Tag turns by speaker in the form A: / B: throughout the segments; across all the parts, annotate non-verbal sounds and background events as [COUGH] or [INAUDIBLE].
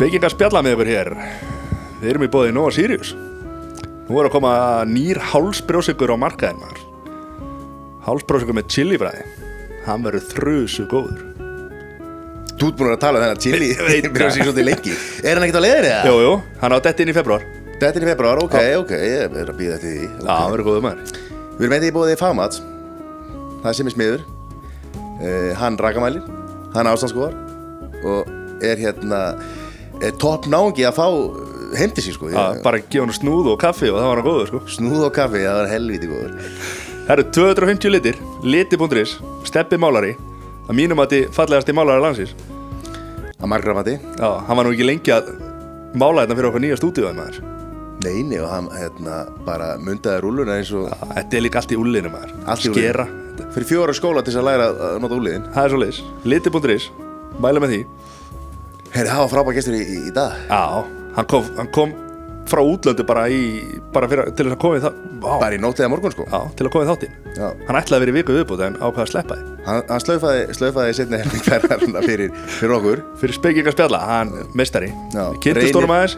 A: Byggingar spjalla með ykkur hér. Við erum í bóði Nova Sirius. Nú er að koma nýr hálsbrjósikur á markaðin maður. Hálsbrjósikur með chilifræði. Hann verður þrusu góður.
B: Þú ert búin að tala um þennan chili sig svolítið lengi. Er hann ekkert á leiðinni það?
A: Jú, jú, hann á detti inn í februar
B: Þetta er í februar, ok, ok Ég er að býða eftir því.
A: Já, hann verður góður maður.
B: Við erum eitthvað í bóðið fagmats Það sem er smiður. Uh, Hann rakamælir, hann ástandskoðar Og er hérna Topp náungi að fá heim til sín sko.
A: Já, Bara gefa hann snúð og kaffi og það var hann góður sko.
B: Snúð og kaffi, það var helviti góður.
A: Það eru 250 litir, liti.is, steppi málari að mínum að þið fallegasti málari landsins.
B: Að margra mati.
A: Já, hann var nú ekki lengi að mála þetta fyrir okkur nýja stúdíuðum maður.
B: Neini og hann hérna bara mundaði rúluna eins og
A: Já, Þetta er líka allt í úllinu maður.
B: Allt í úlnliðinu.
A: Skera,
B: Fyrir fjóra skóla til þess að læra að nota úliðin
A: það er svo leiðis Liti.is, mæla með því
B: Herri, það var frábæð gestur í, í, dag.
A: Já, hann kom, hann kom frá útlöndu bara í bara fyrir, til þess að koma í það
B: Bara í nótið að morgun sko.
A: Já, til að koma í þáttinn.
B: Já.
A: Hann ætlaði að vera í viku viðbúti en ákvaða að sleppa því.
B: Hann, hann slaufaði, slaufaði setni helming ferðarna fyrir, fyrir okkur.
A: Fyrir spekinga spjalla, hann mestari
B: Já,
A: Kynntist honum aðeins.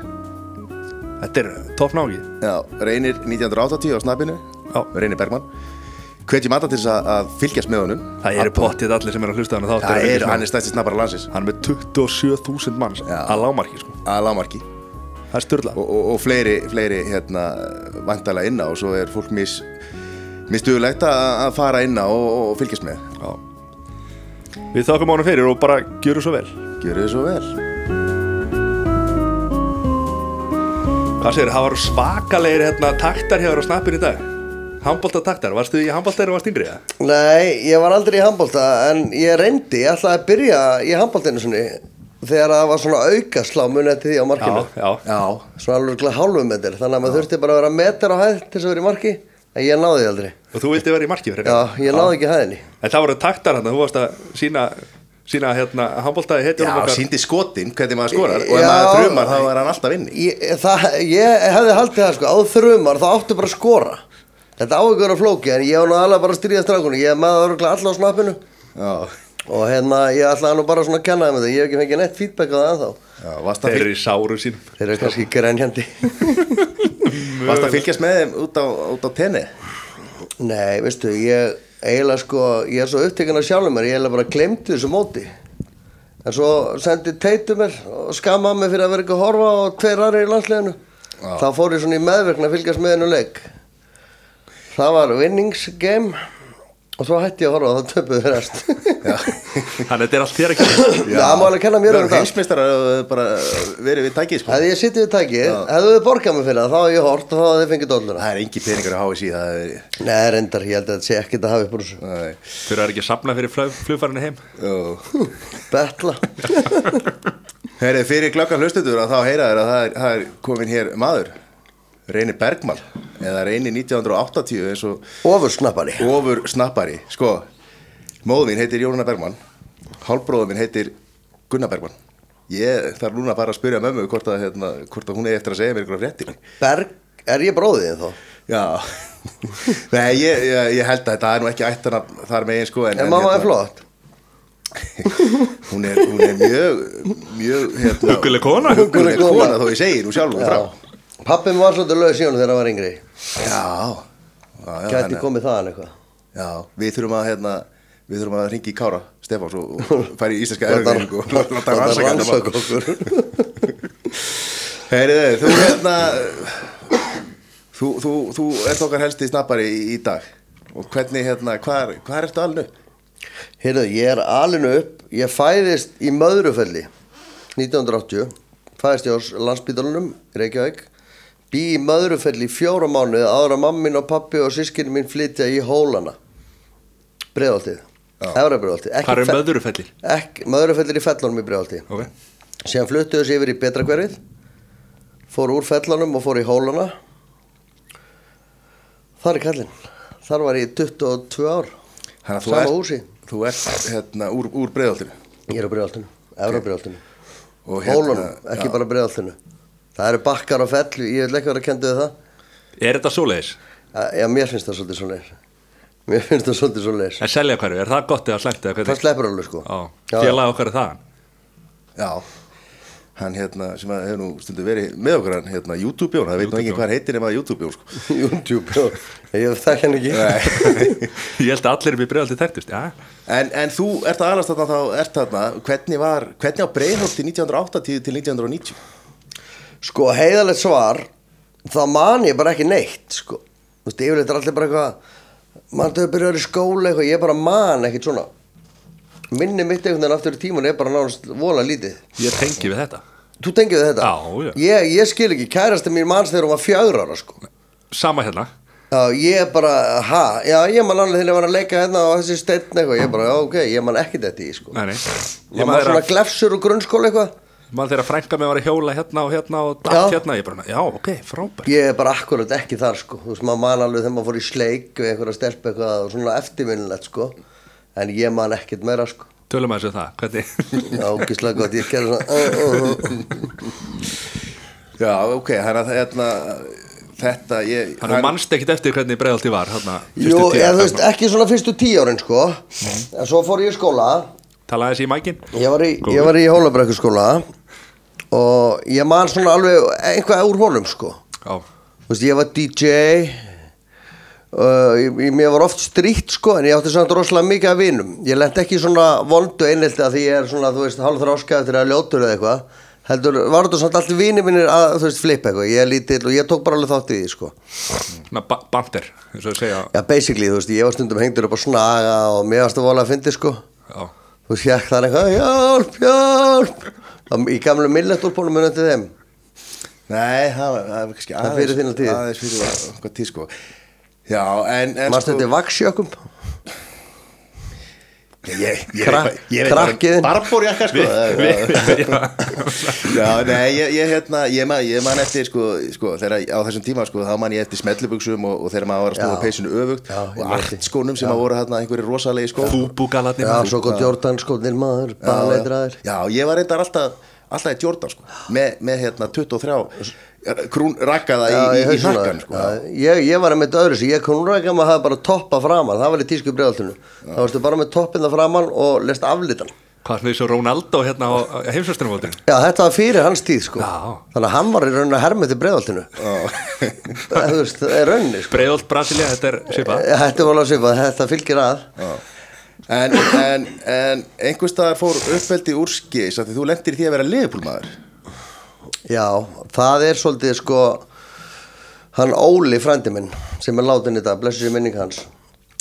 A: Þetta er topp nági
B: Já, reynir 1980 á snappinu
A: Já.
B: Reynir Bergmann Hvetjum alla til þess að, að fylgjast með honum.
A: Það eru pottið allir sem er að hlusta á hann þátt
B: Það
A: eru
B: er, hann er stæsti snappara landsins.
A: Hann er með 27.000 manns
B: Já.
A: að lámarki sko.
B: að lámarki
A: Það er styrla
B: og, og, og fleiri, fleiri hérna, vandalega inna og svo er fólk mis, misduðulegt að að fara inna og, og fylgjast með.
A: Já. Við þakkum honum fyrir og bara gjöru svo vel.
B: Gjöru svo vel.
A: Hvað segir, það var svakalegir hérna, taktar hér á snappin í dag Handbólta taktar, varstu í handbólta eða varst yngri?
C: Nei, ég var aldrei í handbólta en ég reyndi, ég ætlaði að byrja í handbóltinu sinni þegar það var svona aukaslá munið til því á markinu.
A: Já, já.
B: Já,
C: svona alveg hálfum meter þannig að maður þurfti bara að vera meter á hæð til þess að vera í marki en ég náði því aldrei.
A: Og þú vildi vera í marki fyrir
C: Já, ég náði ekki hæðinni.
A: En það voru taktar hann, þú varst að sína, sína hérna, handbóltaði
B: já
A: heitjum okkar.
B: síndi skotin hvernig maður skorar og ef
C: Já.
B: maður þrumar þá er hann alltaf inni.
C: ég, það, ég hefði haldið það sko, á þrumar þá áttu bara að skora þetta á ekki að vera flóki en ég nú alveg bara að stríða strákunni ég með það örgulega alla á snappinu.
B: Já,
C: og hérna ég ætlaði nú bara svona að kenna þeim þetta. Ég hef ekki fengið neitt feedback á það ennþá.
B: Að
A: Þeir eru í sárum sínum
C: þeir eru kannski grenjandi. [LAUGHS]
B: Varst að fylgjast með þeim út á, út á tenni?
C: Nei, veistu, ég eiginlega sko, ég er svo upptekinn af sjálfum mér, ég eiginlega bara glemdi þessu móti. En svo sendi teitu mér og skammaði mig fyrir að vera ekki að horfa og tveir aðri í landsleginu. Þá fór ég svona í meðverkna að fylgjast með hennu leik. Það var winningsgame og svo hætti ég að horfa og það töpuði rest. [LAUGHS]
A: Þannig að þetta er allt þér að gera
C: Það má alveg kenna mér um það.
B: Heimsmeistar bara verið við tækið sko
C: Hefði ég sittið við tækið, hefðu þið borgað mig fyrir það, þá hefði ég hort og þá hefði þið fengið dolluna.
B: Það er engi peningar að HSI það er
C: Nei, reyndar, ég held að þetta sé ekkert að hafa upp úr.
A: Þeir eru ekki að sapna fyrir flug, flugfærinu heim.
C: Betla.
B: Herri, fyrir glöggan hlustutur að þá heyra þér að það er, það er komin hér maður Reyni Bergmann eða Reyni 1980 eins og
C: Ofursnappari.
B: ofur snappari sko, móðin heitir Jónuna Bergmann hálfbróðum minn heitir Gunnar Bergmann ég þarf núna að fara að spyrja mömmu hvort að, hérna, hvort að hún er eftir að segja mér einhverja fréttir
C: Berg, er ég bróðið þá?
B: já [LAUGHS] Nei, ég, ég, ég held að þetta er nú ekki ættan að þar megin sko en,
C: En mamma er flott. [LAUGHS]
B: hún er, hún er mjög mjög hérna,
A: Hugguleg kona
B: hugguleg
C: kona.
B: kona þó ég segi nú sjálfum frá
C: Pappi var svolítið í honum þegar hann var yngri.
B: Já,
C: Gæti komið þaðan eitthvað.
B: Já, við þurfum að hérna, við þurfum að ringi í Kára Stefáns og, og [LAUGHS] færi í íslenska
C: Láta-
B: erfing og [LAUGHS] láta
C: láta
B: rannsaka
C: okkur. [LAUGHS]
B: Heyriði, þú hérna þú, þú, þú ert okkar helsti snappari í, í dag. Og hvernig hérna, hvað, ertu alveg?
C: Heyrðu, ég er alinu upp. Ég fæðist í Möðrufelli 1980 Fæðist ég á landsbítalunum í Reykjavík Bý í Möðrufelli í fjóra mánuði áður að mammin og pappi og sískinni mín flytja í Hólana. Breiðoltið Efra Breiðoltið
A: Hvað eru möðurufellir?
C: Möðrufellir í fellunum í Breiðoltið
A: Ok.
C: Síðan fluttuðu þessi yfir í Betrahverfið Fór úr fellanum og fór í Hólana. Þar er kallinn. Þar var ég í 22 ár.
B: Þannig að þú
C: Sama
B: ert,
C: húsi.
B: þú ert hérna úr, úr breiðoltinu
C: Ég er á breiðoltinu, efra breiðoltinu
B: og hérna,
C: Hólunum, ekki bara breiðoltinu Það eru bakkar á fell, ég vil ekki vera að kendu við það.
A: Er þetta svoleiðis?
C: Já, mér finnst það svolítið svo leir Mér finnst það svolítið svo leir
A: En selja hverju, er? Það gott eða eða
C: Það sleppur alveg sko.
A: Félag okkar er það
B: Já. Hann hérna sem að hefur nú stundu verið með okkur hann hérna YouTube-jón, það veit nú enginn hvað hann heitir nema YouTube-jón sko. [LAUGHS]
C: YouTube, já, ég þekk hann ekki. [LAUGHS]
A: Ég held að allir er við bregðaldi þekktust,
B: en, en þú ert að alast þarna þá ert þarna, hvernig var hvernig á Breiðholti 1980 til 1990
C: Sko, heiðalegt svar þá man ég bara ekki neitt sko. þú veist, yfirleitt er allir bara eitthvað mann þau byrjar í skóla eitthvað ég bara man ekkert svona minni mitt einhvern veginn aftur í tíman er bara náttúrulega vola lítið
A: Ég tengi við þetta
C: Þú tengið við þetta?
A: Já, já.
C: Ég, ég skil ekki, kærasti mín manns þegar hún var fjögur ára sko
A: Sama hérna
C: Já, ég bara, ha, já, ég man alveg þegar ég var að leika hérna á þessi steinn eitthvað, ég bara, ok, ég man ekki þetta í, sko.
A: Nei, nei
C: Ég man svona glefsur og grunnskóla eitthvað.
A: Man þeirra frænka mig var að hjóla hérna og hérna og datt
C: Já.
A: hérna Ég bara, já, ok, frábært
C: Ég er bara akkurat ekki þar, sko. Þú veist, maður man alveg þegar maður fór í sleik við einhverja stelp eitthvað og svona eftirminnilegt, sko. En ég man ekkert meira, sko.
A: Tölum að þessu það, hvernig
C: Já, ógislega gott, ég gerði svona.
B: Já, ok, að hérna, þetta ég,
A: Þannig að mannst ekkit eftir hvernig bregðaldi var hérna,
C: Jú, eða þú veist, ekki svona fyrstu tíu árin, sko. En svo fór ég í skóla.
A: Talaði þessi í mækin
C: Ég var í, ég var í Hólabrekkuskóla og ég man svona alveg einhvað úr honum sko. Veist, ég var DJ uh, ég, ég, mér var oft stríkt sko en ég átti samt rosalega mikið af vinum. Ég lent ekki svona vondu einhelti að því ég er svona, þú veist, hálf þráska eftir að ljótur eða eitthvað. Heldur, var þetta samt allir vinir minnir að, þú veist, flippa eitthvað, ég er lítill og ég tók bara alveg þátt í því sko.
A: Svona ba bandir að
C: Já, basically, þú veist, ég var stundum hengdur upp á snaga og mér varst að vola að fyndi sko.
A: Já,
C: Þú fjekk þar eitthvað, hjálp, hjálp Það- Í gamlu milletúlpónum munið til þeim?
B: Nei, það var kannski
C: Það er fyrir þína tíð.
B: aðeins fyrir eitthvað tíð sko. Já, en, en
C: Manst þetta í vaksjökum
B: Ég, ég, ég,
C: Krak-
B: ég, ég
C: krakkiðinn.
B: Barborjakka sko. [LAUGHS] Já, nei, ég, ég, hérna, ég, man, ég man eftir sko, sko, þegar á þessum tíma sko, þá man ég eftir smellubuxum og, og þegar maður var að
C: Já.
B: peysinu öfugt
C: Já,
B: og
C: eftir.
B: artskónum sem að voru hérna einhverju rosalegi skó
A: Fúbúgalarnir
C: Já, svo gott Jordan skóðnir maður, baleitraðir
B: Já, ég var reyndar alltaf alltaf í Jordan sko, með, með hérna 23 krún rakkaða í, í, í hnakkan sko.
C: ég, ég var með öðru sem ég rækja maður hafa bara toppa framan. Það var í tísku bregðaltinu þá varstu bara með toppin það framan og lest aflitan.
A: Hvað er svo Ronaldo hérna á heimsvöstrumvótinu
C: Já, þetta var fyrir hans tíð sko.
A: Já.
C: þannig að hann var í rauninni að hermið til bregðaltinu [LAUGHS] þú veist, það er rauninni sko.
A: Breiðolt Brasilia, þetta er svipað.
C: Þetta var alveg svipað, þetta fylgir að.
B: En, en, en einhvers staðar fór uppveldi úr skis að þú lendir í því að vera liðpúlmaður
C: Já, það er svolítið sko hann Óli frændi minn sem er látin í dag, blessu sér minning hans.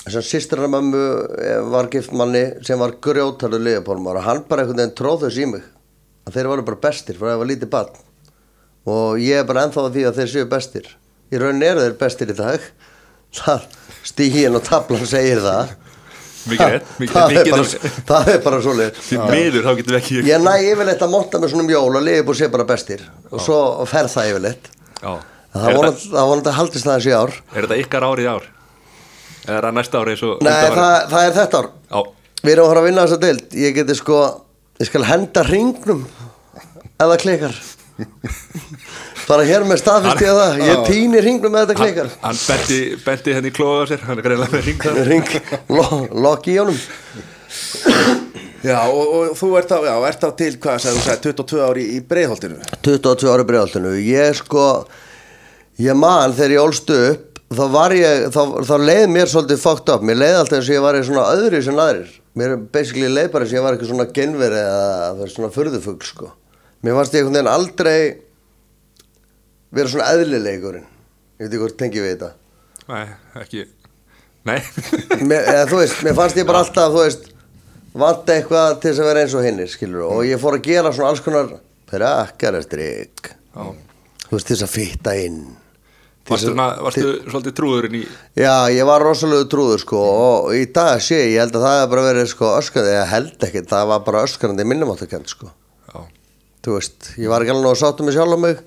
C: Sem sýstir hann mömmu eh, var gift manni sem var grjótarður liðapólmar og hann bara einhvern veginn tróð þess í mig. Að þeir voru bara bestir fyrir að það var lítið barn. Og ég er bara ennþá að því að þeir séu bestir. Í rauninni eru þeir bestir í dag. [LAUGHS] Það stígin og tablan segir það
A: Mikið rétt, mikið
C: það,
A: rétt
C: er bara, það er bara svoleið
A: Því miður þá getum við ekki
C: Ég næ yfirleitt að monta með svona um jól og liðbúr sé bara bestir. Og svo fer það yfirleitt. Það vonandi, vonandi haldist það þessi ár.
A: Er þetta ykkar árið ár? Eða er það næsta árið svo
C: Nei, það, það er þetta ár.
A: Já,
C: Við erum að fara að vinna þessa deild. Ég geti sko, ég skal henda hringnum það klikar [LAUGHS] Bara hér með staðfyrst ég það. Ég týni hringnum ef þetta
A: hann,
C: klikar
A: hann benti, benti henni í klóða á sér. Hann er greinlega með ring þar.
C: Hring, lo, lokk í honum.
B: Já, og, og þú ert á, já, ert á til hvað, sagði þú sagði, 22 ári í breiðholtinu?
C: 22 ári bregðaltinu Ég sko, ég man þegar ég ólst upp þá var ég, þá, þá leið mér svolítið fucked up, mér leið alltaf eins og ég var í svona öðru sem aðrir, mér basically leið bara eins og ég var eitthvað svona genveri eða það svona furðufugl sko. Mér fannst ég einhvern veginn aldrei vera svona eðlilegurinn. Ég veit ekki hvort tengi við þetta.
A: Nei, ekki. Nei. [LAUGHS]
C: Mér, eða, þú veist, mér fannst ég bara alltaf þú veist, vant eitthvað til þess að vera eins og hinnir skilur, og ég fór að gera svona alls konar prakkarastrik þú veist, til þess að fitta inn. Til
A: Varstu,
C: að-
A: varstu svolítið trúðurinn í
C: Já, ég var rosalega trúður sko og í dag sé ég, ég held að það hefur bara verið sko öskrandi, ég held ekki, það var bara öskrandi minnumáttakend sko.
A: Já,
C: þú veist, ég var ekki alveg að sátta mig sjálf á mig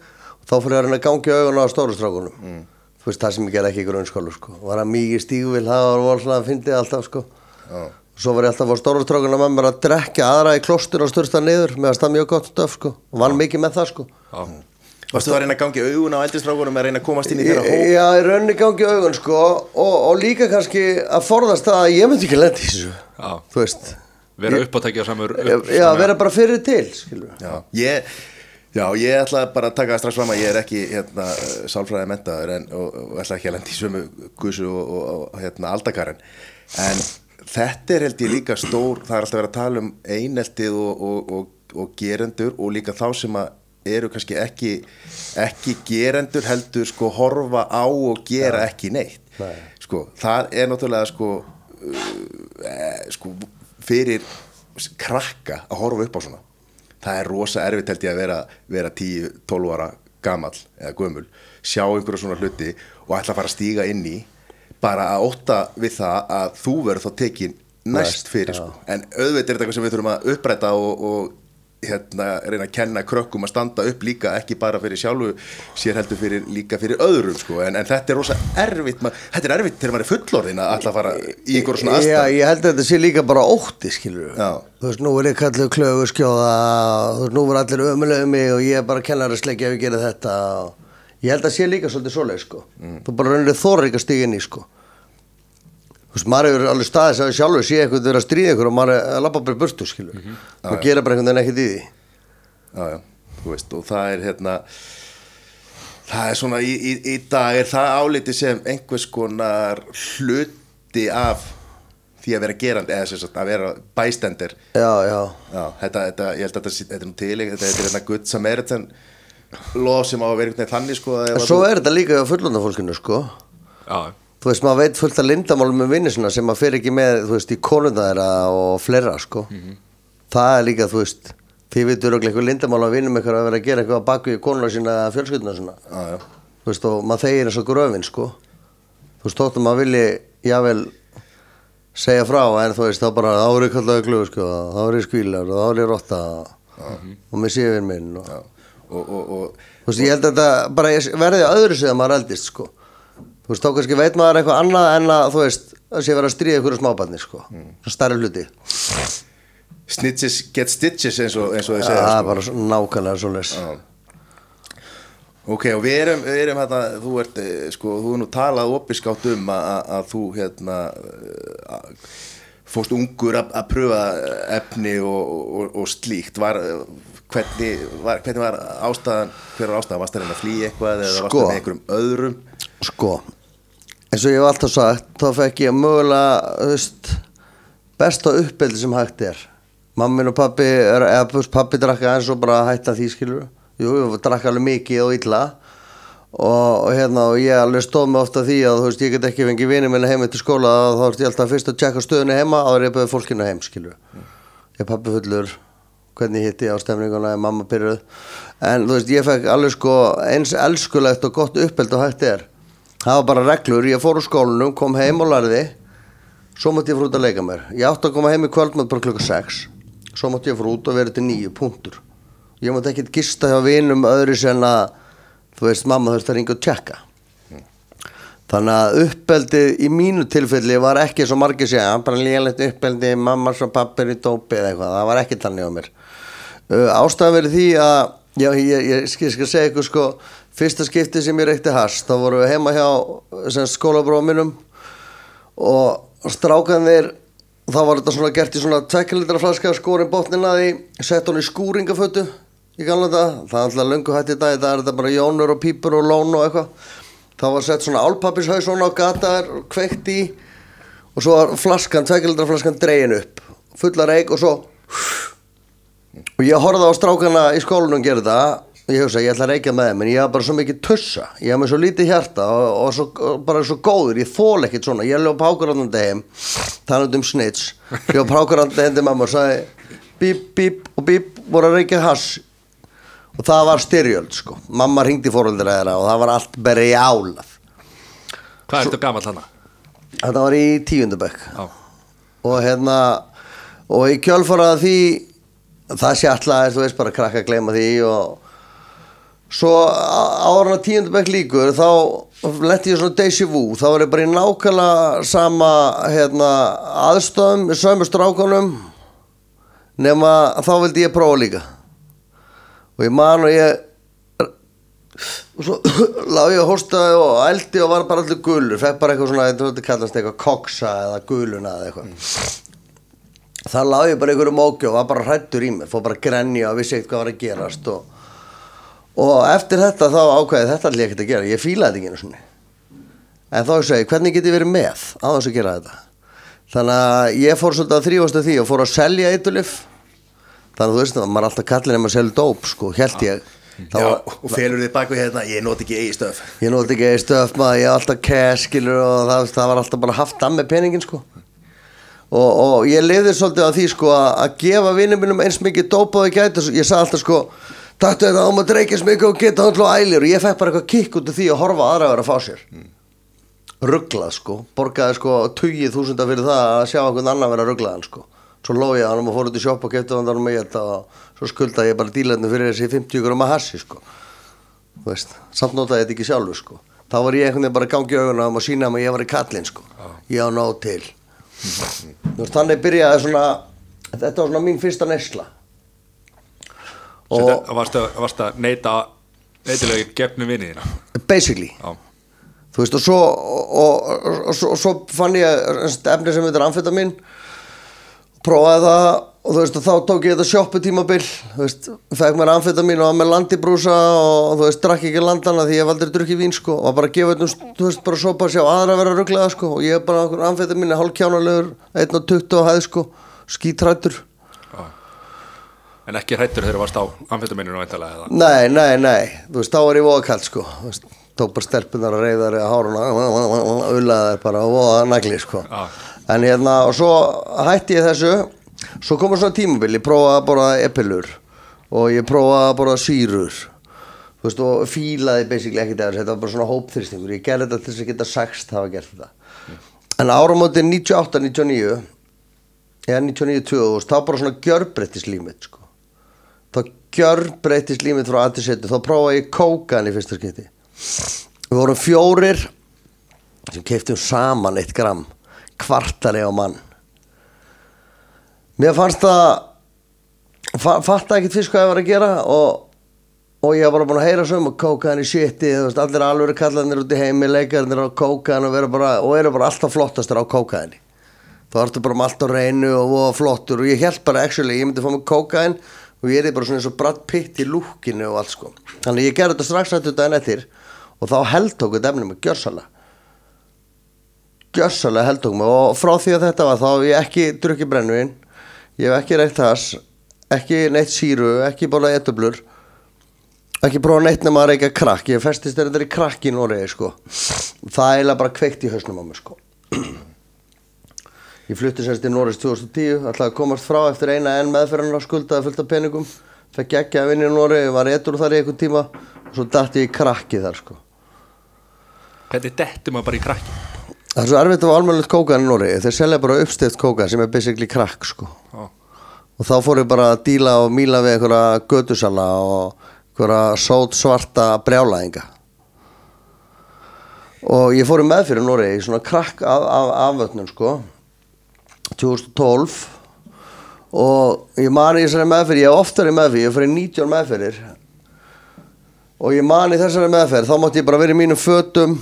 C: þá fyrir að reyna að gangi augun á stórustrákunum. Mm. þú veist, það sem ég ger ekki í grunnskólu sko. Var að mikið stígvil, það var volslega að fyndið alltaf sko.
B: Já.
C: svo var ég alltaf á stórustrákunum með mér að drekja aðra í klostur og styrsta niður með að stað mjög gott stöf sko. Og vann mikið með það sko.
A: Já,
B: Varstu að reyna að gangi augun á eldistrákunum að reyna að komast inn í þeirra hóp?
C: Já, í rauninni gangi augun sko. Og, og líka kannski að forðast það að ég myndi ekki lendi þessu
A: Vera uppátækja samur
C: Já, vera bara fyrir til,
B: ég, Já, ég ætla bara að taka það strax fram að ég er ekki hérna, sálfræði mentaður en, og, og ætla ekki að lendi í sömu gusu og, og, og hérna, aldakaren en þetta er held ég líka stór það er alltaf verið að tala um eineltið og, og, og gerendur og líka þá sem að eru kannski ekki ekki gerendur heldur sko horfa á og gera ekki neitt.
C: Nei.
B: sko, það er náttúrulega sko, uh, eh, sko fyrir krakka að horfa upp á svona það er rosa erfitt held ég að vera, vera 10-12 ára gamall eða gömul, sjá einhverju svona hluti og ætla að fara að stíga inn í bara að ótta við það að þú verður þá tekin næst fyrir sko. en auðvitað er þetta eitthvað sem við þurfum að uppræta og, og hérna, reyna að kenna krökkum að standa upp líka ekki bara fyrir sjálfu sér heldur fyrir, líka fyrir öðrum sko. en, en þetta er rosa erfitt þetta er erfitt þegar maður er fullorðin að að fara í einhverju svona
C: Já,
B: aðstæð
C: ég held að þetta sé líka bara ótti, skilur
B: Já.
C: Þú veist, nú er ég kallið klögu skjóða Þú veist, nú er allir ömulega mig og ég er bara kennari sleikja ef ég gera þetta og Ég held að sé líka svolítið svoleið, sko
B: Mm.
C: Þú bara raunir þorir ekki að stiga inn í, sko Þú veist, maður hefur alveg staðið sem sjálfur sé eitthvað vera að stríða ykkur og maður er að lappa bara í burtu, skilur
B: Mhm.
C: og gera bara einhvern veginn ekkert í því.
B: Já, já, þú veist, og það er hérna það er svona í, í, í dag er það áliti sem einhvers konar hluti af því að vera gerandi eða sem sagt að vera bæstendir
C: Já, já,
B: já, þetta, þetta, ég held að þetta, þetta er nú til þetta er hérna Good Samaritan lof sem á að vera einhvern veginn þannig sko að að
C: svo er þetta líka á fullanda fólkinu, sko.
A: Já,
C: Þú veist, maður veit fullt að lindamálum með vinni sinna sem maður fer ekki með, þú veist, í konunda þeirra og fleira, sko. Það er líka, þú veist, þið veitur örugglega eitthvað lindamál að vinnum eitthvað að vera að gera eitthvað að baki konuna sína fjölskylduna
B: já, já,
C: Þú veist, og maður þegir eins og gröfin, sko. Þú veist, þóttum maður vilji, jável, segja frá, en þú veist, þá bara, þá ég kallaði glöðu, sko, ég skvílar og ég rotta og með sífinn minn og...
B: Og, og, og,
C: Þú veist, ég held að þetta bara verði öðru sig að maður eldist, sko. Þú veist, þá kannski veit maður eitthvað annað en að, þú veist, að sé vera að stríða ykkur smábarni, sko. Mm. Starri hluti.
B: snitches get stitches eins og, eins og þið
C: Það
B: segja
C: er
B: sko.
C: bara svo nákvæmlega svo les.
B: Ok, og við erum, við erum hérna, þú ert, eh, sko, þú er nú talað opiskátt um að, þú, hérna, eh, að, fórst ungur að, pröfa efni og, og, og slíkt, var, hvernig var, hvernig var ástæðan, hver var ástæðan, varst það reyna að flýja eitthvað eða varst
C: Sko.
B: það með einhverjum öðrum?
C: Sko, eins og ég hef alltaf sagt, þá fekk ég mögulega, veist, besta uppeldi sem hægt er. Mammin og pappi, eða veist, pappi drakka eins og bara hætta því, skilur. Jú, ég drakka alveg mikið og illa. Og, hérna, og ég alveg stóð mig ofta því að, þú veist, ég get ekki fengið vinið minna heim til skóla, þá ert ég alltaf fyrst að tjekka stöðunni heima áður ég byrði fólkinu heim, skilur. Ég er pappi fullur, hvernig hitti ég á stemninguna, er mamma byrjuð. En þú veist, ég fekk alveg sko eins elskulegt og gott uppeld og hægt er. Það var bara reglur, ég fór úr skólanum, kom heim og lærði, svo mátti ég fór út að leika mér. Ég átti að koma heim í kvöldmátt bara klukka 6, svo mátti ég fór út og verið til 9 punktur. Ég mátti ekkert gista hjá vinum öðru sen að, þú veist, mamma þurfti að ringa og tjekka. Þannig að uppeldið í mínu tilfelli var ekki svo margir segja, bara lélægt uppeldið, mamma svo pappir í dópi eða eitthvað, það var ekki þannig á mér. Uh, ástæðan verið því að, já, ég, ég, ég skal, skal segja ykkur sko, fyrsta skipti sem ég reykti hast, þá vorum við heima hjá minnum og strákanir, þá var þetta svona gert í svona tvekkalitra flaska, skorin botnin að því, sett hún í skúringafötu í gamla þetta, það er alltaf löngu hætt í dag, það er þetta bara jónur og pípur og lón og eitthvað. þá var sett svona álpappishaus svona á gataðar og kveikt í og svo var flaskan, tvekkalitra flaskan dregin upp, fulla reik og svo og ég horfði á strákana í það og ég hugsa, ég ætla að reykja með þeim en ég hafa bara svo mikið tussa. Ég hafa með svo lítið hjarta og, og, svo, og bara svo góður, ég þól ekkert svona. Ég lög pákurandandi heim talað um ég var pákurandandi heim til mamma og sagði bíp, bíp og bíp voru að reykja hass. Og það var styrjöld sko. Mamma ringdi fóröldur þeirra og það var allt bara í álað.
A: Hvað ertu gamall hana?
C: þetta var í tíundabökk og hérna og í kjölfara því það sé alltaf, þú veist bara krakka að gleyma því og svo ára tíundabæk líkur þá letti ég svona déjà vu. Þá var ég bara í nákvæmlega sama hérna, aðstöðum í sömu strákunum nema þá vildi ég prófa líka. Og ég man og ég og svo [COUGHS] lág ég að hóstaði og ældi og var bara allir gulur. Fekk bara eitthvað svona, þetta kallast eitthvað koksa eða guluna eða eitthvað. Það lág ég bara einhverju móki og var bara hrættur í mér fór bara að grenja og vissi eitthvað var að gerast og, og eftir þetta þá ákvæði þetta allir ekkert að gera, ég fílaði þetta ekki einu sinni. En þá segi, hvernig get ég verið með á þess að gera þetta? Þannig að ég fór svolítið að þrýfast af því og fór að selja eitulif þannig að þú veist, maður er alltaf kallin ef maður selja dóp, sko, held ég.
B: Já,
C: var-
B: og felur þið bak við hérna, ég noti ekki eigi stöf.
C: Ég noti ekki eða stöf maður, ég hef alltaf cash skilur og það, það var alltaf bara haft að með peningin sko. Og, og ég lifði svolítið á því sko að, að gefa vinnum mínum eins mikið dóp og ég sagði alltaf sko þetta á maður dreikis mikið og geta hann og ælir og ég fekk bara eitthvað kikk út af því að horfa aðra að vera að fá sér. Rugglað sko, borgaði sko 20.000 fyrir það að sjá einhvern annan vera rugglaðan sko. Svo lóði ég hann og fór út í sjopp og kefti hann með þetta og svo skuldaði ég bara dílarni fyrir þessi 50 grum að hassi sko. Þú veist, samt notaði ég þetta ekki sjálfur sko. Þá var ég einhvern veginn bara að gangi augunum um og sína að ég var í kallinn sko. Ég á nóg til. Þannig byrjaði svona þetta var svona mín fyrsta nesla
A: Þetta varst að, varst að neita neitilega gefnum vinniðina
C: basically.
A: Já,
C: þú veist og svo og, og, og, og, svo, og svo fann ég efni sem heitir amfetamin prófaði það og þú veist og þá tók ég þetta sjoppu tímabil þú veist, fekk mér amfetamin og var með landibrúsa og þú veist, drakk ekki landana því ég hef aldrei drukkið vín sko og bara að gefa þetta, þú veist, bara sopa að sjá aðra vera rugglega sko og ég hef bara okkur amfetamin hálf kjánalegur, 1.20 á hæð sko skítrættur
A: En ekki hrættur þegar þú varst á amfetamininu væntalega eða?
C: Nei, nei, nei, þú veist, þá var ég voða kallt sko. Þú veist, tók bara stelpunar að reyða að háruna ullaði bara og voða nagli sko.
A: Já.
C: en hérna, og svo hætti ég þessu. Svo komur svona tímabil, ég prófaði að borða epilur og ég prófaði að borða sýrur. Þú veist, og fílaði basically ekkert eða þetta var bara svona hópþristingur ég gerði þetta til þess að geta sagst hafa gert þetta. En áramótin 98-99 eða 99-2000 þá bara svona gjörbreyttis límit sko þá gjörbreyttis límit frá antisetu þá prófaði ég kókan í fyrsta skipti. Við vorum fjórir sem keiftum saman eitt gram kvartari á mann. Mér fannst það fa fatta ekkert fyrst hvað ég var að gera og, og ég var bara búin að heyra svo um að kókan í veist, allir alveg kallarnir út í heimi leikarnir á kókan og, bara, og eru bara alltaf flottastur á kókaini þá ertu bara með allt á reynu og voða flottur og ég held bara actually, ég myndi fá mig kókain og ég er bara svona eins og Brad Pitt í lúkinu og allt sko. Þannig ég gerði þetta strax að þetta eftir og þá held tók þetta efnum með gjörsala gjörsala held tók mig og frá því að þetta var þá hef ég ekki drukkið brennuinn ég hef ekki reykt þess ekki neitt síru, ekki bólað etublur ekki prófa neitt nema að reyka krakk. Ég festist þetta í krakk í Noregi sko. Það er bara kveikt í hausnum á mig sko Ég flutti semst í Norris 2010, ætlaði að komast frá eftir eina enn meðferðan á skuldaði fullt af peningum, fekk ekki að vinna í Norri, var eitthvað þar í einhvern tíma og svo dætti ég í krakki þar sko.
A: Hvernig dettum maður bara í krakki?
C: Það er svo erfitt að fá almennilegt kókan í Norri, þeir selja bara uppstift kókan sem er basically krakk sko.
A: Já,
C: Og þá fór ég bara að díla og míla við einhverja götusala og einhverja sót svarta brjálæðinga. Og ég fór í meðfyrir Norri í svona krakk af, af, afvötnum sko. 2012 og ég mani þessari meðferð, ég hef oftar í meðferð, ég fyrir 19 meðferðir og ég mani þessari meðferð, þá mátti ég bara vera í mínum fötum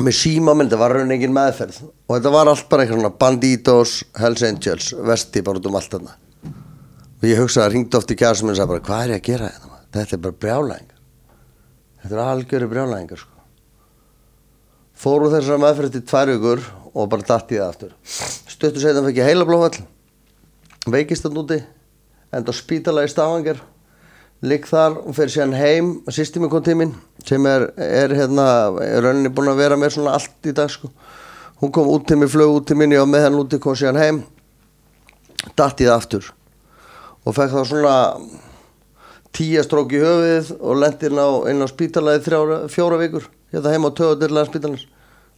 C: með síma minn, þetta var raun engin meðferð og þetta var allt bara eitthvað svona Banditos, Hells Angels, Vesti bara út um allt þarna og ég hugsaði, ringdi oft í kjæðsum minn og sagði bara, hvað er ég að gera þetta? maður? Þetta er bara brjálæðingar þetta er algjöru brjálæðingar sko. fóru þessari meðferð til tvær vikur og bara datt í það aftur. Stuttur setjum ég heila blóðvall veikist þann úti enda á spítala í Stavanger ligg þar og fer síðan heim. Sýsti mig kom tíminn sem er, er hérna, er rauninni búin að vera með svona allt í dag sko. Hún kom út til mig, flög út til minni og með hann úti kom síðan heim datt í það aftur. Og fekk þá svona tíja strók í höfuðið og lendi inn á, inn á spítalaði þrjára, fjóra vikur hérna heima á töðadyrlega spítalans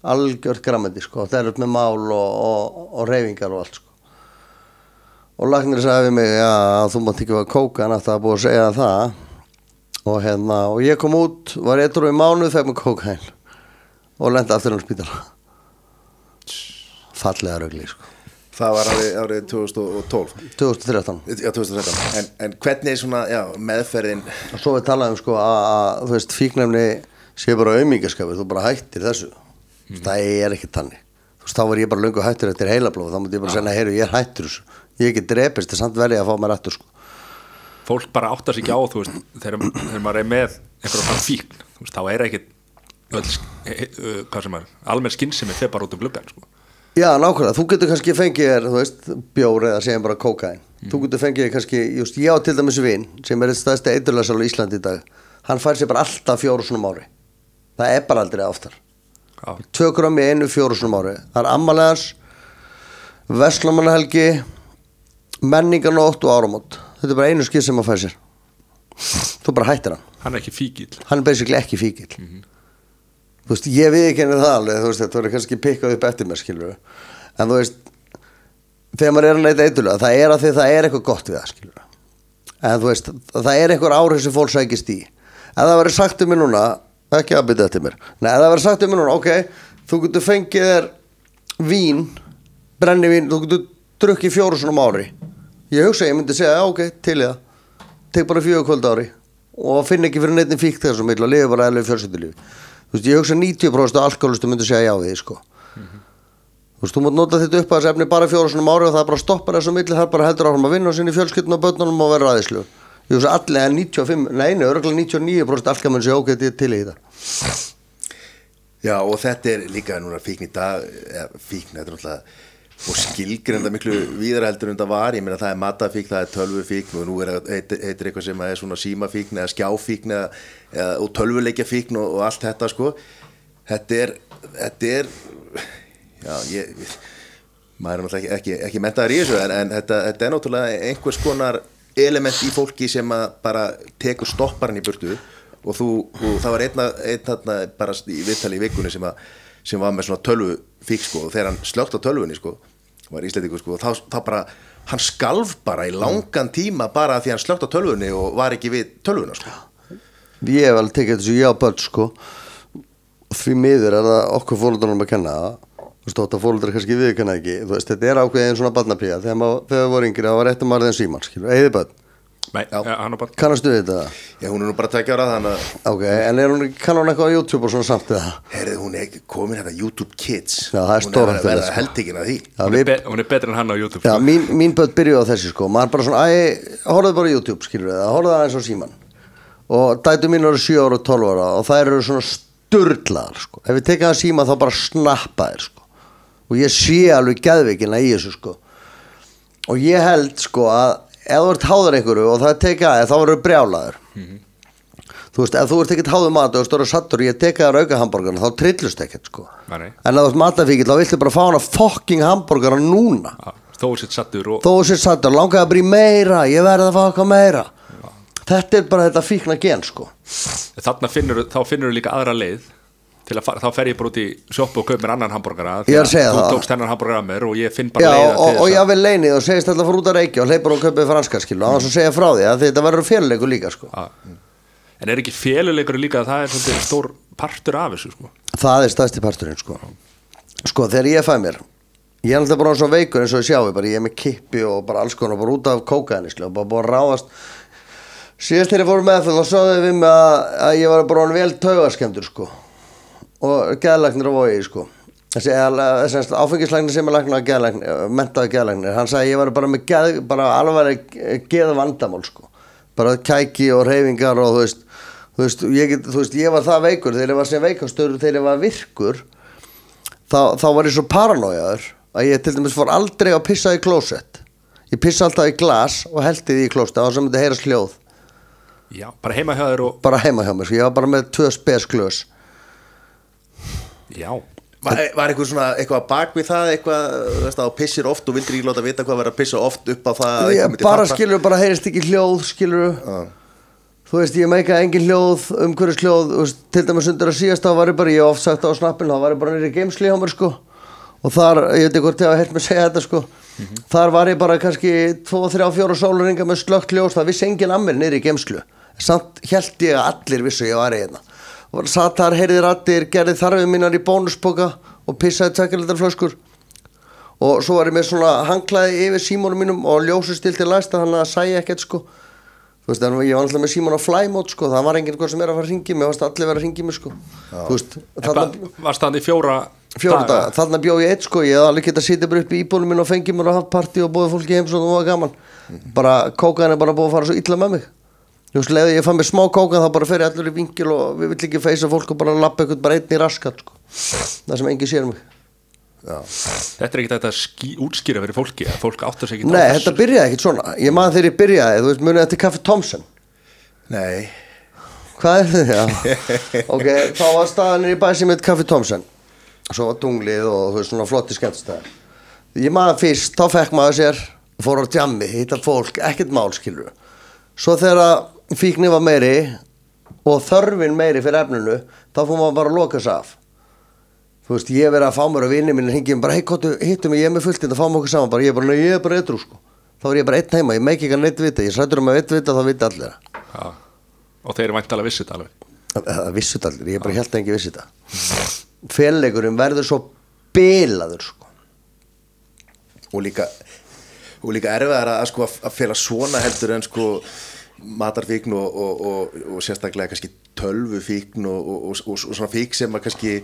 C: algjört grammeti sko, það er upp með mál og, og, og reyfingar og allt sko. Og lagnir sagði við mig já, þú mátt ekki vera kóka en það búið að segja það. Og hérna, og ég kom út var eitthvað í mánuð þegar með kókain og lendi aftur á spítala. Fallega rögli sko.
B: Það var árið, árið 2012
C: 2013
B: Já, 2013 en, en hvernig er svona, já, meðferðin?
C: Og svo við talaðum sko að, að þú veist fíknefni sé bara auðmingaskapur þú bara hættir þessu það er ekki tannig þú veist þá var ég bara löngu hættur eftir heilablóð þá múti ég bara segja heyru ég er hættur ég er ekki drepist það er samt verið að fá mér aftur sko.
A: Fólk bara áttar sig ekki á þú veist, þegar, þegar maður er með einhverjum fann fíkn, þú veist, þá er ekki öll, hvað sem almenn skinnsemi þeir bara út um gluggan sko.
C: Já, nákvæmlega, þú getur kannski fengið þér, þú veist, bjór eða segjum bara kókain Þú getur fengið þér kannski, just, ég á til dæmis vin sem er eitt staðsti eiturlæsal á Íslandi í dag. Hann fær sér bara alltaf fjóru svona ári. Það er bara aldrei oftar
A: Já,
C: Tvö grammi einu fjóru svona ári Það er ammalegans, Veslamannahelgi, menningarnótt og áramót. Þetta er bara einu skið sem fær sér. Þú bara hættir hann.
A: Hann er ekki fíkil
C: Hann er basically ekki fíkil Þú veist, ég við ekki henni það alveg veist, þetta verður kannski pikkað upp eftir mér, skilur En þú veist Þegar maður er að neyta eitthulega Það er að því það er eitthvað gott við það, skilur En þú veist, það er einhver áhrif sem fólk sækist í. Ef það verður sagt um mér núna Ekki að byrja eftir mér. Nei, það verður sagt um mér núna, ok. Þú getur fengið þér vín Brennivín, þú getur drukkið fjóru svona um ári. Ég hugsa, ég myndi segja, já, ok, til í það. Tek bara fjögur kvöld ári Og finn ekki fyrir neitt fíkt þessum mill Og lifi bara eðlega fjölskyldulífi Þú veist, ég hugsa 90% af alkoholistu myndi segja já við sko. Þú veist, þú mátt nota þetta upp að þessi efni bara fjóra svona ári og það bara stoppar þessu milli, það bara heldur áfram að vinna og sinni fjölskyldun og börnunum og vera aðeinslu. Hugsa allir en 95, nei, nei, örgulega 99% alltaf mun segja ok, þetta er til í þetta.
B: Já og þetta er líka núna fíkn í dag fíkn, þetta er náttúrulega og skilgrenda miklu víðar heldur en það var ég meina það er matafíkn, það er tölvufíkn og nú er heitir eitthvað sem er svona símafíkn eða skjáfíkn eða, eða, og tölvuleikjafíkn og, og allt þetta sko þetta er þetta er já ég maður er náttúrulega ekki, ekki, ekki mentaður í þessu en, en þetta, þetta er náttúrulega einhvers konar element í fólki sem að bara tekur stopparinn í burtu og þú, og það var einna, einna bara í viðtali í vikunni sem, að, sem var með svona tölvu fík sko og þegar hann slögt á tölvunni sko var íslendingu sko og þá, þá bara hann skalf bara í langan tíma bara því hann slögt á tölvunni og var ekki við tölvuna sko
C: Ég hef alveg tekið þessu já börn, sko. Því miður er það okkur fólundunum að kenna það. Þú veist, þetta fólundar kannski viðkenna ekki. Þú veist, þetta er ákveðin svona barnapríða. Þegar maður, þegar vorum yngri, það var rétt um aðraðin síman, skilur. Eða börn.
A: Nei,
B: Já.
A: ja, hann er bara
C: Kannastu við þetta?
B: já hún er nú bara að tekja ára þannig að
C: Ok, en er hún, kann hún eitthvað á YouTube og svona samt eða?
B: herrið hún er komin hérna YouTube Kids
C: Já, það er
B: hún
C: stóra
B: er að
C: fyrir,
B: verða
C: sko.
B: heldikinn að því
C: Já,
A: hún, er be, hún er betri en hann á YouTube
C: Já,
A: sko.
C: mín, mín börn byrjuði á þessi sko maður bara svona, æ, horfðu bara YouTube skilur við það, horfðu aðeins á síman og dætu mín eru 7 ára og 12 ára og þær eru svona sturglaðar sko ef við tekja það síma þá bara snappa þér sko og ég sé alveg geðveikina í þessu sko. Og ég held sko að ef þú ert háður einhverju og það er tekið aðeins þá verður brjálaður. Þú veist, ef þú ert ekkert háður mat og stóra sattur og ég teka þér auka hambúrgarna þá trillust ekkert sko.
A: Nei,
C: en ef þú ert matafíkil þá viltu bara fá hana fucking hambúrgara núna.
A: Já, þó er sitt sattur og
C: þó sér sattur, langaði bara í meira ég verði að fá eitthvað meira. Þetta er bara þetta fíkna gen sko.
A: Þarna finnur, þá finnur líka aðra leið til að fara, þá fer ég bara út í sjoppu og kaup mér annan hambúrgara
C: Ég er að
A: þú tókst hennan hambúrgara að mér og ég finn bara
C: Já,
A: leiða
C: og, og
A: til
C: ég
A: þess
C: vil leinið og segist alltaf að fara út að reykja og hleypur og kaupið franska skilu og að segja frá því að þetta verður féluleikur líka sko.
A: að en er ekki féluleikur líka að það er svolítið stór partur af þessu sko.
C: það er stærsti parturinn sko. sko þegar ég fæ mér ég er alltaf bara svo veikur eins og ég sjáu bara, ég er með kippi og bara alls konar bara út af kókaðinni og bara búin að ráðast síðast þegar ég fór með það þá sáðu við mig að, að ég var bara vel taugaskemdur sko og geðlagnir á vogi sko. Þessi áfengislægnir sem er lagnar að geðlagnir, mentaði geðlagnir hann sagði ég var bara með geð, bara alveg geð vandamál sko. Bara kæki og reyfingar og þú veist, þú veist, ég, get, þú veist ég var það veikur. Þegar ég var sem veikastur þegar ég var virkur þá, þá var ég svo paranoiaður að ég til dæmis fór aldrei að pissa í klósett. Ég pissa alltaf í glas og heldi því í klósett á að myndi heyrast hljóð.
A: Já, bara heima hjá þér og
C: bara heima hjá mér, sko. ég var bara með tvö spesklös
A: já,
B: Var, var eitthvað svona eitthvað bak við það eitthvað, þú veist, að þú pissir oft og vildir ekki láta vita hvað verður að pissa oft upp á það að myndi
C: bara
B: fatta?
C: skilur, bara heyrist ekki hljóð skilur þú veist, ég meika engin hljóð umhverjus hljóð, veist, til dæmis undir að síðast þá var ég bara, ég hef oft sagt á snappin þá var ég bara nýri geimsli hjá mér sko. Og þar, ég veit ekki hvort ég hafa heilt mig segja þetta sko. Þar var ég bara kannski 2, 3, 4 sólaringa með slögt ljós það vissi engin að mér nýri geimslu samt held ég að allir vissu ég var í hérna satt þar, heyrði rattir, gerði þarfið mínar í bónuspoka og pissaði tvekkilega flöskur og svo var ég með svona hanglaði yfir símónum mínum og ljósustilti læsta þannig að sæja ekkert sko. Þú veist, en ég var alltaf með símón á flymót sko, það var enginn hvað sem er að fara að ringi mig, það varst allir vera að ringi mig sko. Þú veist,
A: en
C: þarna,
A: varst það í fjóra
C: fjóra
A: Daga.
C: daga, þarna bjó ég eitt sko. Ég hef alveg getað sitja bara upp í íbúinu minn og fengið mér að hafa partí og búið fólki heim svo það var gaman. Bara kókaðan er bara búið að fara svo illa með mig þú veist, leiði ég fann mér smá kókaðan þá bara fer ég allur í vingil og við vill ekki feysa fólk og bara lappa eitthvað bara einn í raskat sko. það sem engi sér mig.
A: Þetta er ekkert að ský, útskýra fyrir fólki að fólk áttar sig ekki
C: Nei, þetta byrjaði ekkert svona. Ég man þegar ég byrjaði, þú veist, munið þetta Kaffi Thompson
B: Nei.
C: Hvað er þetta? Já. ok, þá var staðanir í bæsi með Kaffi Thompson Svo var dunglið og þú veist svona flotti skemmtstæðar Ég maður fyrst, þá fekk maður sér Fór á djammi, hitta fólk, ekkert mál skilur Svo þegar fíkni var meiri Og þörfin meiri fyrir efninu Þá fór maður bara að loka sig af Þú veist, ég verið að fá mér að vinni minn Hingjum bara, hei, hittum mig, ég er með fullt Það fáum okkur saman, bara, ég er bara, ég er bara eitthvað sko. Þá er ég bara einn heima, ég meik ekki að neitt vita Ég sættur um að eitt vita, þá vita allir það
A: Já. Og þeir eru væntalega vissið þetta alveg
C: Það vissut allir, ég bara held að ekki vissi þetta Félleikurinn verður svo bilaður sko.
B: og líka og líka erfiðar að, sko, að fela svona heldur en sko matarfíkn og, og, og, og sérstaklega kannski tölvufíkn og, og, og, og svona fík sem að kannski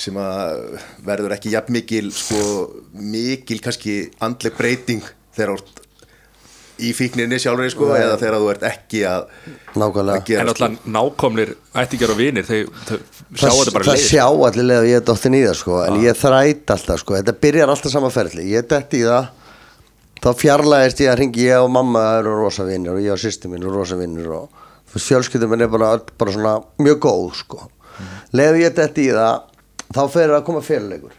B: sem að verður ekki jafn mikil sko mikil kannski andleg breyting þegar þú ert í fíkninni sjálfur sko eða þegar þú ert ekki að,
C: Nákvæmlega.
A: En alltaf nákomnir ættingjar og vinir þeir, þeir sjá
C: það,
A: þetta bara
C: það
A: leið
C: sjá allir leið að ég er dottin í það sko, en ég þræt alltaf sko, þetta byrjar alltaf sama ferli. Ég dett í það þá fjarlæðist ég að ringi ég og mamma eru rosa vinnir og ég og sýsti mín eru rosa vinnir og fjölskyldum minn er bara, bara svona mjög góð sko. Mm. leið ég dett í það þá fer að koma félulegur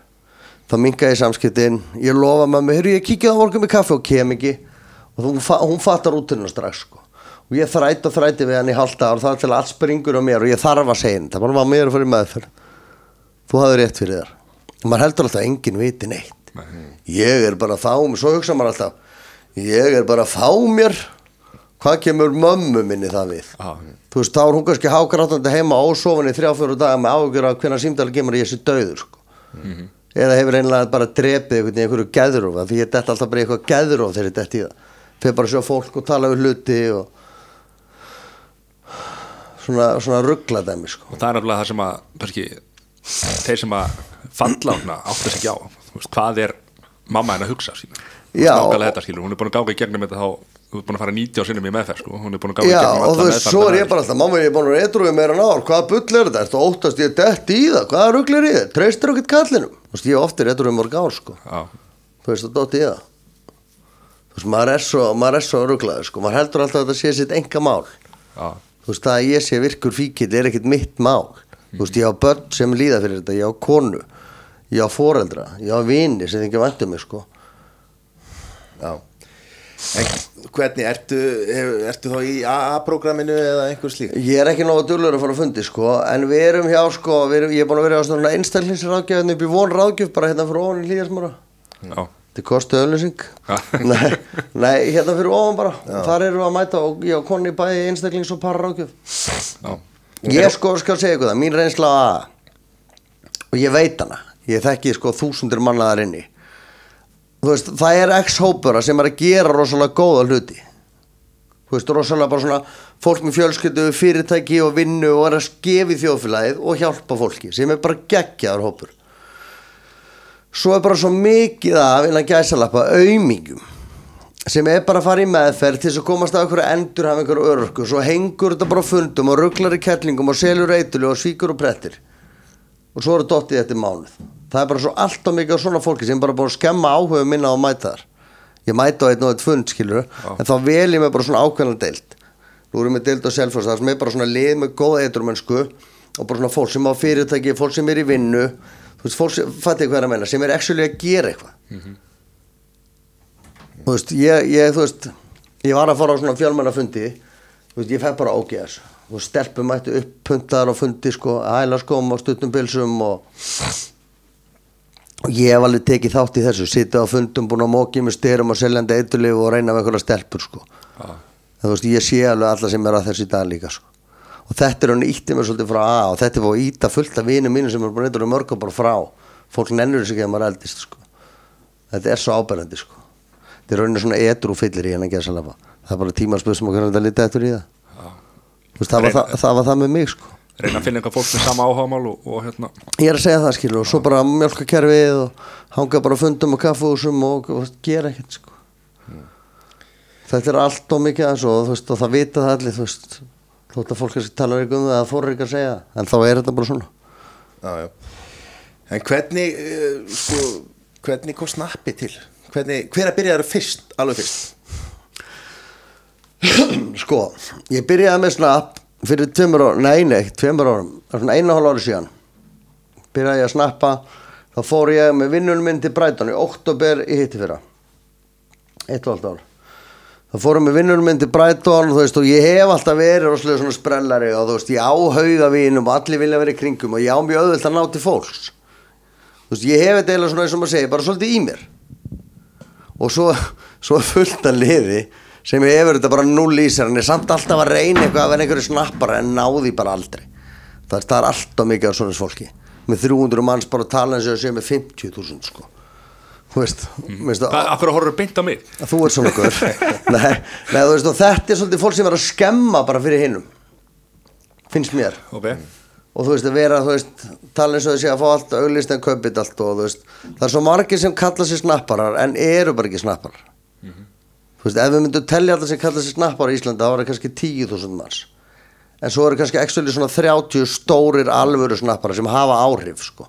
C: þá minga ég samskiptin, ég lofa mamma heyrðu ég kikið á morgun með kaffe og kem ekki. Og hún, hún fattar útunum strax sko. Og ég þræt og þræti við hann í halda og það er til að allt springur á mér og ég þarf að segja henni það bara var mér að fara í meðferð. Þú hafði rétt fyrir þér. Og maður heldur alltaf enginn viti neitt ég er bara að fá mér, svo hugsa maður alltaf ég er bara að fá mér hvað kemur mömmu minni það við
A: Já.
C: þú veist, þá er hún kannski hágrátandi heima ósofin í þrjá fyrir daga með áhugjur af hvernig símdali kemur ég sé döður sko. eða hefur einlega bara drepið einhverju gæðurof því ég dett alltaf bara eitthvað gæðurof þegar ég dett í það fyrir bara að sjá fólk og tala við hluti og svona, svona ruggla dæmi sko.
A: og það er nefnilega það sem að kannski, þeir sem að falla ána áttar sig ekki á veist, hvað er mamma henn að hugsa þetta skilur, hún er búin að ganga í gegnum þetta þá, þú er búin að fara 90 á sinnum í meðferð sko. hún er búin að ganga í gegnum
C: og þú veist, svo er
A: með
C: ég bara alltaf, mamma ég er búin að vera eitthvað meira ár, hvaða bull er þetta? Ertu óttast ég dett í það? Hvaða ruggl er í það? Treystir okkur kallinum? Þú veist, ég er oftir eitthvað mörg ár, sko. Þú veist, það dótt í það. Þú veist, maður er svo, er svo rugglaður, sko. Maður heldur alltaf að þetta sé sitt ég á foreldra, ég á vini sem þið ekki vantum mig, sko.
B: Já. En hvernig, ertu, ertu þá í AA-programminu eða einhver slík?
C: Ég er ekki nógu dullur að fara að fundi sko. En við erum hjá sko, við erum, ég er búin að vera á svona einstaklingsráðgjöfni upp í von ráðgjöf bara hérna fyrir ofan í hlýjarsmára
A: já,
C: Þetta kosti auðlýsing
A: Já. [LAUGHS]
C: nei, nei, hérna fyrir ofan bara. Þar erum við að mæta og ég og konni bæði einstaklings og
A: já.
C: Ég sko skal segja ykkur það, mín reynsla og ég veit hana ég þekki sko þúsundir manna þar inni. Veist, það er ex-hópura sem er að gera rosalega góða hluti. Þú veist, rosalega bara svona fólk með fjölskyldu, fyrirtæki og vinnu og er að skefi þjóðfélagið og hjálpa fólki sem er bara geggjaður hópur. Svo er bara svo mikið af innan gæsalappa aumingum sem er bara að fara í meðferð til þess að komast að einhverju endur hafa einhverju örorku svo hengur þetta bara fundum og rugglar í kettlingum og selur eitulu og svíkur og prettir og svo eru dottið eftir mánuð. Það er bara svo allt og mikið af svona fólki sem bara búin að skemma áhuga minna á að mæta þar. Ég mæta á einn og eitt fund skilur en þá vel ég mig bara svona ákveðna deild. Nú erum við deild á selfos það sem er bara svona lið með góða eiturmennsku og bara svona fólk sem á fyrirtæki fólk sem er í vinnu. Þú veist, fólk sem, fattu hvað er að menna sem er actually að gera eitthvað. Þú veist, ég, ég, þú veist ég var að fara á svona fjölmennafundi þú veist, ég fekk bara ógeðas veist, stelpum mættu upp puntaðar á fundi sko, hæla skóm og stuttum pilsum og og ég hef alveg tekið þátt í þessu sitja á fundum, búin að mókið með styrum og seljandi eitulif og reyna með einhverja stelpur sko. En þú veist, ég sé alveg alla sem er að þessu í dag líka sko. og þetta er hann ítti mér svolítið frá A og þetta er fóð að íta fullt af vinum mínu sem er búin eitthvað mörgum bara frá fólk nennur þessu ekki að maður eldist sko. þetta er svo áberandi sko. þetta er rauninni svona edru fyllir í hennan geðsalapa það er bara tímaspöð sem okkur er að lita eftir í það veist, það, var það, það var það með mig sko.
A: reyna að finna eitthvað fólk með sama áhagamál og, og hérna
C: ég er að segja það skilur og svo bara mjölka kerfið og hanga bara fundum og kaffúsum og, og gera ekkert sko þetta er allt og mikið aðeins og, þú veist, og það vita það allir þú veist, þótt að fólk kannski tala um það að þóra ekki að segja það, en þá er þetta bara svona
B: Já, já. En hvernig, uh, sko, hvernig kom snappi til? Hvernig, hver að byrja fyrst, alveg fyrst? [CLEARS THROAT]
C: sko, ég byrjaði með snapp fyrir tveimur árum, nei nei, tveimur árum svona einu og hálf ári síðan. Byrjaði ég að snappa þá fór ég með vinnunum minn til Bræton í oktober í hitti fyrra. Eitt og allt ár. Þá fórum við vinnunum minn til Bræton þú veist og ég hef alltaf verið rosalega svona sprellari og þú veist ég á hauga vinum og allir vilja vera í kringum og ég á mjög auðvöld að ná til fólks. Þú veist ég hef þetta eiginlega svona eins og maður segir bara svolítið í mér. Og svo, [LAUGHS] svo fullt að liði sem hefur þetta bara null í sér en er samt alltaf að reyna eitthvað að vera einhverju snappara en náði bara aldrei. Það er, það er alltaf mikið af svona fólki. Með 300 manns bara að tala eins og séu með 50.000 sko. Þú veist,
A: Hvað, af hverju horfður beint á mig?
C: þú er svona [LAUGHS] og þetta er svolítið fólk sem er að skemma bara fyrir hinnum finnst mér.
A: Ok,
C: og þú veist að vera, veist, tala eins og þessi að fá allt auglist en kaupið allt og veist það er svo margir sem kalla sér snapparar en eru bara ekki snapparar þú veist, ef við myndum telja alltaf sem kalla sér snapparar í Íslanda þá var það kannski 10.000 manns. En svo eru kannski actually svona 30 stórir alvöru snapparar sem hafa áhrif sko.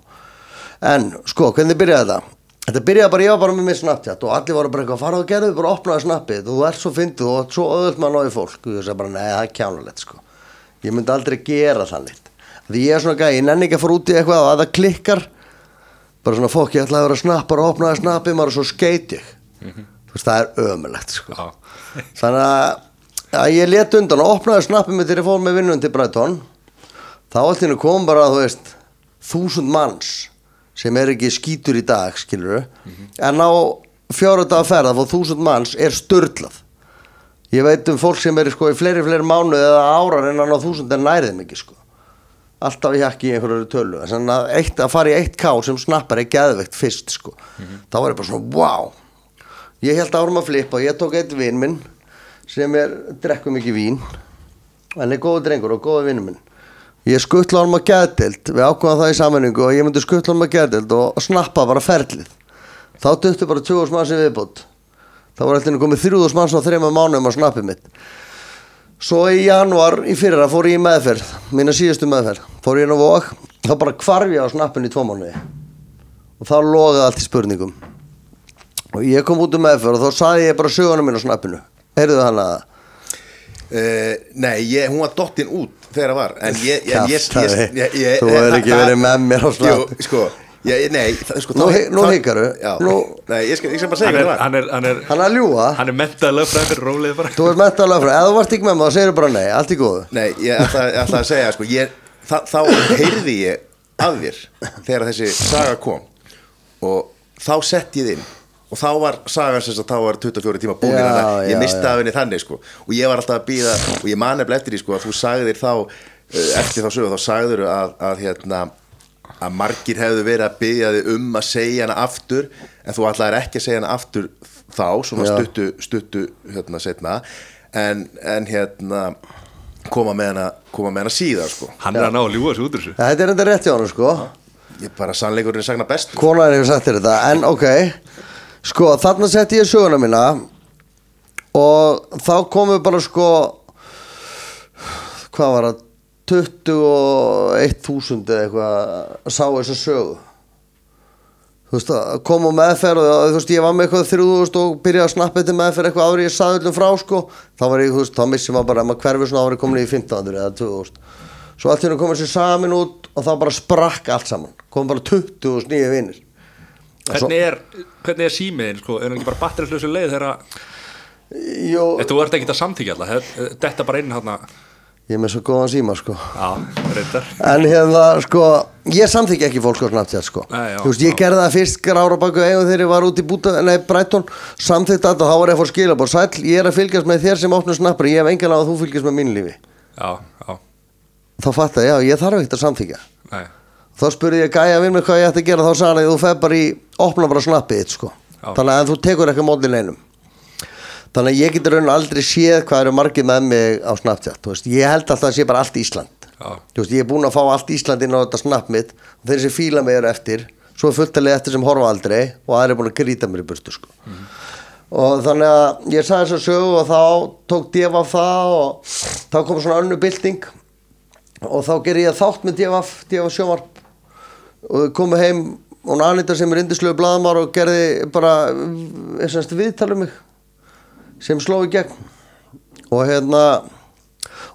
C: en sko, hvernig byrjaði þetta? Þetta byrjaði bara, ég var bara með mér snapptjátt og allir voru bara eitthvað, fara og gerðu, bara opnaði snappið. Þú ert svo fyndið og svo öðvöld maður náði fólk. Og ég sagði bara, nei, það er kjánulegt sko. Ég myndi aldrei gera þannig því ég er svona gæði, ég nenni ekki að fara út í eitthvað og að það klikkar. Bara svona fólk, ég ætlaði að vera snappar og opnaði snappið maður og svo skeit ég þú veist, það er ömulegt sko. Þannig að, að ég let undan og opnaði snappið mig þegar ég fór með vinnun til Brighton. Þá hérna kom bara, þú veist þúsund manns sem er ekki skítur í dag, skilur en á fjóra daga ferð að fá þúsund manns er störtlað ég veit um fólk sem er sko í fleiri, fleiri mánuð eða árar en á þúsund en nærið mikið sko. Alltaf í jakki í einhverju tölu. Að, eitt, að fara í eitt ká sem snappar er geðveikt fyrst sko. Þá var ég bara svona, wow ég held árum að flippa og ég tók eitt vinn minn sem er, drekkum ekki vín. Hann er góðu drengur og góðu vinnur minn. Ég skuttla honum að geðdild við ákvæðum það í sammenningu og ég myndi skuttla honum að geðdild og snappa bara ferlið. Þá duttu bara 20 manns í viðbútt þá var alltaf komið 3000 manns á þreima mánum á snappið mitt. Svo í januar í fyrra fór ég í meðferð mína síðustu meðferð. Fór ég inn á vok þá bara kvarf ég á snappinu í tvo mánuði. Og þá logaði allt í spurningum og ég kom út um meðferð og þá saði ég bara sögunum minn á snappinu heyrðu hann að
B: Uh, nei, ég, hún var dottin út þegar það var En ég, ég, ég, ég,
C: Kjaftaði.
B: ég, ég
C: Þú hefur ekki verið með mér á
B: Jú,
C: snappi.
B: sko Nei, sko
C: Nú nú hikaru.
B: Ég skal, ég skal bara segja hvað
A: er,
B: það var.
A: hann er, hann er,
C: hann er að ljúa
A: hann er bara.
C: Þú ert metalega frá, ef þú varst ekki með maður þá segir bara nei, allt í góðu.
B: Nei, ég ætla, ætla að segja sko, ég, þa, Þá heyrði ég af þér Þegar þessi saga kom. Og þá sett ég þið inn Og þá var sagan sem sagt, þá var 24 tíma búin
C: Já,
B: þannig að Ég misti af henni þannig sko. Og ég var alltaf að býða Og ég man nefnilega eftir því sko Að þú sagðir þá uh, Eftir þá sögu Þá sagður að, að hérna að margir hefðu verið að byggja þig um að segja hana aftur en þú ætlaðir ekki að segja hana aftur þá, svona
C: Já.
B: stuttu, stuttu hérna setna en, en hérna koma með hana, koma með hana síðar sko.
A: hann er að ná að ljúa þessu út úr þessu.
C: Þetta er enda rétt hjá hann sko.
B: Ég bara sannleikurinn sagna best
C: konan hefur sagt þér þetta, en ok sko, þarna setti ég söguna mína og þá komum við bara sko hvað var það 21.000 eða eitthvað sá þessa sögu. Þú veist að koma á meðferð og þú veist ég var með eitthvað 3000 og byrjaði að snappa þetta meðferð eitthvað árið ég saði öllum frá sko. Þá var ég, þú veist, þá missi maður bara að maður hverfi svona árið komin í 1500 eða 2000 svo allt í hennu komið sér samin út og þá bara sprakk allt saman. Kom bara 20.000 nýja vinnir
A: hvernig er, hvernig er símiðin sko? er hann ekki bara batterislösu leið þegar að þú ert ekki að samþykja alltaf þetta bara inn hann
C: ég er með svo góðan síma sko
A: já, reyndar
C: En hérna, sko, ég samþykja ekki fólk á Snapchat, sko.
A: Nei, já,
C: þú veist, ég
A: já.
C: gerði það fyrst grára baku eigum þegar ég var út í búta, nei, Brighton, samþykta þetta, þá var ég að fór skilabór, sæll, ég er að fylgjast með þér sem opnur snappar, ég hef engan á að þú fylgjast með mínu lífi.
A: já, já,
C: Þá ég, já, ég þarf ekkert að samþykja.
A: nei
C: Þá spurði ég gæja við mig hvað ég ætti að gera, þá sagði að þú fer bara í, opna bara snappið þitt, sko.
A: Já.
C: Þannig að þú tekur ekki mótin einum. Þannig að ég getur raun aldrei séð hvað eru margir með mig á veist, ég held alltaf að það sé bara allt Ísland. Veist, ég er búinn að fá allt Ísland inn á þetta snapp mitt og þeir sem fíla mig eru eftir svo er fullt að liða eftir sem horfa aldrei og aðri er búin að grýta mér í burtu sko. og þannig að ég sagði þess að sögu og þá tók Devaf það og þá kom svona önnu bylting og þá gerði ég þátt með Devaf Devaf sjómarp og þau komu heim og Anita sem er indislegu blaðmar og gerði bara eh, semst, viðtal um mig sem sló í gegn. Og hérna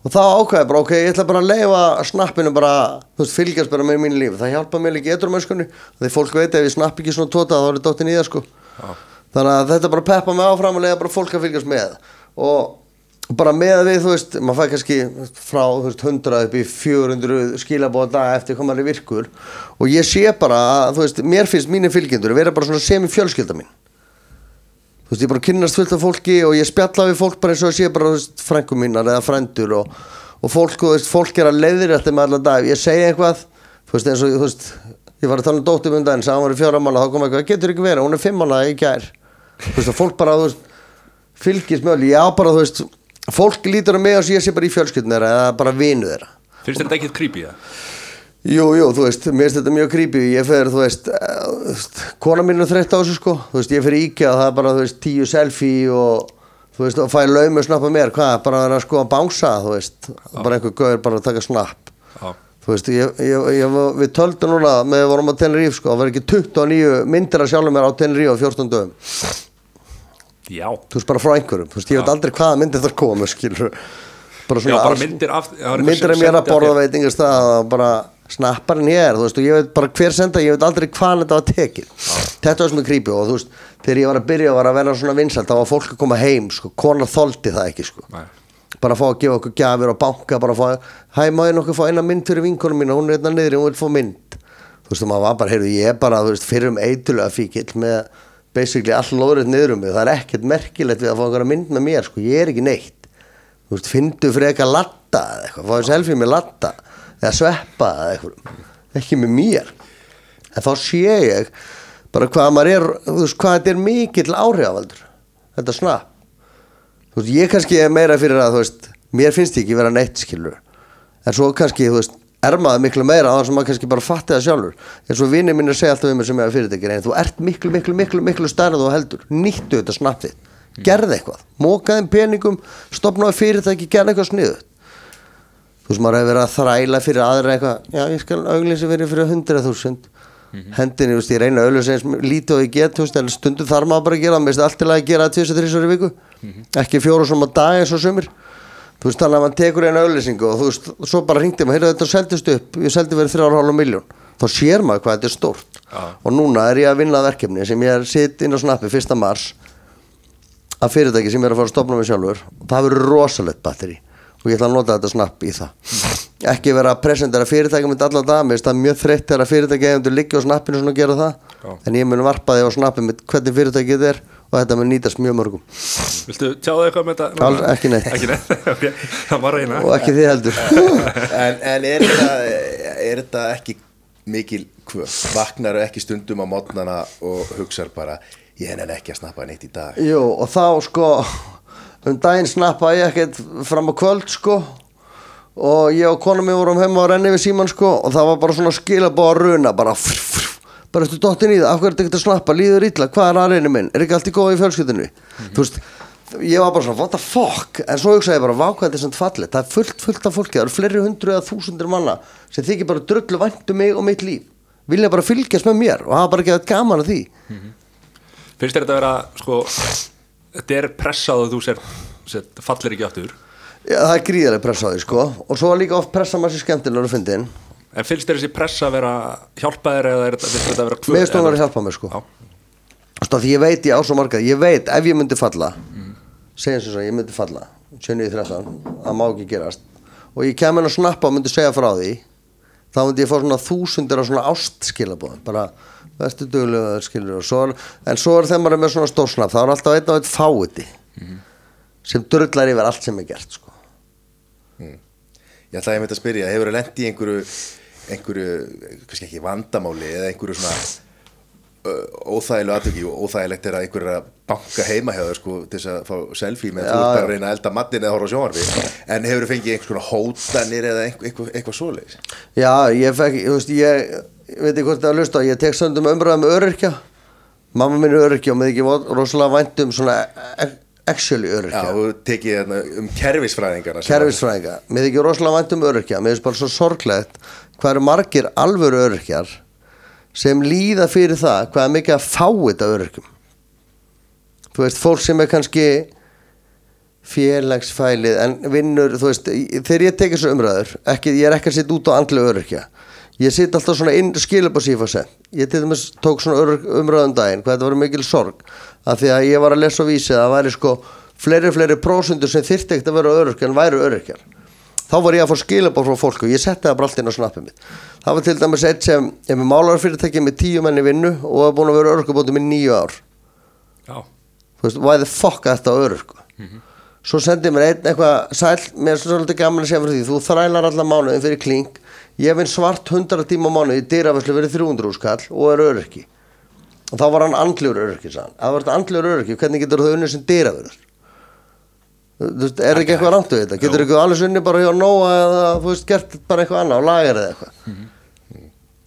C: og þá ákvæði bara ok, ég ætla bara að leifa snappinu bara, þú veist, fylgjast bara með mínu lífi. Það hjálpa mér líka eitthvað mennskunni því fólk veit ef ég snapp ekki svona tóta þá er þetta dottin í það sko. Þannig að þetta bara peppa mig áfram og leiða bara fólk að fylgjast með. Og bara með við, þú veist, maður fæ kannski frá þú veist, 100 upp í 400 skilabóða dag eftir hvað maður er virkur og ég sé bara, að, þú veist, mér finnst mínir fylgjendur vera bara svona semi fjölskylda mín þú veist, ég bara kynnast fullt af fólki og ég spjalla við fólk bara eins og ég sé bara, þú veist, frængu mínar eða frændur og, og fólk, þú veist, fólk er að leiðir eftir með allan dag, ég segi eitthvað þú veist, eins og, þú veist, ég var að tala um dóttum um daginn, hann var í er í fylgist með allir, já bara, þú veist fólk lítur á mig og sé ég sé bara í fjölskyldun þeirra eða bara vinu þeirra.
A: Finnst þetta ekkert creepy, það?
C: Jú, jú, þú veist, mér finnst þetta mjög creepy. Ég fer, þú veist, eh, Kona mín er þreytt á þessu, sko. Þú veist, ég fer í IKEA það er bara, þú veist, tíu selfie og, þú veist, og fæ laumi og snappa mér. Hvað, bara að vera sko að bánsa, þú veist? Bara einhver gauður bara að taka snapp
A: Já.
C: Þú veist, ég, ég, ég, við töldum núna með við vorum á Tenerife, sko Það var ekki 29 myndir að sjálfum mér á Tenerife á 14 dögum
A: Já.
C: Þú veist, bara frá einhverjum, þú veist, ég veit aldrei hvaða myndir það koma, skilur Bara
A: Já, bara myndir af...
C: myndir af mér að borða veitingast það og bara snappar en ég er þú veist og ég veit bara hver senda ég veit aldrei hvað þetta var tekið. Þetta var sem er creepy og þú veist þegar ég var að byrja og var að vera svona vinsalt þá var fólk að koma heim sko. Konar þoldi það ekki sko.
A: Nei.
C: bara að fá að gefa okkur gjafir og banka bara að fá hæ ég nokkuð fá eina mynd fyrir vinkonum mína? Hún er hérna niðri hún vil fá mynd. Þú veist og maður var bara heyrðu ég er bara þú veist fyrir um eitulega fíkil með basically all lóðrið niður um mig. Það er ekkert merkilegt við að fá einhverja mynd með mér sko. Ég er ekki neitt. Þú veist, fyndu fyrir eitthvað latta eða eitthvað, fáðu selfie með latta eða sveppa eða eitthvað. Ekki með mér. En þá sé ég bara hvað maður er þú veist, hvað þetta er mikill áhrifavaldur. Þetta snapp þú veist, ég kannski er meira fyrir að þú veist, mér finnst ég ekki vera neitt skilur en svo kannski, þú veist, er maður miklu meira á þess að maður kannski bara fatti það sjálfur. Eins og vinið minn er segja alltaf við mér sem er að fyrirtækja en þú ert miklu, miklu, miklu, miklu stærð og heldur. Nýttu þetta snapp þitt. Gerði eitthvað, mókaðum peningum stopnaði fyrirtæki, gerði eitthvað sniðut þú veist, maður hefur verið að þræla fyrir aðra eitthvað, já, ég skal auglýsa fyrir fyrir hundra þúsund. Hendinni, þú veist, ég reyna að auglýsa eins lítið og ég get, veist, stundum þarf maður bara að gera, þú veist, þannig að mann tekur eina auglýsingu og þú veist, svo bara hringdi maður, heyrðu þetta seldist upp ég seldi verið þrjára hálfa miljón þá sér maður hvað þetta er stórt.
A: Já.
C: og núna er ég að vinna verkefni sem ég er sitt inn á snappi fyrsta mars að fyrirtæki sem ég er að fara að stopna mig sjálfur. Það verður rosalegt batteri og ég ætla að nota þetta snapp í það. Ekki vera að presentera fyrirtæki með allar dag mér finnst það mjög þreytt að fyrirtæki hefur liggja á snappinu að gera það.
A: Já.
C: en ég mun varpa þig á snappi með hvernig fyrirtæki þetta er og þetta mun nýtast mjög mörgum
A: Viltu tjáðu eitthvað með þetta?
C: Alls- ekki neitt.
A: Ekki neitt, [LAUGHS] ok. Það var reyna.
C: og ekki þið heldur [LAUGHS]
B: en, en er, þetta, er þetta ekki mikil kvöf vaknar ekki stundum á mótnana og hugsar bara ég henni ekki að snappa neitt í dag
C: Jú, og þá sko um daginn snappaði ég ekkert fram á kvöld sko og ég og kona mér vorum heima á renni við síman sko og það var bara svona skilabóð að runa bara frr, frr, bara eftir dottin í það, af hverju er þetta ekki að snappa, líður illa, hvað er aðreinu minn, er ekki allt í góða í fjölskyldinu þú veist, ég var bara svona what the fuck, en svo hugsaði ég bara vákvæði þetta er samt fallið, það er fullt, fullt af fólki. Það eru fleiri hundru eða þúsundir manna sem þykir bara drullu væntu mig og mitt líf. Vilja bara fylgjast með mér og hafa bara gefið gaman að því.
A: Finnst þér þetta að vera, sko, þetta er pressað og þú sér, sér fallir ekki aftur.
C: Já, það er gríðarlega pressa á því sko. Og svo er líka oft pressa maður sér skemmtilegur að fyndin
A: En finnst þér þessi pressa að vera hjálpa þér eða er þetta, finnst að vera kvöð?
C: Mér stóðum að hjálpa mér sko. Því ég veit ég á svo marga Ég veit ef ég myndi falla segjum sem svo ég myndi falla 7.13, það má ekki gerast og ég kem inn að snappa og myndi segja frá því þá myndi ég fá svona þúsundir af svona ástskilabóðum bara vestu duglega skilur og svo er, en svo er maður er með svona stórsnapp þá er alltaf einn og einn fáiti sem drullar yfir allt sem er gert sko.
B: Ég ætlaði að að spyrja, hefur það lent í einhverju einhverju, kannski ekki vandamáli eða einhverju svona óþægilegu aðtöki og óþægilegt er að einhver er að banka heima hjá þau sko til þess að fá selfie með
C: Já,
B: þú bara
C: já.
B: að reyna að elda matinn eða horfa á sjónvarfi en hefur þú fengið einhvers konar hótanir eða eitthvað, eitthvað, svoleiðis?
C: Já, ég fekk, ég veist, ég, ég veit ekki hvort það að lusta, ég tek söndum umræðum með öryrkja. Mamma mín er öryrkja og með ekki rosalega vænt um svona e- actually
B: Já,
C: öryrkja
B: og tekið hérna um kerfisfræðingarna sem-
C: Kerfisfræðinga, með ekki rosalega vænt um öryrkja. Mér finnst bara svo sorglegt hvað eru margir alvöru öryrkjar sem líða fyrir það hvað er mikið að fá þetta öryrkjum. Þú veist, fólk sem er kannski félagsfælið en vinnur, þú veist, þegar ég tekið svo umræður, ekki, ég er ekki að sitja út á andlu öryrkja. Ég sitt alltaf svona inn skilabá sífa sett ég til dæmis tók svona öryrk, umræðum daginn hvað þetta var mikil sorg af því að ég var að lesa á vísi að það væri sko fleiri fleiri prósundur sem þyrfti ekkert að vera öryrkja en væru öryrkjar þá var ég að fá skilabá frá fólku ég setti það bara allt inn á snappið mitt. Það var til dæmis eitt sem ég með málarfyrirtæki með tíu menni vinnu og var búin að vera öryrkjabóti með nýju ár.
A: Já,
C: þú veist, why the fuck er þetta á öryrku svo sendi mér einn eitthvað sæl, mér er svolítið gaman að segja fyrir því þú þrælar allan mánuðin fyrir kling ég vinn svart 100 tíma mánuði í dýrafæslu fyrir 300 skall og er öryrki. Og þá var hann andljur öryrki sann. að var þetta andljur öryrki, hvernig getur þú unnið sem dýrafæður þú veist, er ekki eitthvað rangt við þetta? Getur ekki alveg sunni bara hjá Nóa eða þú veist, gert bara eitthvað annað og lagar eða eitthvað?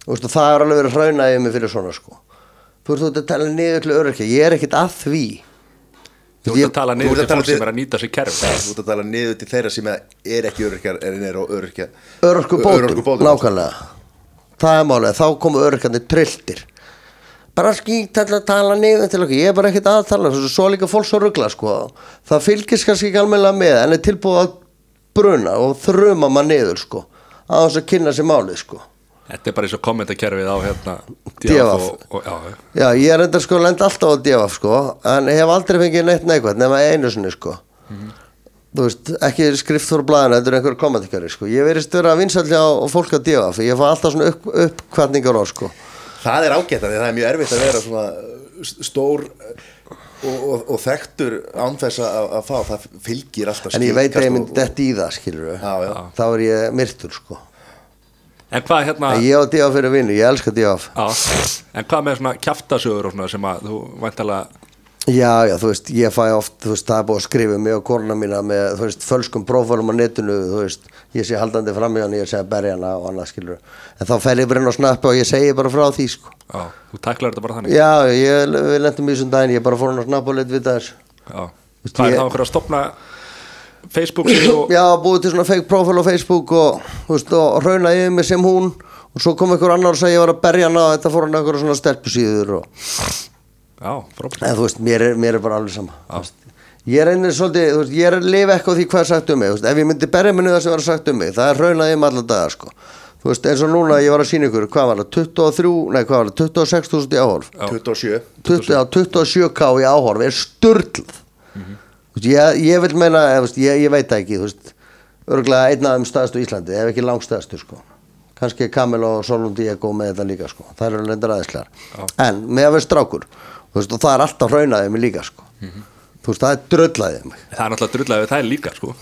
C: Þú veist, og það er alveg verið hraunaðið mig fyrir svona sko. Þú veist, þú ert að tala niður til öryrki ég er ekkit að því.
A: Þú ert að tala niður til fólk sem er að nýta sér kerfi.
B: Þú ert að tala niður til þeirra sem er ekki öryrkjar en er á öryrkja
C: Örorkubótum. nákvæmlega. Það er málið, þá komu öryrkandi trilltir bara skýt alltaf að tala niður til okkur, ég er bara ekkert að tala svo, svo líka fólk svo ruggla sko. Það fylgist kannski ekki almennilega með en er tilbúið að bruna og þruma maður niður sko að þess að kynna sér málið sko.
A: Þetta er bara eins og kommentakerfið á hérna og, já, já.
C: ég er enda sko lend alltaf á DFF sko en hef aldrei fengið neitt neikvægt nema einu sinni sko. Þú veist, ekki skrift fyrir blæðina þetta er einhver kommentikari sko. Ég verist vera vinsallja á fólk á DFF ég fá alltaf svona upp, sko
B: Það er ágætt af því að það er mjög erfitt að vera svona uh, stór uh, og, og, og þekktur án þess að, að fá. Það fylgir alltaf
C: en ég veit að ég mynd
B: skilkast og-
C: dett í það skilur
B: Já, já.
C: þá er ég myrtur sko.
A: En hvað hérna
C: en ég á DFF fyrir vinnu, ég elska
A: já, En hvað með svona kjaftasögur og svona sem að þú væntalega
C: Já, já, þú veist, ég fæ oft, þú veist, það er búið að skrifa um mig og korna mína með, þú veist, fölskum prófálum á netinu, þú veist, ég sé haldandi fram í hann, ég sé að berja hana og annað, skilur. En þá fer ég bara inn á snappi og ég segi bara frá því, sko.
A: Já, þú tæklar þetta bara þannig
C: Já, ég, við lendum í þessum daginn, ég bara fór hann á snappi og leitt við þessu.
A: Já.
C: Veist,
A: Hvað er
C: ég-
A: það okkur að stopna Facebook síðu og
C: Já, búið til svona fake profile á Facebook og, þú veist, og rauna yfir mig sem hún og svo kom einhver annar og sagði ég var að berja hana og þetta fór hann einhverja svona stelpusíður og,
A: Já, frábært
C: en þú veist, mér er, mér er bara alveg sama. veist. Ég er einnig svolítið, þú veist, ég er að lifa eitthvað á því hvað er sagt um mig, þú veist, ef ég myndi berja minni það sem var sagt um mig, það er raunað um alla daga, sko. Þú veist, eins og núna ég var að sína ykkur, hvað var það, 23, nei, hvað var það, 26.000 í áhorf.
B: 27
C: 20, já, 27k í áhorf er sturglað. Þú veist, ég, ég vil meina, veist, ég, ég veit ekki, þú veist, örgulega einn af þeim staðstu Íslandi, ef ekki langstaðstu, sko. Kannski Kamil og Solon Diego með þetta líka, sko. Það eru lendar aðeinslegar. En með að vera strákur, veist, og það er alltaf raunaðið mig líka, sko. Þú veist, það er dröllaðið mig.
A: Það er drullega við það er líka sko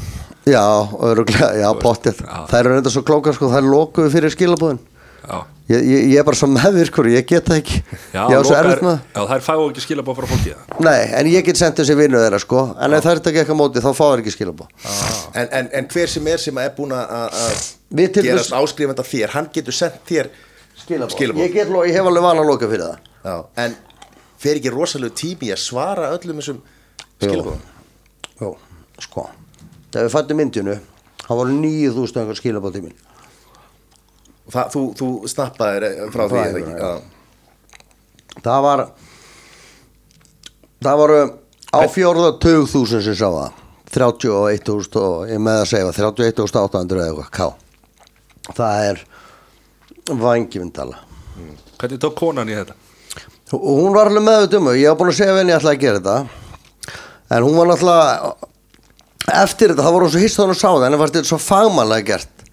C: Já, örgulega, já, pottið.
A: Já.
C: Það eru reynda svo klókar, sko, það er lokuð fyrir skilabúðin.
A: Já,
C: Ég, ég, ég er bara svo meðvirkur, ég get það ekki.
A: já,
C: það.
A: já það er fá ekki skilabóð frá fólki það
C: Nei, en ég get sendt þessi vinnu þeirra sko En ef það er ekki ekki á móti þá fá þær ekki skilabó
B: en, en, en hver sem er sem er búin að að
C: Við til
B: gerast af þér hann getur sendt þér
C: Skilabó
B: Skilaboð.
C: Ég, ég hef alveg vana að loka fyrir það
B: Já, en fer ekki rosalega tími að svara öllum þessum skilabóðum
C: Jó, sko. Þegar við fættum myndinu þá voru 9000 einhver skilabó til mín.
B: Og það, þú, þú snappaðir eh, frá því eða
C: því,
B: ekki?
C: já. Það var Það voru á fjórða tug þúsund sem sá það. 31.000 og ég með að segja 31.800 eða eitthvað Það er vangivindala
A: Hvernig tók konan í þetta?
C: Og hún var alveg meðut um ég var búin að segja henni að ég ætla að gera þetta. En hún var náttúrulega eftir þetta, það voru hún svo hist þannig að sá það en það var þetta svo fagmannlega gert.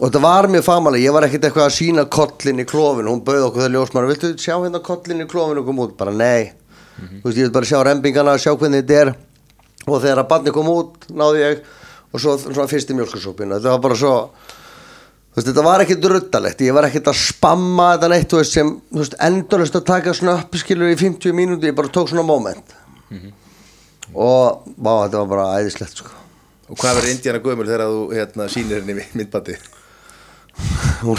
C: Og þetta var mjög fagmannlega ég var ekkert eitthvað að sína kollin í klófinu hún bauð okkur þegar ljósmann, viltu sjá hérna kollin í klófinu? Kom út, bara nei. Þú veist, ég vil bara sjá rembingana, sjá hvernig þetta er. Og þegar að barni kom út náði ég. Og svo svona fyrsti mjölkursópin þetta var bara svo þú veist, þetta var ekkit ruddalegt ég var ekkit að spamma þetta neitt þú veist, sem, þú veist, endurlust að taka svona upp skilur í 50 mínúti, ég bara tók svona moment. Og, vá, þetta var bara æðislegt, sko.
B: Og hvað verður Indiana Gömul þegar þú hérna, sýnir henni myndbandi?
C: hún,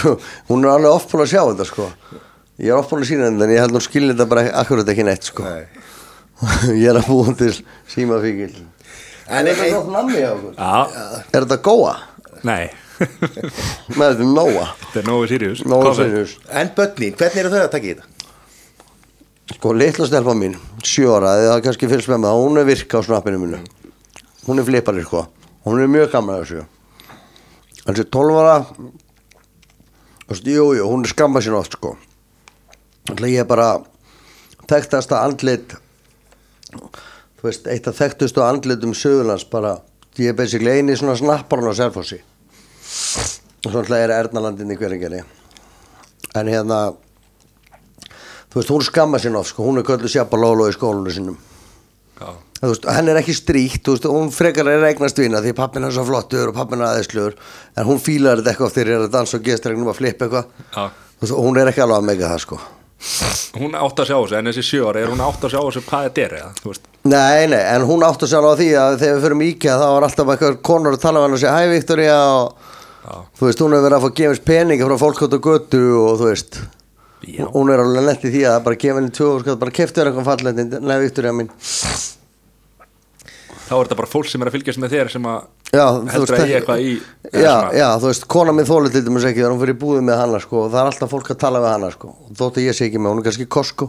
C: hún er alveg búin að sjá þetta, sko. Ég er oft búin að sína þetta, en ég held nú skilja þetta bara akkurat ekki neitt, sko.
B: Nei. [LAUGHS]
C: ég er að búin til símafíkil
B: En
C: er þetta
B: ein-
C: gott nammi á okkur?
A: Já,
C: er þetta góa?
A: nei
C: með þetta er nóa
A: Þetta er nógu Sirius
C: nóa. Sirius
B: En börnin, hvernig eru þau að taka í þetta?
C: Sko, litla stelpa mín, sjö ára, eða kannski fyrst með mig, hún er virka á snappinu mínu. Hún er flipari, sko. Hún er mjög gamla þessu. Þessi 12 ára, þú veist, jú, hún er skammað sín oft, sko. Þannig ég er bara þekktasta andlit, þú veist, eitt af þekktustu andlitum Suðurlands, bara, ég er basically eini svona snapparinn á Selfossi. Og svona er Ernalandin í hverjengeli. En hérna, þú veist, hún skamma sín of, sko, hún er köllu sjappa lólo í skólanu sinum
A: Já.
C: þú veist, henn er ekki stríkt, þú veist, hún frekar er eignast vina því pappin er svo flottur og pappin er aðeinsluður en hún fílar þetta eitthvað þegar ég er að dansa og gestregnum að flippa eitthvað og hún er ekki alveg að mega það, sko
A: Hún átt að sjá þessu En þessi sjö ára, er hún átt að sjá þessu hvað þetta er eða, þú veist
C: Nei, nei, en hún átt að sjá á því að þegar við fyrir íkja þá var alltaf eitthvað konur að tala um hann og segja Hæ Viktoria og. Þú veist, hún hefur verið að fá gefins peninga frá fólk átt á götu og þú veist
A: Já.
C: hún er alveg lent í því að bara gefa henni skall, bara keftu þér eitthvað fallet Nei, Viktoria mín
A: Þá er þetta bara fólk sem er að fylgjast með þér sem að
C: Já,
A: heldur að ég eitthvað í
C: já, já, þú veist, kona minn til dæmis ekki þegar hún fyrir búið með hana sko, og það er alltaf fólk að tala við hana sko, og þótt að ég sé ekki með, hún er kannski kosko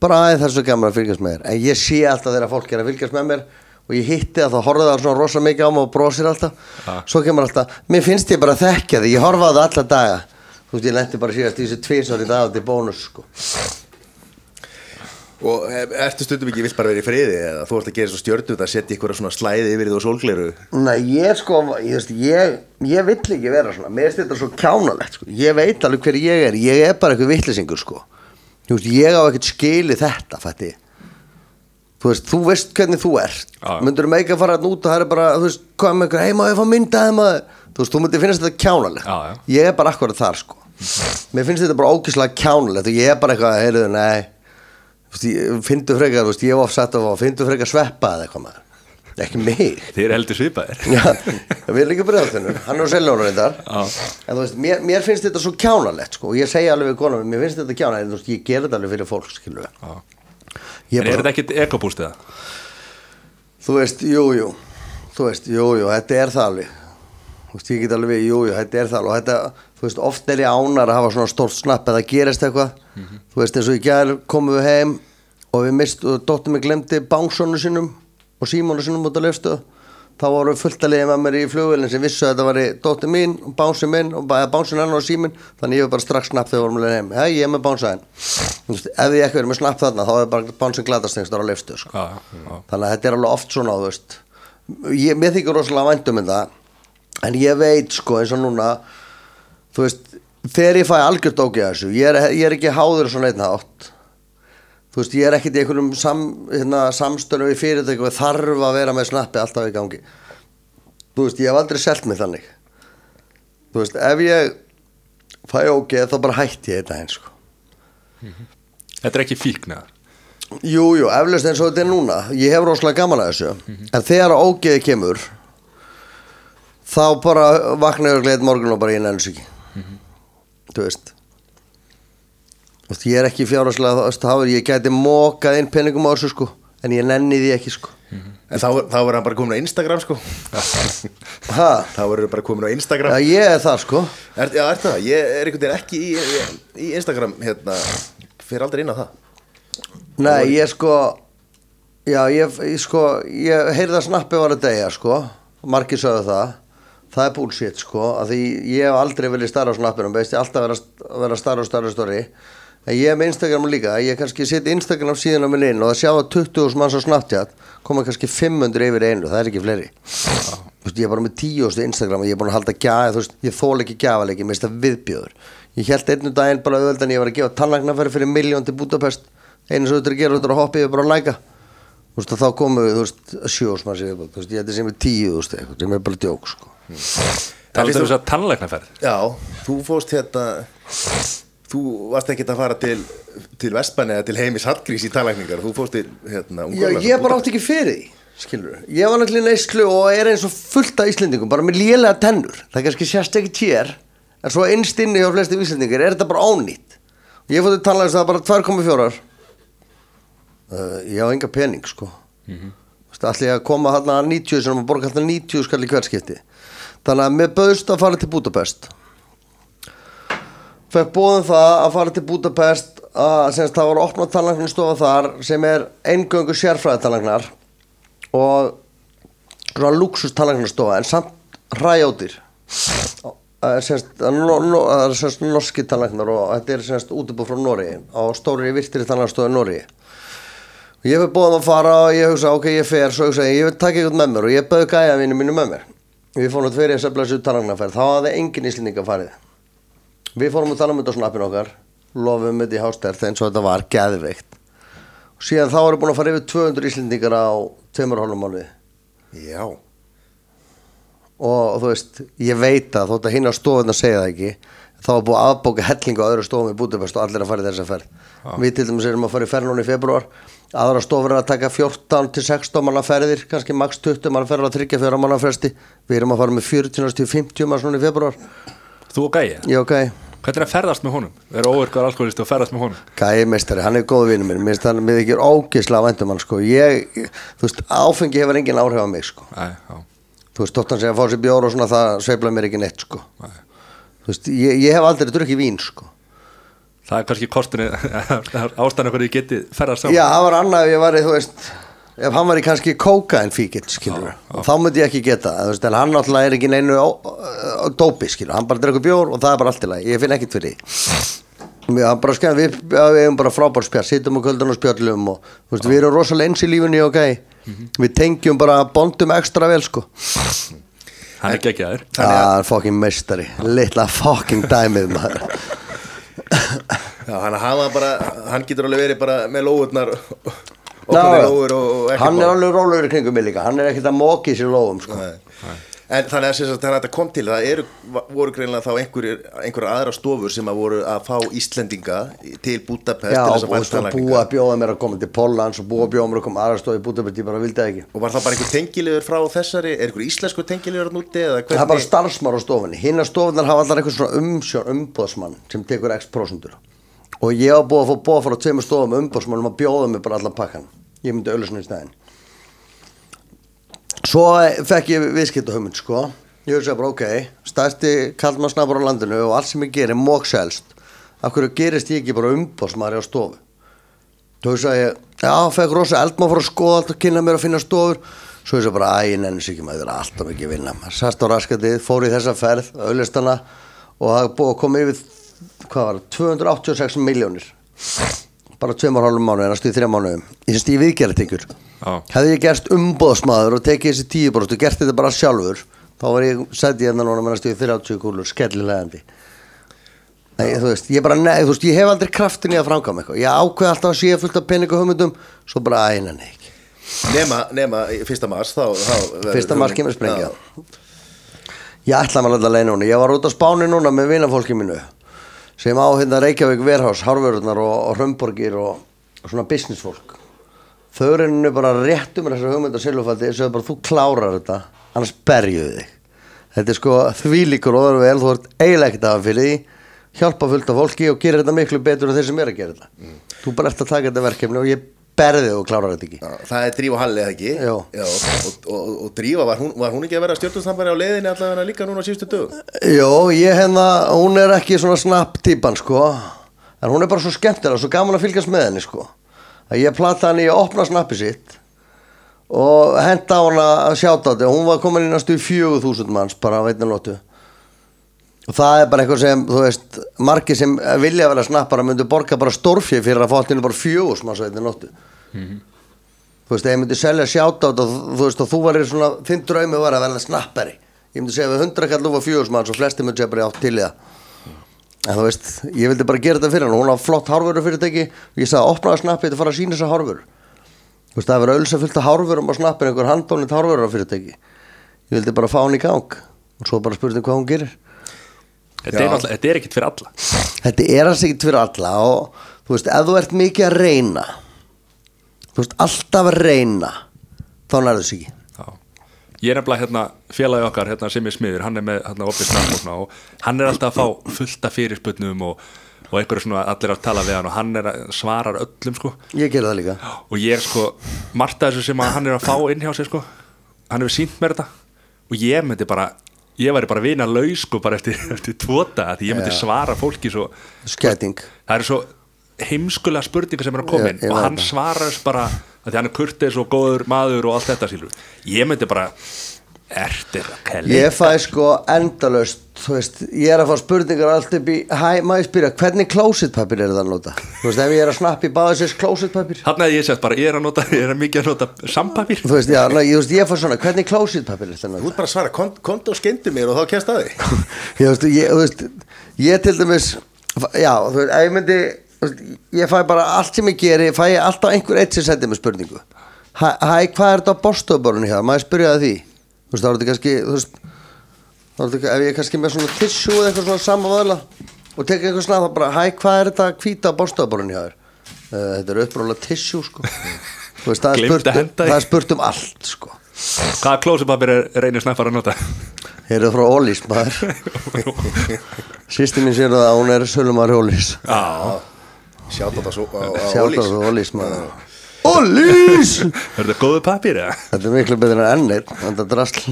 C: bara aðeins það er svo gaman að fylgjast með þér en ég sé alltaf þegar fólk er að fylgjast með mér og ég hitti að það horfði það svona rosa mikið á mig og brosir alltaf,
A: Ja.
C: svo kemur alltaf mér finnst ég bara að þekkja þig, ég horfa á það alla daga. Þú veist, ég lendi bara síðast í þessu tvisar í dag til bónus sko.
B: Og eh, ertu stundum ekki, vilt bara vera í friði eða þú ert að gera svo stjörnu að setja ykkur svona slæði yfir því og sólgleru?
C: Nei, ég sko, ég, ég, ég vill ekki vera svona, mér finnst þetta svo kjánalegt sko. ég veit alveg hver ég er, ég er bara eitthvað vittlisingur sko Þú veist, á Þú veist, hvernig þú ert.
A: Já.
C: Myndur um ekki að fara út og það er bara, þú veist, hvað með ykkur, hei maður, ég fá myndaði maður Þú veist, þú myndir finnast þetta kjánalegt.
A: Já, já.
C: Ég er bara akkurat þar sko. Mér finnst þetta bara ókíslega kjánalegt og ég er bara eitthvað, heyrðu, nei. Fyndu frekar, þú veist, ég oft sagt að fyndu frekar sveppa eða eitthvað maður. Ekki mig.
A: Er heldur svipaðir.
C: Já, við erum líka breyðaltinu hann er seljónu reyndar.
A: Já.
C: en þú veist, mér, mér finnst þetta svo kjánalegt sko, og ég segja alveg við konum, mér finnst þetta kjánalegt en þú veist, ég ger þetta alveg fyrir fólk, við
A: Já.
C: Ég
A: En er
C: bara,
A: þetta ekkit ekobúst eða?
C: þú veist, jú, jú. Þú veist, jú, jú, þetta er það alveg. Þú veist, ég get alveg við, jú, þetta er það alveg. Og þetta, þú veist, oft er ég ánar að hafa svona stórt snapp eða gerist eitthvað. Þú veist, eins og í gær komum við heim og við mist, og dóttir mig glemdi bánsonu sinum og símónu sinum út á lefstöð þá voru fullt að liða með mér í flugvélinn sem vissu að þetta var dóttir mín og bánsin minn og bánsin hennar og síminn. Þannig ég var bara strax snapp þegar við vorum að leiða heim. Hei, ég er með bánsaðin ef ég ekki verið með snapp þarna þá er bara bánsin glatastengstur á lefstöð sko.
A: Já, já.
C: þannig að þetta er alveg oft svona ég, mér þykir rosalega væntum um það en ég veit sko eins og núna þú veist þegar ég fæ algjört ógeð þessu ég er, ég er ekki háður svona einn hátt þú veist ég er ekkert í einhverjum sam, hérna, samstölu við fyrirtæki og þarf að vera með snappi alltaf í gangi. Þú veist ég hef aldrei selt mig þannig. Þú veist ef ég fæ ógeð þá bara hætti ég þetta eins sko.
A: Þetta er ekki fíknar
C: Jú, jú, eflaust eins og þetta er núna. Ég hef rosalega gaman að þessu. En þegar ógeði kemur Þá bara vakna ég gleitt morgun og bara ég nefnir sig ekki. Þú veist Þú veist, Ég er ekki veist, þá- Ég gæti mókað inn penningum á þessu sko En ég nenni því ekki sko.
B: En þá, þá er hann bara komin á Instagram sko.
C: Ha,
B: Þá er hann bara komin á Instagram.
C: Já ég er það sko.
B: Er, Já, er það? Ég er einhvern veginn ekki í, í, í Instagram hérna. Fyrir aldrei inn á það.
C: Nei, ég sko Já, ég, ég sko Ég heyrði að snappi var að deyja sko. Margir sögðu það. Það er bullshit sko að Því ég hef aldrei viljað starra á snappinum Veist ég alltaf vera, vera starra og starra stóri En ég hef með Instagram líka. Ég kannski sitt Instagram síðan á minn inn Og það sjá að 20.000 manns á Snapchat Koma kannski 500 yfir einu. Það er ekki fleiri. Þú veist, Ég er bara með 10.000 Instagram og Ég er búin að halda veist, ég þól ekki gæðaleiki Mér finnst það viðbjöður Ég held einu daginn bara auðvöldan Ég var að gefa tannlagnafæri fyrir miljón til Budapest einu sem þú ert að gera, þú ert að hoppa yfir bara að læka. Þú veist, þá komu við, þú veist, sjósmanns yfir, þú veist, ég er tíu, þú veist, eitthvað, sem er bara djók, sko.
A: Talað
B: finnst
A: um
B: þú-
A: þess að tannlæknaferð
B: Já, þú fórst hérna Þú varst ekkert að fara til til Vestmanni eða til heimis Hallgrís í talækningar Þú fórst til hérna
C: Já, ég bara átti ekki fyrir því skilur ég var náttúrulega í neyslu og er eins og fullt af Íslendingum bara með lélega tennur. Það kannski sérst ekki tér en svo innst inni hjá flesti Íslendingar er þetta bara ónýtt. Og ég fótti tala þess að bara 2,4 uh, ég á enga pening sko. Mm -hmm. allir að koma hérna að 90 sem að borga hérna 90 skall í hverskipti þannig að mér bauðst að fara til Budapest fekk bóðum það að fara til Budapest að semst, það var opnað tannlæknastofa þar sem er eingöngu sérfræði tannlæknar og svona luxus tannlæknastofa en samt ræjóttir það er semst, no, no, semst norski tannlæknar og þetta er semst útibúð frá Nóri á stóri virtir tannlæknastofa Nóri og ég fyrir bóðum að fara og ég hugsa ok, ég fer, svo hugsa ég, vil taka eitthvað með mér og ég bauð gæja mínu mínu með mér. Við fórum að fyrir þess að blessa út tannlæknaferð þá hafði engin íslendinga farið Við fórum að tala um þetta á snappin okkar lofum þetta í hástert eins og þetta var geðveikt. Og síðan þá erum búin að fara yfir 200 íslendingar á tveimur hálfum mánuði.
B: Já,
C: og þú veist, ég veit að þótt að hinn á stofun að segja það ekki þá var búið að afbóka hellingu á öðru stofum í Budapest og allir að fara í þessa ferð. Við til dæmis erum að fara í ferð núna í februar aðra stofur er að taka 14 til 16 manna ferðir, kannski max 20 manna ferðir að tryggja fyrir manna fresti við erum að fara með 40 til 50 manna núna í februar
A: Þú og Gæi,
C: já ok,
A: hvernig er að ferðast með honum? Er óvirkar alkoholisti og ferðast með honum?
C: Gæi meistari, hann er góð vinnur minn. Mér finnst hann með ekki ógislega væntum hann sko. Ég, þú veist, áfengi hefur engin áhrif á mig sko,
A: Æ,
C: þú veist, tóttan segja að fá sér bjór og svona það sveifla mér ekki neitt sko.
A: Nei.
C: þú veist, ég, ég hef aldrei drukkið vín sko.
A: Það er kannski kostunni [LAUGHS] ástæðan okkur ég geti ferðast saman.
C: Já, það var annað ef ég var þú veist ef hann var í kannski kókain fíkill skilur, og þá myndi ég ekki geta veist, en hann náttúrulega er ekki neinu dópi skilur, hann bara drekkur bjór og það er bara allt í lagi, ég finn ekkit fyrir því. Já, við, já, við hefum bara frábær spjall, sittum á kvöldan og spjallum og veist, við erum rosalega eins í lífunni, ok? Við tengjum bara, bondum ekstra vel, sko.
A: Hann er geggjaður.
C: Það er fucking meistari, litla fucking dæmið maður.
B: Já hann, hafa bara, hann getur alveg verið bara með lóðurnar Og, og
C: Hann er alveg rólegur í kringum mig líka, hann er ekkert að móki sér lóðum, sko.
B: En þannig að sagt, þegar þetta kom til það eru, voru greinlega þá einhverjar aðra stofur sem að voru að fá Íslendinga til Budapest
C: Já,
B: til þess að
C: búa að bjóða mér að koma til Póllands og búa að bjóða mér að koma aðra stóði í Budapest, ég bara vildi ekki.
B: Og var það bara einhver tengilegur frá þessari, er einhver íslensku tengilegur að núti
C: Það er bara starfsmár á stofunni, hinn að stofunar hafa allar eitthvað svona umsjón, umbóðsmann sem tekur x prosentur og ég á búið að fá búið að fara á tveimur stofum umbóðsmannum að bjóða mig bara allan pakkan ég myndi auðvitað í stæðin Svo fekk ég viðskipt hugmynd sko. Ég hugsa bara ok, stærsti kallmannsnafur á landinu og allt sem ég gerir mókselst af hverju gerist ég ekki bara umbóðsmann á stofu? Þú að ég, já, fekk rosa eldmá að skoða allt og kynna mér að finna stofur. Svo veist að bara, æ, ég nenni sig ekki maður, það er alltaf mikið vinna maður. Sast á raskatið, fór í þessa ferð, auðlistana og það búið að koma yfir, hvað var það, 286 miljónir Bara tveimur hálfum mánu, en að stuði þrjá mánuðum Ég syns ég
A: Já.
C: Hefði ég gerst umbóðsmaður og tekið þessi tíu bróst og gert þetta bara sjálfur Þá var ég, sætti ég hérna núna með að stuði 30 kúlur, skellilegandi Nei, þú veist, ég bara, nei, þú veist, ég hef aldrei kraftin í að framkvæma eitthvað. Ég ákveð alltaf að sé fullt af peningu hugmyndum, svo bara æna nei ekki.
B: Nema, nema í fyrsta mars þá, þá
C: Fyrsta mars kemur sprengja.
B: Já.
C: Ég ætla maður alltaf að leina núna. Ég var út á Spáni núna með vinafólki mínu sem á hérna Reykjavík Verhás, Hárvörðunar og, og Hrömborgir og, og svona businessfólk. Þau eru henni bara rétt um þessar hugmynd og silfufaldi og bara þú klárar þetta, annars berjuðu þig. Þetta er sko þvílíkur og vel, þú ert að hafa fyrir því hjálpa fullt af fólki og gera þetta miklu betur en þeir sem er að gera þetta. Þú bara ert að taka þetta verkefni og ég berði og klárar þetta ekki.
B: Já, það er Drífa Halli eða ekki
C: Jó.
B: og, og, og, Drífa, var hún, var hún ekki að vera stjórnustambari á leiðinni allavega líka núna á síðustu dögum?
C: Jó, ég hérna, hún er ekki svona snapp típan sko En hún er bara svo skemmtilega, svo gaman að fylgjast með henni sko Að ég plata henni í að opna snappi sitt Og henda á hana að sjáta þetta Hún var komin inn að stuði fjögur þúsund manns bara á veitna nóttu Og það er bara eitthvað sem, þú veist, margir sem vilja vera snappara myndu borga bara stórfið fyrir að fá allir bara fjögur manns á veitna nóttu Þú veist, ef ég myndi selja sjáta og þú veist, og þú varir svona, þinn draumi var að verða snappari. Ég myndi segja við hundra kall og fjögursmann svo flesti myndi segja bara átt til í það. En þú veist, ég vildi bara gera þetta fyrir hann. Hún har flott hárvöru fyrirtæki og ég sagði opnaði snappið að fara að sína þessa hárvöru Þú veist, það hefur ölsa fullt af hárvörum á snappin einhver handónið hárvöru á fyrirtæki Ég vildi bara fá hann í gang. Og svo bara spurning hvað hún gerir
A: Þetta er, náttúrulega- þetta er ekkit fyrir alla.
C: Þetta er alls ekkert fyrir alla og þú veist, ef þú ert mikið að reyna þú veist, alltaf að reyna þá nærðu sig ekki.
A: Já. Ég er nefnilega hérna félagi okkar hérna, sem er smiður, hann er með hérna, opið snarfókna og hann er alltaf að fá fullta fyrirsputnum og, og einhverju svona allir að tala við hann og hann er svarar öllum sko.
C: Ég ger það líka.
A: Og ég er sko, margt af þessu sem hann er að fá inn hjá sig sko. Hann hefur sínt mér þetta. Og ég myndi bara ég væri bara vina laus sko bara eftir, [LAUGHS] eftir tvota því ég myndi svara fólki svo
C: skæting.
A: Það eru svo heimskulega spurningar sem er að koma inn og hann þess bara að því hann er kurteis og góður maður og allt þetta sílu ég myndi bara ertir að kelli
C: ég fæ sko endalaust þú veist, ég er að fá spurningar allt upp í hæ, maður spyrja, hvernig klósitpapir er það að nota? Þú veist, ef ég er að snappa í báðisins klósitpapir
A: Þannig að ég sett bara, ég er að nota, ég er að mikið að nota sampapír
C: þú veist, já, ná, ég, þú veist, ég fæ svona hvernig klósitpapir er það að
B: Þú
C: nota
B: ert bara að svara, "Kom- komdu og skeindi mér og þá kemst að því. [LAUGHS]
C: Ég, veist, ég, þú veist, ég til dæmis já, þú veist, ef ég myndi þú veist, ég fæ bara allt sem ég geri fæ ég alltaf einhver eitt sem sendir mig spurningu. Hæ, hæ hvað er þetta á bóstofborunni hér maður spyrja það því þú veist, þá er þetta kannski þú veist, þá er þetta, ef ég er kannski með svona tissue eða eitthvað svona samanvöðla og tek eitthvað svona þá bara, hæ, hvað er þetta hvíta á bóstofborunni hér uh, þetta er uppróla tissue sko. [LAUGHS] Þú veist, það er, spurt,
A: að því.
C: það er spurt um allt sko.
A: Hvaða klósipapir er reynir snæffar að nota?
C: Hér er það frá Ólís maður. [LAUGHS] Sýsti mín sér það að hún er sölumar Ólís.
A: Já,
B: Sjátt á það svo á
C: Sjátt
B: Ólís.
C: á Ólís maður Ólís
A: er þetta góðu papír eða?
C: Þetta er miklu betur en ennir Þetta drasl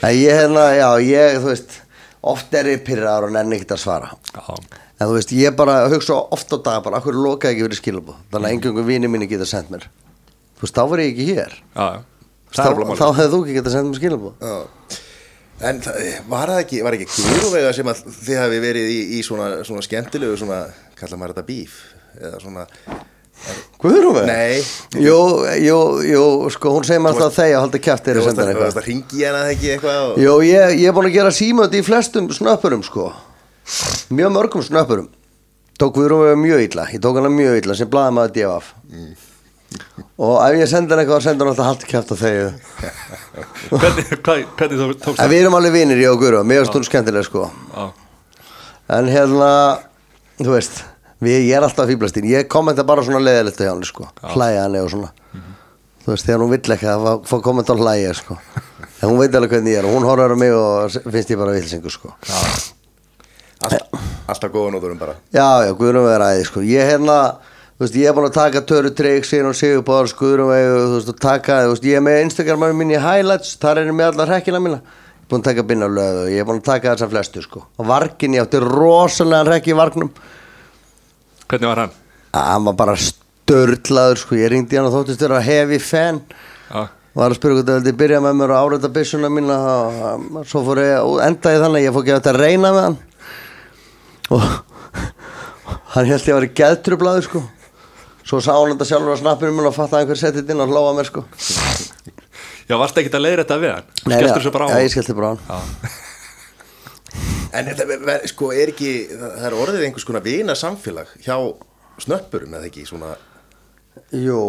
C: En ég hérna, já, ég, þú veist Oft er ég pyrraður og nenni ekkert að svara.
A: Já,
C: En þú veist, ég bara hugsa oft á dag bara, akkur lokaði ekki fyrir skilabú Þannig að engöngu vini mínu geta sendt mér. Þú veist, þá var ég ekki hér.
A: Já,
C: Þá,
A: það er alveg
C: þá
A: málið
C: hefði þú ekki getað sendt mér skilabú
B: Já. En það, var það ekki, var ekki Guðrúvega sem að þið hafi verið í, í svona, svona skemmtilegu svona, kalla maður þetta bíf? Eða svona,
C: Guðrún við?
B: Nei.
C: Jú, jú, jú, sko, hún segir maður alltaf þegar að halda kæft
B: þú
C: þegar ég
B: varst
C: senda
B: að,
C: henni
B: varst
C: eitthvað
B: að ringi eða ekki eitthvað og,
C: Jú, ég, ég er búin að gera símönd í flestum snöppurum, sko. Mjög mörgum snöppurum. Tók Guðrún við mjög illa, ég tók hana mjög illa sem blaði maður djaf Og ef ég senda henni eitthvað, senda henni alltaf halda kæft og þegju [LAUGHS]
A: Hvernig, hvað, hvernig þú tókst það?
C: við erum alveg vinir, ég og mér finnst hún skemmtileg, sko. En hérna, þú veist við, Ég er alltaf fýblastinn, ég kommenta bara svona leðilegt hjá henni, sko. Hlæja henni og svona. Þú veist, þegar hún vill ekki að fá- kommenta á hlæja, sko. [LAUGHS] En hún veit alveg hvernig ég er og hún horfður á mig og finnst ég bara vilsingu, sko.
B: Allt, alltaf góða nóturum bara.
C: Já, já, Guðrún vegar æði, sko. Ég hérna, þú veist, ég er búin að taka Töru Trygg, Sigrun Sigurbárs, Guðrún vegar Þú veist, og taka, þú veist, ég er með Instagramar í highlights, þar er ég með allar rekkina mína Ég er búin að taka binna lög og ég er búin að taka þessar flestu, sko. Og vargin, ég átti rosalega rekki í vargnum
A: hvernig var hann?
C: að hann var bara störtlaður sko, ég ringdi hann og þóttist vera heavy fan.
A: Já,
C: var að spyrja hvort það vildi byrja með mér og áreita byssuna mína og og svo fór ég og endaði þannig að ég fór ekki að reyna með hann. Og [LAUGHS] hann held ég að vera geðtrublaður sko. Svo sá hann þetta sjálfur á snappinu minn og fatt að einhver settið inn og hlóa mér sko.
A: Já varst ekki að leiða þetta við hann?
C: Nei, já, ég skellti bara á hann
B: En þetta, sko, er ekki, það er orðið einhvers konar vina samfélag hjá snöppurum eða ekki svona?
C: Jú,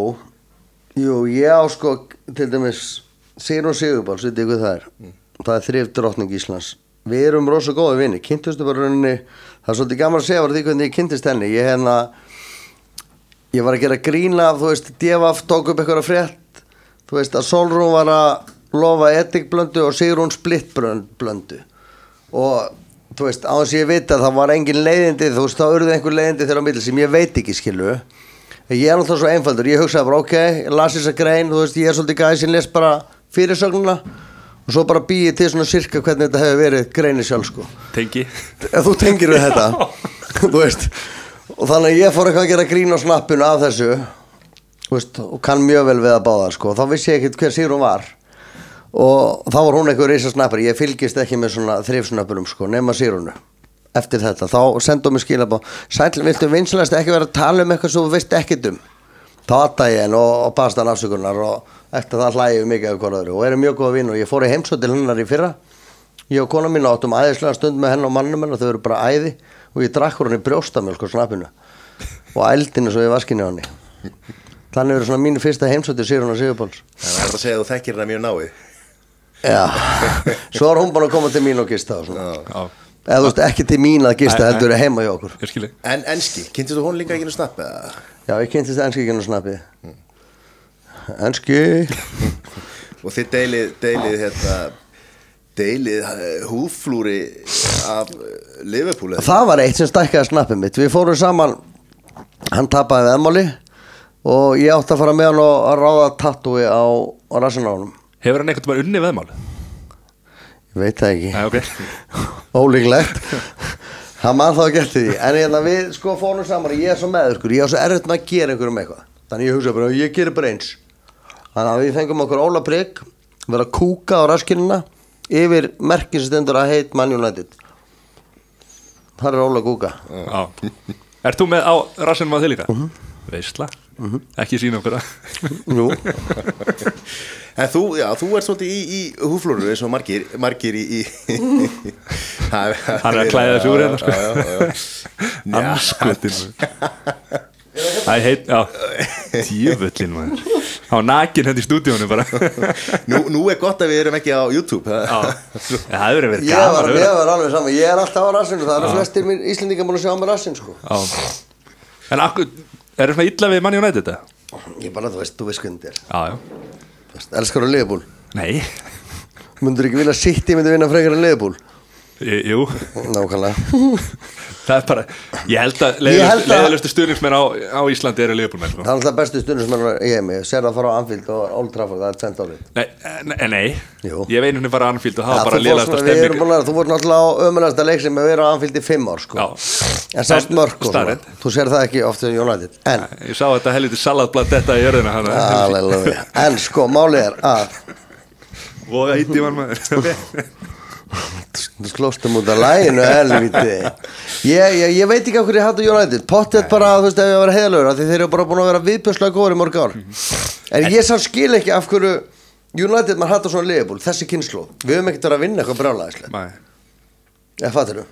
C: jú, ég á sko til dæmis Sigrun Sigurbáls, veit ég hvað það er það er þrif drottning Íslands. Við erum rosa góða vinni, kynntustu bara rauninni. Það er svolítið gaman að segja var því hvernig ég kynntist henni. Ég hérna ég var að gera grína af, þú veist, Devaf tók upp eitthvað frétt. Þú veist, að Solrún var að lofa etikblöndu og Sigrun splittblöndu og þú veist, á þess að ég veit að það var engin leiðindi, þú veist, þá urðu einhver leiðindi þegar á milli sem ég veit ekki, skilu ég er náttúrulega svo einfaldur, ég hugsaði bara, ok ég las þessa grein, þú veist, ég er svolítið gæði sem les bara fyrirsögnuna og svo bara býði til svona sirka hvernig þetta hefur verið greini sjálf, sko.
A: Tengi.
C: Ef þú tengir við þetta [LAUGHS] þú veist. Og þannig að ég fór eitthvað að gera grín á snappinu af þessu veist, og kann mjög vel við að báða sko. þá vissi ég ekkert hver Sigrún var og þá var hún eitthvað reysa snappar ég fylgist ekki með svona þrifsnappurum sko, nema Sigrúnu. Eftir þetta, þá sendum við skilabá sæl, viltu vinslast ekki vera að tala um eitthvað sem þú veist ekkert um? Þá atta ég henn og, og baðst hann afsökunar og eftir það hlægjum mikið af hvoraður og erum mjög góða vinn og ég fór í heimsótt til hennar í fyrra. Ég og kona mín áttum æðislega stund með henn og mannum henn og þau eru bara æði. Og ég drakk hún í brjóstamjölk og snappinu. Og eldinu svo í vaskinu hann þannig verður svona mínu fyrsta heimsóttir Sigrun og Sigurbáls
B: Þannig að það er að segja að þú þekkir hana mjög náið
C: Já, [LAUGHS] svo er hún búin að koma til mín og gista og svona.
A: Já,
C: Eða þú veist, ekki til mín að gista,
A: Nei, nei.
C: heldur heima hjá okkur.
A: Ég skilji
B: En enski, kynntist þú hún líka ekki nú snapp eða?
C: Já, ég kynntist enski ekki nú snappi. Enski. [LAUGHS]
B: Og þið deilið, deilið hérna deilið eh, húðflúri af eh, Liverpool eða?
C: Það var eitt sem stækkaði snappið mitt. Við fórum saman Hann tapaði veðmáli Og ég átti að fara með hann og að ráða tattúi á, á rassinánum
A: Hefur hann einhvern veginn unni veðmál?
C: Ég veit það ekki.
A: Nei, ok. [LAUGHS]
C: Ólíklegt. Það mann þá eftir því En hérna við sko fórum saman. Ég er svo meður sko. Ég er svo erfitt með að gera einhverjum eitthvað. Þannig ég hugsa bara Ég gerir bara eins. Þannig að við fengum okkur Óla Prygg Verða að kúka á raskinina Yfir merkin sem stendur að heit Man United. Það er Óla að kúka.
A: Já. Ert þú með á rassinum á þig líka? Veistla Ekki sína okkur það. [LAUGHS]
B: En þú, já, þú ert svolítið í, í húðflúru eins og margir, margir í, í [LAUGHS] Hann
A: er að klæða sig úr hérna, sko.
B: Já. [LAUGHS]
A: Anskutin Æ, heit, Tíufullin maður. Á nakin henni í stúdíónu bara.
B: Nú, nú er gott að við erum ekki á YouTube
A: Já. Það hefur verið gaman að
C: ég var alveg saman Ég er alltaf á rassinu Það eru flestir mín Íslendingar búin að sjá með rassin sko.
A: Já. En akkur, er það svona illa við manni og næti þetta?
C: Ég bara, þú veist, þú veist hvernig þetta er
A: Já, já.
C: Þú veist, Elskar þú Leifbúl
A: Nei.
C: Mundur ekki vilja sitt í myndi vinna frekar en Leifbúl
A: J- Jú
C: Nákvæmlega [LAUGHS]
A: Það er bara Ég held að leiðilegustu stuðningsmenn á, á Íslandi eru liðbúlmenn sko.
C: Það er alltaf bestu er í heimi Sér að fara á Anfield og Old Trafford Það er tvent árið
A: Nei, nei, nei.
C: Jú.
A: Ég veit henni bara Anfield og það var bara
C: við erum búin að- Þú voru náttúrulega á ömulegasta leik sem er verið á Anfield í fimm ár sko.
A: Já.
C: En sást
A: En-
C: mörg. Þú sér það ekki oft í United En,
A: Ég sá þetta helviti salatblad þetta í
C: Halleluja. en sko, málið er að
A: Og það [LAUGHS] ítti var maður
C: Þú slóstum út af læginu helviti ég, ég, ég veit ekki af hverju ég hattu United. Pottet bara, þú veist, ef ég var Því þeir eru bara búin að vera viðbjörslega góður í mörg ár. En ég sann skil ekki af hverju United maður hattu svona liðbúl Þessi kynnslóð, við höfum ekkert verið að vinna eitthvað brjálæðislega
A: Nei.
C: Ég fattir þú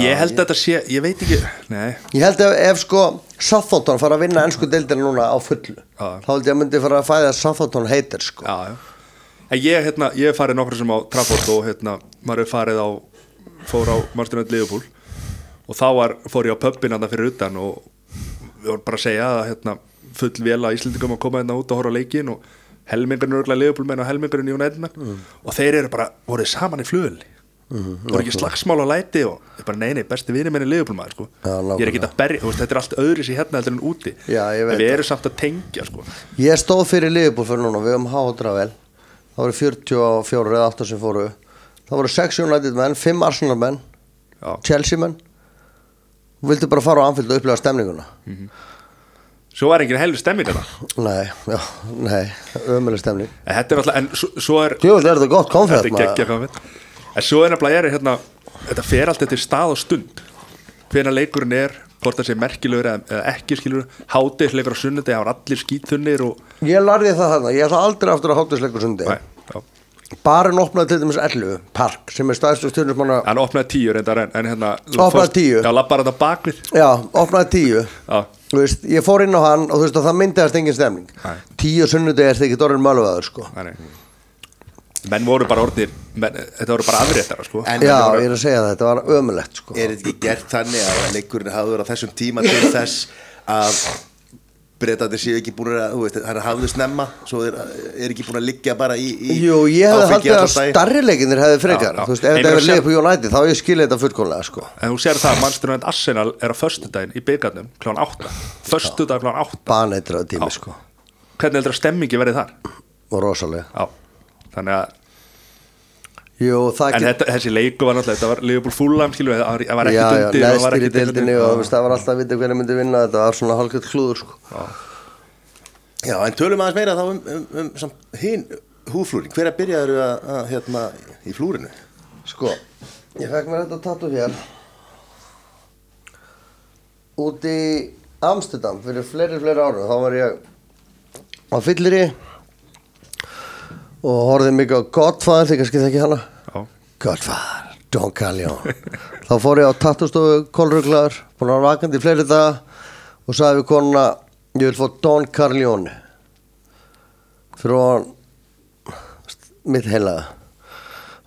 A: Ég held að þetta sé, ég veit ekki Nei,
C: Ég held ef, ef sko Southampton fara að vinna ennsku deildina núna á fullu
A: Já.
C: Þá held ég að myndi fara að fæða Southampton heitir sko.
A: Já, já En ég, hérna, ég farið nokkur sem á Trafford og hérna, maður hef farið á fór á Martinönd Liverpool. Og þá var, fór ég á pubin hann fyrir utan og við vorum bara að segja að hérna, full vel að Íslendingum að koma hérna út og horfa leikin og helmingurinn er örgulega Liverpool menn og helmingurinn United menn
C: Mm.
A: og þeir eru bara, voruð saman í flugulni voru ekki slagsmál á læti og ég bara nei, nei, besti vinur menn er Liverpool maður sko. Ég er ekki að berja, veist, þetta er allt öðru sér hérna heldur en úti.
C: Já,
A: en við erum samt að tengja sko.
C: Ég stóð fyrir Liverpool fyrir núna, við höfum hátra vel Það voru 44 eða 8 sem fóru. Það voru 6 United menn, 5 Arsenal menn
A: Já.
C: Chelsea menn. Vildu bara fara á Anfield og upplega stemninguna.
A: Svo er enginn heldur stemming þetta
C: Nei, já, nei, ömuleg stemning.
A: En þetta er alltaf, en svo, er
C: Jú, þetta er þetta gott
A: Þetta
C: konfett
A: er geggja komið En svo er nefnilega er hérna Þetta fer allt eftir stað og stund. Hvena leikurinn er, hvort það sé merkilegur eða, ekki skilur Hádegisleikur á sunnudegi, það var allir skítþunnir og
C: Ég larði það þarna, ég ætla aldrei aftur að hátisleikur
A: já.
C: Barinn opnaði til dæmis 11 Park, sem er staðstu stjórnismanna
A: Hann opnaði tíu reyndar en, en hérna
C: Opnaði
A: fórst-
C: tíu?
A: Já, lappar þetta bakvið.
C: Já, opnaði 10
A: Já,
C: Þú veist, ég fór inn á hann og þú veist að það myndiðast engin stemning.
A: Nei.
C: Tíu sunnudegi er það ekki orðin mölvaður sko.
A: Nei, Menn voru bara orðnir menn, Þetta voru bara afréttara sko.
B: En
C: Já,
B: voru-
C: ég er að segja það, þetta var ömulegt sko.
B: Er þetta ekki gert þannig að leikurinn hafður á þessum tíma til þess að breytandi séu ekki búin að, þú veist, hann hafðu snemma svo er, er ekki búin að liggja bara í, í
C: Jú, ég hefði haldið að starri leikinir hefði frekar
A: Já, já.
C: Þú veist, ef
A: að
C: hefði
A: segja-
C: liðið på United þá hef ég skilið þetta fullkomlega sko.
A: En þú sér það að Manchester United Arsenal er á föstudaginn í byggarnum klán 8 Föstudag klán 8
C: Baneitraða tími
A: Já.
C: sko.
A: Hvernig heldur að stemmingi verið þar?
C: Og rosalega.
A: Já. Þannig að
C: Jú,
A: En
C: get
A: þetta, þessi leiku var náttúrulega, þetta var Liverpool Fulham, skilur við, það var-
C: Já, já,
A: undir það var
C: í deildinni
A: undir.
C: og það var alltaf að vita hvernig myndi vinna þetta var svona hálfgjöld klúður sko.
B: Já, en tölum aðeins meira þá um, um, um, um hinn húflúring hver að byrjaður að, að hérna í flúrinu?
C: Sko, ég fekk mér þetta tattu hér. Út í Amsterdam fyrir fleiri, fleiri árum. Þá var ég á fyllir og horfði mikið á Godfather, þið kannski þekki hana?
A: Já,
C: Godfather, Don Callion [LAUGHS] Þá fór ég á tattustofu kolruglaður búin að vakandi í fleiri daga og sagði við konuna ég vil fá Don Carlione fyrir hann mitt heilaga.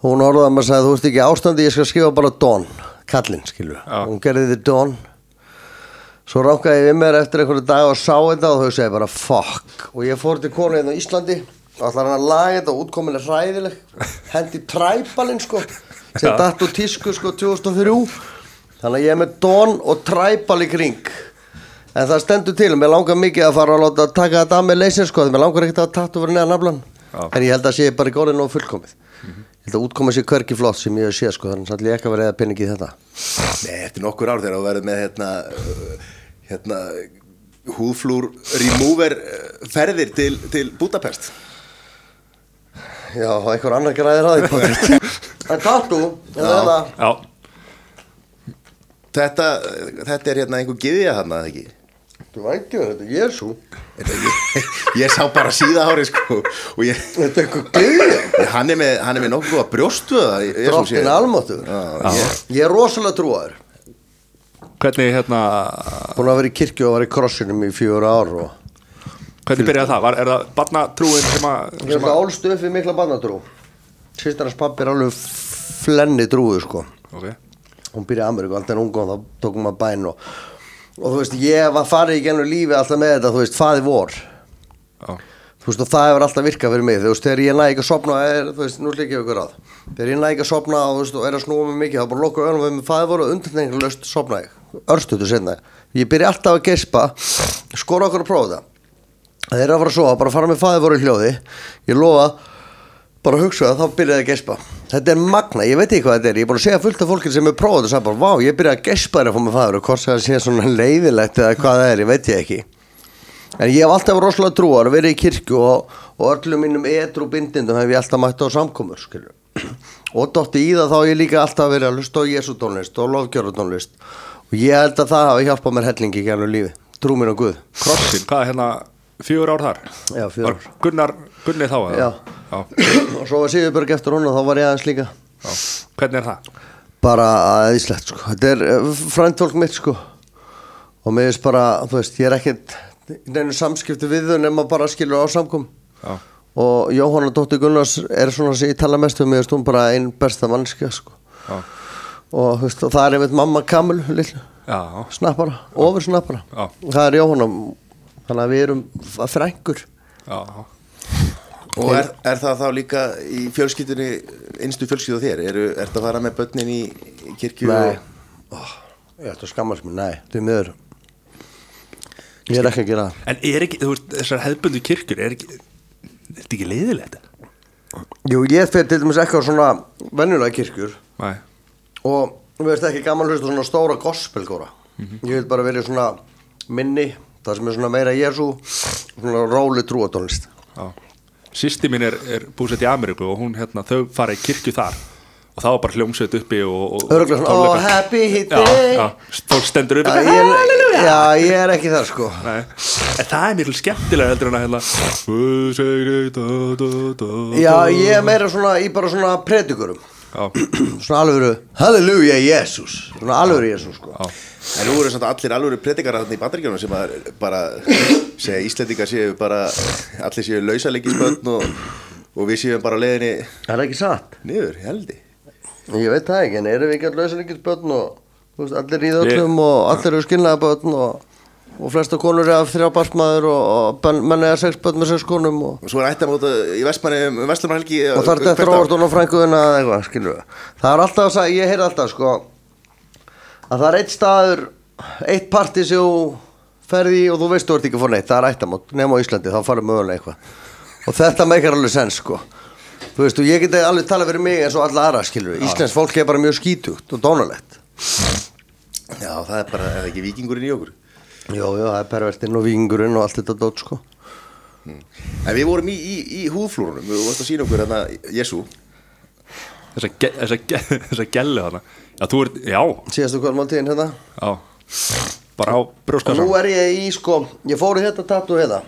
C: Hún orðaði að maður sagði þú ert ekki í ástandi ég skal skrifa bara Don. Kallinn skilur
A: Já.
C: hún gerði þið Don. Svo ránkaði ég við mér eftir einhverju dag og sá þetta og þau segi bara fuck. Og ég fór til konu hérna á Íslandi og ætlar hann að laga þetta og útkomin er hræðileg hendi træbalinn sko sem
A: Já.
C: datt úr tísku sko 2003 þannig að ég er með Don og træbal í kring. En það stendur til, mér langar mikið að fara að láta taka þetta að með leysin sko, mér langar ekkert að tattu verið neðan naflan
A: Já.
C: en ég held að sé bara í góðinu og fullkomið. Ég held að útkoma sé hverki flott sem ég hef séð sko, þannig að ég ekki að vera eða peningi í þetta.
B: Nei, eftir nokkur ár þegar þú verður með hérna, uh, hérna húðflúr remover uh, ferðir til, til Budapest
C: já, einhver annar græðir að því. [LAUGHS] En tattu, en
B: Já.
C: þetta
A: Já,
B: Þetta, þetta er hérna einhver giðja hann að ekki?
C: Þú veit ekki, þetta? Er Jésu
B: ég, ég sá bara síða ári sko og ég,
C: þetta er einhver
B: ég, hann er með, hann er með nokkuð að brjóstvöða
C: drottin almáttu
B: ég,
C: ég er rosalega trúaður.
A: Hvernig hérna
C: búin að vera í kirkju og var í krossinum í fjögur ár og
A: Hvernig byrjaði það? Var, er það barnatrúin sem að
C: Ég er álst upp við mikla barnatrú. Sýstarnas pappi er alveg flenni trúið sko.
A: Ok,
C: Hún byrjaði í Ameríku, alltaf en unga og þá tókum maður bæn og, og þú veist, ég var farið í gennum lífi alltaf með þetta, þú veist, faði vor.
A: Já,
C: Þú veist, og það hefur alltaf virkað fyrir mig Þú veist, þegar ég næ ekki að sopna er, þú veist, nú líka ykkur að. Þegar ég næ ekki að sopna og, þú veist, og er að snúa mig mikið þá bara loka önum við með faði vor og ég. Örstutu senna Ég byrja alltaf að gespa skora okkur að prófa þetta þeir eru að fara að sofa, bara fara með faði voru hljóði. Ég lofa, bara hugsa það þá byrjaði að gespa. Þetta er magna, ég veit ekki hvað þetta er. Ég er búin að segja fullt af fólki sem er prófað og sagði bara, vá, ég byrjaði að gespa að fá með faður og hvort það sé svona leiðilegt eða hvað það er, ég veit ég ekki. En ég hef alltaf verið rosalega trúar og verið í kirkju og, og öllum mínum edru bindindum hef ég alltaf mætt á samkomur [CLEARS THROAT] og dotti í það þá ég líka alltaf verið að hlusta á Jésu tónlist og lofgjöru tónlist og ég held að það hafi hjálpað mér hellingi í gælu lífi, trú mér á Guð.
A: Krossin, hvað er hérna fjögur ár þar?
C: Já, fjögur
A: Var Gunnar, Gunni þá?
C: Já.
A: já.
C: og svo var Sigurberg eftir hún og þá var ég aðeins líka
A: já. Hvernig er það?
C: bara aðeinslegt sko þetta er fræntfólk mitt sko og mér veist bara, þú veist, ég er ekkert neinu samskipti við þau nema bara skilur á samkom
A: Já,
C: og Jóhanna Dóttir Gunnars er svona sem ég tala mest um, mér veist hún bara einn besta mannskja sko
A: já,
C: og, þú veist, og það er einmitt mamma Kamil lillu,
A: já,
C: snappara, ofur snappara
A: Já.
C: og það er Jóhanna þannig að við erum frængur
A: já,
B: Og er, er það þá líka í fjölskyldunni, einstu fjölskyldu á þér? Er, er það að fara með börnin í, kirkju?
C: Nei. Oh, ég ætti að skammast mér, nei, því miður ég er ekki að gera
A: En er ekki, þú veist, þessar hefðbundu kirkjur er ekki, er þetta ekki leiðilegt?
C: Jú, ég fyrir til dæmis ekki á svona venjulega kirkjur
A: Nei,
C: og við veist ekki gaman hlusta svona stóra gospelgóra ég vil bara verið svona minni það sem er svona meira Jésu svona róli trúatónlist
A: já. Sýsti mín er, er búsett í Ameríku og hún, hérna, þau fara í kirkju þar. Og það var bara hljómsveit uppi og, og
C: oh happy day
A: já, fólk stendur upp
C: Já, ég, já, ég er ekki þar sko.
A: Nei, en það er mjög skemmtilega heldur en að hérna
C: Já, ég er meira svona í bara svona predikurum.
A: Já,
C: svona alvöru, halleluja Jésús svona alvöru Jésús sko.
A: Já,
B: en nú eru samt allir alveg predikarar þarna í bandaríkjunum sem að bara segja Íslendingar séu bara, allir séu lausalegisbönn og, og við séum bara á leiðinni
C: Er það ekki satt?
B: niður, ég held ég
C: Ég veit það ekki, en erum við ekki allir lausalikis börn og þú veist, allir í þöllum og allir eru skynlega börn og, og flesta konur er af þrjá barsmaður og, menn er sex börn með sex konum og,
B: og svo er ættamóta í Vestmanni um
C: og það er þetta róvart og frænguðina eða eitthvað, skilur við. Það er alltaf að segja, ég heyr alltaf sko að það er eitt staður, eitt parti sem þú ferði og þú veist þú ert ekki fór neitt, það er ættamót, nema á Íslandi, þá farið mögulega eitthvað. Og þetta meikar alveg sens sko. Þú veist, og ég geti alveg talað fyrir mig eins og alla aðra, skilur. Íslensk fólk er bara mjög skítugt og dónalegt.
B: já, það er bara, er ekki vikingurinn í okkur
C: Jó, jó, það er pervertinn og vikingurinn og allt þetta dót sko.
B: en við vorum í, í, í húðflúrunum við vorum að sína okkur hérna Jésu
A: þessa, ge, [LAUGHS] gellu þarna Já, þú ert, já,
C: Síðastu kvöldmáltíðin hérna.
A: já Bara á
C: Og
A: brjóskassan
C: nú er ég í sko, ég fór í þetta tattu hérna.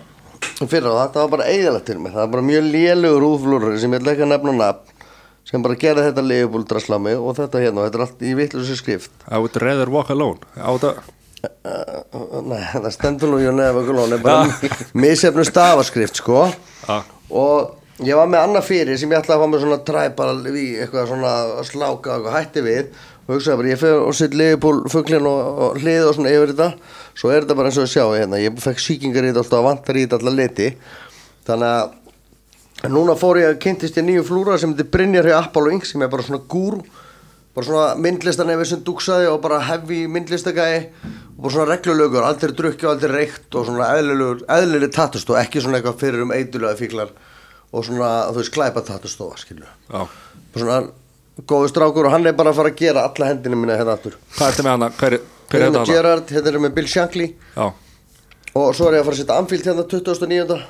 C: Fyrir á þetta var bara eigðalegt til mig. Það var bara mjög lélugur úflúrur sem ég ætla ekki að nefna nafn. Sem bara gerði þetta leifbúldraslami og þetta hérna og þetta er allt í vittlusi skrift.
A: I would rather walk alone Á þetta,
C: Uh, nei, það stendur nú ég er bara [LAUGHS] misefnu stafaskrift sko
A: já,
C: og ég var með annað fyrir sem ég ætlaði að fá með svona træpal í eitthvað svona sláka og hætti við. Og hugsaði bara ég fyrir og sitt liðbúl fugglin og, og hlið og svona yfir þetta. Svo er þetta bara eins og sjá hérna ég fekk sýkingar í þetta alltaf vantar í þetta alltaf liti þannig að núna fór ég að kynntist ég nýju flúra sem heitir Brynjar hjá Apollo Inc sem er bara svona gúru bara svona myndlistanefi sem dugsaði og bara hefi myndlistagæði og bara svona reglulögur, aldrei drukki og aldrei reykt og svona eðlileg tattust og ekki svona eitthvað fyrir um eitulega fíklar og svona, þú veist, klæpa tattustofa, skilju
A: Já.
C: og svona góðu strákur og hann er bara að fara að gera alla hendina mína hérna aftur.
A: Hvað ertu með hana? Hver, hver er
C: hérna
A: þetta hana?
C: Gerard, hérna er með Bill Shankly.
A: Já,
C: og svo er ég að fara að setja Anfield hérna 2009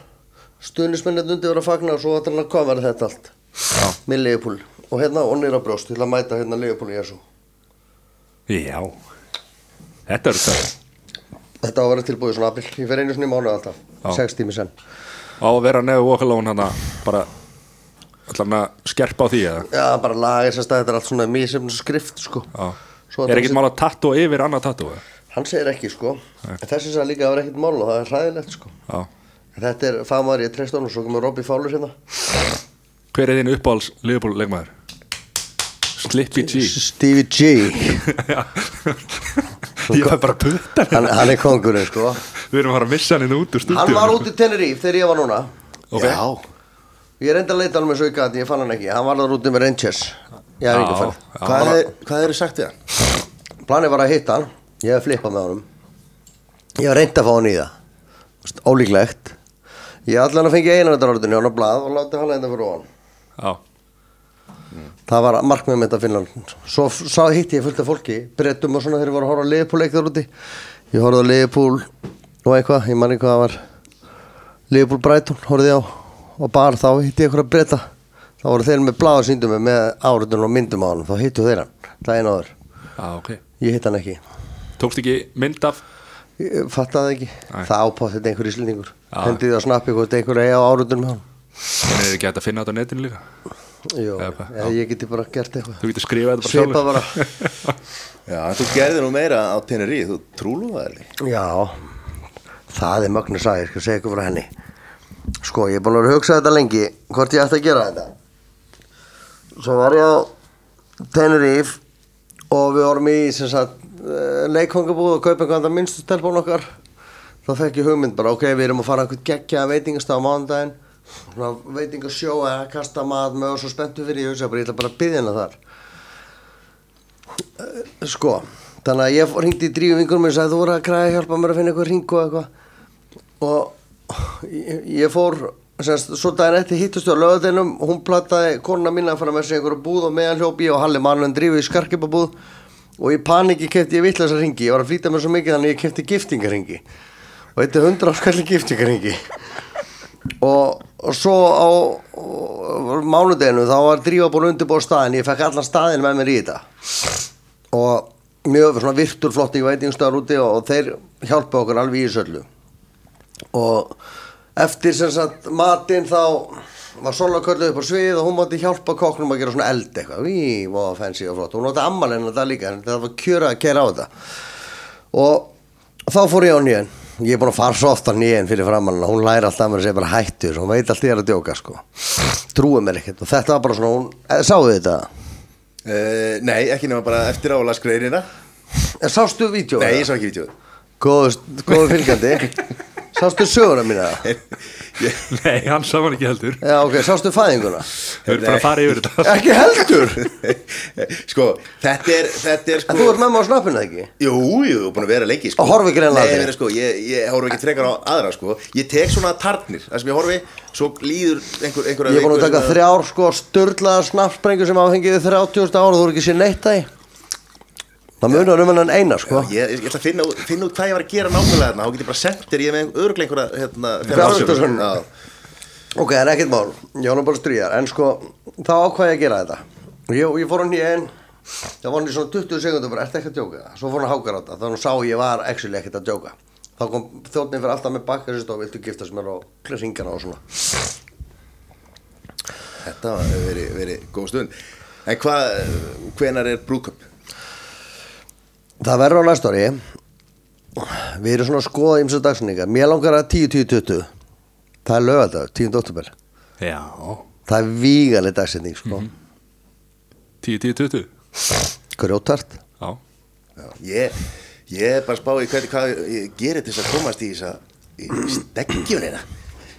C: stuðnismennið undir vera að fagna og svo ætlar hann að koma verið þetta allt.
A: Já,
C: með Leopold. Og hérna og nýra brjóst til að mæta hérna Leopold í þessu
A: já. Þetta eru það
C: þetta á að vera tilbúið svona april ég fer einu svona í mánu alltaf,
A: Já.
C: sex tími sen
A: Á að vera neðu Walkalón hana bara ætla hann að skerpa á því eða?
C: Já, bara laga þess að þetta er allt svona mjög sem skrift sko.
A: Er
C: sé-
A: mál að tattu yfir annað tattu
C: hann segir ekki sko. En þessi sagði líka að það var ekkert mál og það er hræðilegt sko.
A: Já.
C: Þetta er ég treyst honum og svo komur Robby Fowler hérna.
A: Hver er þín uppáhalds Liverpool leikmaður? Slippy G.
C: Stevie G [LAUGHS] [LAUGHS]
A: Ég var bara puttar.
C: Hann, hann er kongurinn sko.
A: Við erum að fara að missa hann inn út úr stúdíu
C: hann var út í Tenerife þegar ég var núna.
A: Ok.
B: Já,
C: ég reyndi að leita hann með svo ég gæti, ég fann hann ekki. Hann var þar úti með Rangers. Ég hef ekki fann
B: hvað er, hvað er sagt við hann?
C: planið var að hitta hann, ég hef flippað með honum. Ég hef reyndi að fá hann í það. Ólíklegt. Ég allan að fengi einan þetta ráðinu hann á blað og láti hann enda fyrir hann
A: Já,
C: það var markmið með þetta að finna hann svo sá hitti ég fullt af fólki brettum og svona þegar ég var að horfa Leopold leik þar úti. Ég horfði á Leopold og eitthvað, ég man ekki hvað það var. Leopold Brighton horfði ég á. Og bara þá hitti ég eitthvað að bretta þá voru þeir með blað og síndum mig með áriðun og myndum á hann þá hittu þeir hann, það einu áður.
A: Já, ok.
C: Ég hitt hann ekki.
A: Tókst ekki mynd af?
C: Fattaði ekki,
A: Nei.
C: það ápátt einhver íslendingur. Hendið á snappi hvort einhver eigi á árutunum með hann
A: En er ekki hægt að finna þetta á netinu líka?
C: Jú,
A: Eða
C: eða ég geti bara gert eitthvað.
A: Þú getur skrifað þetta bara
C: bara. [LAUGHS]
B: Já, þú gerði nú meira á Tenerife, þú trúlu það eða?
C: Já, það er mögnu sagði, ég skal segja ykkur frá henni? Sko, ég er búin að að hugsa þetta lengi hvort ég ætti að gera þetta. Svo var ég á Tenerife og við vorum í sem sagt leikfangabúð og kaupa einhvern minnstu stelpun okkar. Þá fekk ég hugmynd bara, ok, við erum að fara einhvern geggja veitingastaf á mánudaginn svona veitingasjó eða kasta mat með og svo spenntu fyrir ég hugsa bara, ég ætla bara að byggja hennar þar. Eh, sko, þannig að ég ringdi í dríu vingunum og sagði þú voru að græða hjálpa mér að finna eitthvað ring og eitthvað. Og ég, ég fór semst, svo daginn eftir hittustu á lögadeinum hún plattaði konuna mín að fara með sér einhverju búð og meðan hljópi og Halli Marlun drífu í skarkipabúð og í paniki kefti ég vittlösa ringi ég var að flýta mér svo mikið þannig að ég kefti giftingaringi og þetta er hundra áskalli giftingaringi og, og svo á mánudeginu þá var drífa búin undirbúið staðin ég fekk allan staðin með mér í þetta. Og mjög svona virtur flotti veitingstæðar úti og, og þeir hjálpa okkur alveg í þessu öllu. Og eftir sem sagt matinn þá var Sola kölluð upp á svið og hún mátti hjálpa kokknum að gera svona eld eitthvað. Ví, voða fancy og flott, hún átti ammalinn þetta líka, en það var kjöra að kera á þetta. Og þá fór ég á nýjan ég er búin að fara svo oft á nýjan fyrir framann hún læri alltaf mér að segja bara hættur hún veit alltaf ég er að djóka sko. Trúið mér ekkert. Og þetta var bara svona hún, eh, sáðu þetta?
B: Uh, nei, ekki nema bara eftir á að las greinina
C: Eh, sástu vídeo
B: Nei, ég sá ekki vídeo
C: góðu, góðu fylgjandi [LAUGHS] sástu söguna mína? [LAUGHS]
B: Ég-
A: Nei, hann sá hann ekki heldur.
C: Já ok, sástu fæðinguna?
A: Þau eru bara að fara yfir þetta. [LAUGHS]
C: Ekki heldur? [LAUGHS]
B: Sko, þetta er, þetta er sko
C: en þú ert með maður á snappinu ekki?
B: Jú, jú, búin að vera lengi sko.
C: Og horfi greinilega
B: Nei,
C: aldrei.
B: meina, sko, ég, ég horfi ekki frekar á aðra sko. Ég tek svona tarnir Það sem ég horfi, svo líður einhver, einhver
C: ég er búin að taka þrjár sko störlaða snappsprengur sem áfengiði 30.000 ára þú er ekki sér neitt það í það munar um hennan eina sko.
B: Ég, ég ætla að finna, finna út hvað ég var að gera nákvæmlega þarna. Þá get ég bara sendir, ég með örglega einhverja hérna,
C: Fjárhundarsson.
B: Já.
C: ok, það er ekkert mál, ég var nú bara stríðar. En sko, þá ákvað ég að gera þetta. Og ég, ég fór hann í einn. Það var hann í svona 20 sekundum bara, ertu ekki að djóka? Svo fór hann að háka þetta, þannig sá ég var actually ekkert að djóka. Þá kom þjóttnin fyrir alltaf með bakkar og viltu giftast mér og ringana og svona.
B: Þetta var verið, verið góð stund. En hvað, hvenar er brúköp?
C: Það verður á næsta ári. Við erum svona að skoða ímsa dagsninga Mér langar að 10-10-20 Það er lögadag, 10. oktober
A: Já,
C: það er vígaleg dagsetning sko.
A: 10, 10, 20
C: grjótart
A: Já,
B: Já, ég, ég er bara að spá í hvernig hvað ég gerir til að komast í þess að steggjunina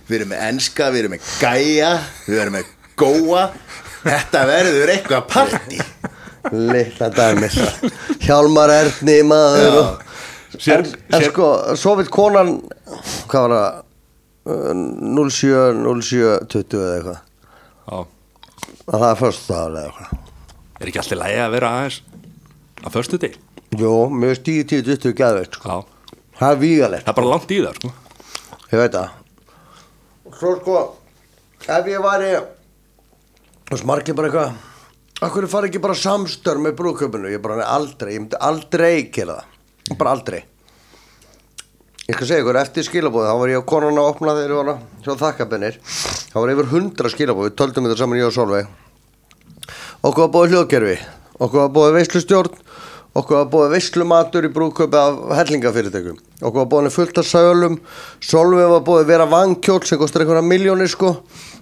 B: við erum með enska, við erum með gæja við erum með góa. Þetta verður eitthvað partí
C: litla dæmis. Hjálmar Erni maður og,
A: Sér-
C: en, en
A: sér-
C: sko, svo vil konan hvað var það? Uh, 07, 07, 20 eða eitthvað. Að það er först það eða eitthvað.
A: Er ekki alltaf lægi að vera aðeins að förstu til?
C: Jó, mér er 10, 10, 20 gæðveikt sko. Það er vígalegt.
A: Það er bara langt í það sko.
C: Ég veit það. Svo sko Ef ég Þú veist margir bara eitthvað Akkur fari ekki bara samstör með brúðköpunu Ég bara aldrei, ég myndi aldrei gera það. Bara aldrei. Ég skal segja ykkur, eftir skilabóði þá var ég á konan að opna þegar ég var að sjá þakkabennir þá var yfir hundra skilabóði, við töldum þetta saman ég og Solveig okkur var búið hljóðkerfi okkur var búið veislustjórn okkur var búið veislumatur í brúðköpi af hellingafyrirtækum okkur var búið fullt af sölum. Solveig var búið vera vangkjól sem kostar einhverja miljónir sko.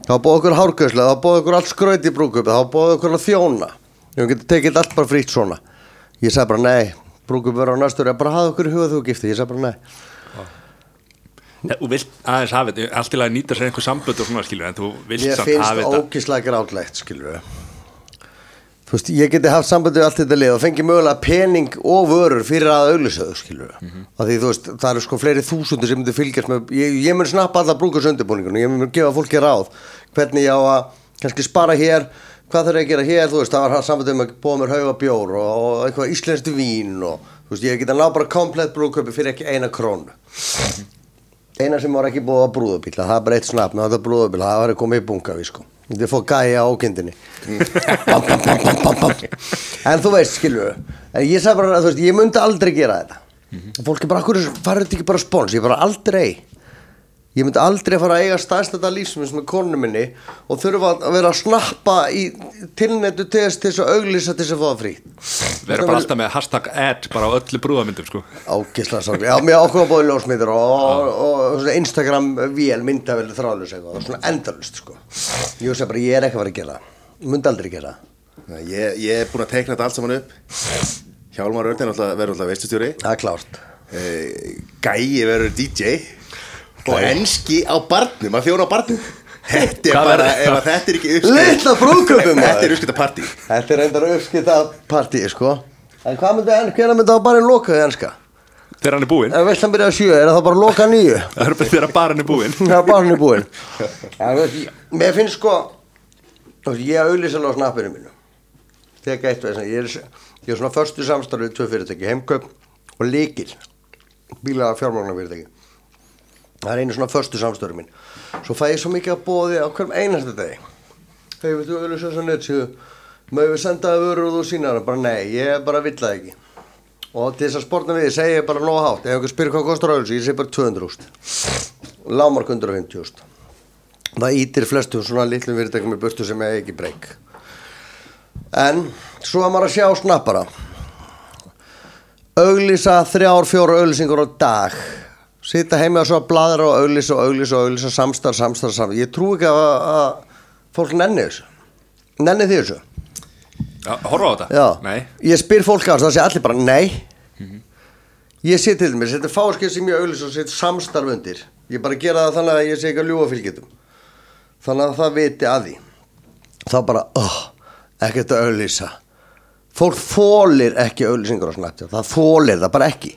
C: Þá búið okkur hárgjörslega, þá búið okkur allt skraut í brúðköpi þá búið okkur að þjóna. Ég geti tekið allt bara frítt svona. Ég sagði bara nei, brúðköpi verður á næstur ég bara hafði okkur í huga þú gifti, ég sagði bara nei.
A: Þú vilt aðeins hafa þetta, allt til að nýta sér einhver sambönd og svona skilur En þú vilt samt
C: finnst
A: hafa þetta.
C: ókíslega grátlegt, skilur Þú veist, ég geti haft sambandi við allt þetta lið og fengi mögulega pening og vörur fyrir að auðlýsa þau, skilur
A: Mhm.
C: af því veist, það eru sko fleiri þúsundir sem myndir fylgjast með, ég, ég mun snappa alla brúkast undirbúningunum, ég mun gefa fólki ráð hvernig ég á að kannski spara hér hvað þarf ég að gera hér, þú veist, það var sambandi um að búa mér hauga bjór og, og eitthvað íslenskt vín og þú veist, ég geta ná bara komplett brúköpi fyrir ekki eina krónu. Eina sem var ekki á brúðubíla það er þetta fór gæja á bam. en þú veist skilur ég sagði bara þú veist ég myndi aldrei gera þetta. Og fólk er bara akkur farið þetta ekki bara spons? Ég bara aldrei ég myndi aldrei fara að eiga stærst þetta lífsmins með konu minni og þurfa að vera að snappa í tilnættu test til þess að auglýsa til þess að það frí.
A: Verða bara alltaf með hashtag ad bara á öllu brúðamyndum sko.
C: Ágislega sorglega, já mér ákveða bóði ljósmyndir og, og, og, Instagram vél myndavel þráðlös eitthvað, og svona endalust sko. Ég veist bara, ég er ekki að fara að gera myndi aldrei gera það.
B: Ég, ég er búin að teikna þetta allt saman upp. Hjálmar Örn er verður alltaf veistustjóri
C: Það er klárt.
B: Eh, Gæi verður DJ og enski á barnum að þjóna á barnum. [LAUGHS] Þetta er
A: Hvað
B: bara,
A: verður-
B: ef að þetta er ekki uppskipt
C: Litla maður.
B: Þetta er uppskipt partí.
C: Þetta er reyndar uppskita partíi sko. En hvað myndi, en hvernig myndi það bara lokaði enska?
A: Þegar hann er búinn,
C: Ef veistlan byrja að sjö, er það bara að loka nýju? [LAUGHS]
A: það er bara þegar bara hann er búinn.
C: Er bara hann í búinn [LAUGHS] þú veist, ég- Mér finnst sko þú veist, Ég auðlýsa alveg á snappinu mínu. Teka eitt veist Ég er, ég er svona förstu samstarfið tvö fyrirtæki Heimkaup og Líkil Bíla fjármagnar fyrirtæki Það er einu svona förstu samstarfið mín. Svo fæ ég svo mikið að bóði á hverjum einasta degi. Hei, veitu auðlýsa þess að netsíðu? Mögum við senda það vörur og þú sínar Bara nei, ég bara vill það ekki. Og til þess að sportna við, segi ég bara nóga hátt. Ef einhver spyrir hvað kostar auðlýsa, ég segi bara 200 úst Lámark 150 úst Það ítir flestum svona litlum fyrirtækum í burtu sem er ekki breyk. En svo að maður að sjá snappara. Auglýsa þrjár, fjóra auglýsingur á dag Sita heimi og svo að bladra og auglýsa og auglýsa og auglýsa samstarf, samstarf, samstarf. Ég trú ekki að, að fólk nenni þessu. Nenni því þessu.
A: Já, horfa á þetta?
C: Já,
A: Nei,
C: ég spyr fólk þessu, það sé allir bara nei. Ég sé til mér, er fáskið sem ég auðlýs og set samstarf undir. Ég bara gera það þannig að ég sé ekki að ljúga fylgjetum Þannig að það viti að því. Þá bara, oh, ekkert að auðlýsa Fólk þólir ekki auðlýsingur á snabbt Það þólir það bara ekki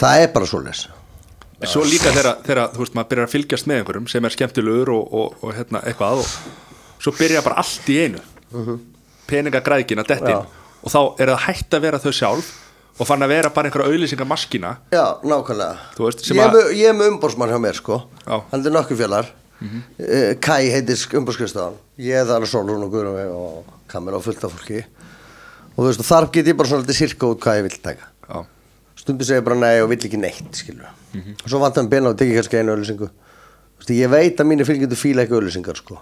C: Það er bara svoleiðis.
A: En svo líka þegar, þú veist, maður byrjar að fylgjast með einhverjum sem er skemmtilegur og, og, og hérna, eitthvað og svo byrja bara allt í einu. Peningagræðkin að detti og þá er það hægt að vera þau sjálf og fann að vera bara einhverja auðlýsingamaskina
C: Já, nákvæmlega.
A: Veist,
C: Ég er með- umbórsmann hjá mér sko.
A: Já.
C: Hann er nokkuð fjallar Kai heitir umbórskriðstafan Ég er þar að Solrún og Guðrún og kamera og fullt af fólki. Og þú veist, þar get ég bara svona litið sirka út hvað ég vill taka
A: Já,
C: Stundu segir bara nei og vill ekki neitt skilur Og svo vantar hann beina og tekið kannski einu auðlýsingu Ég veit að mínir fylgjendur fíla ekki auðlýsingar sko.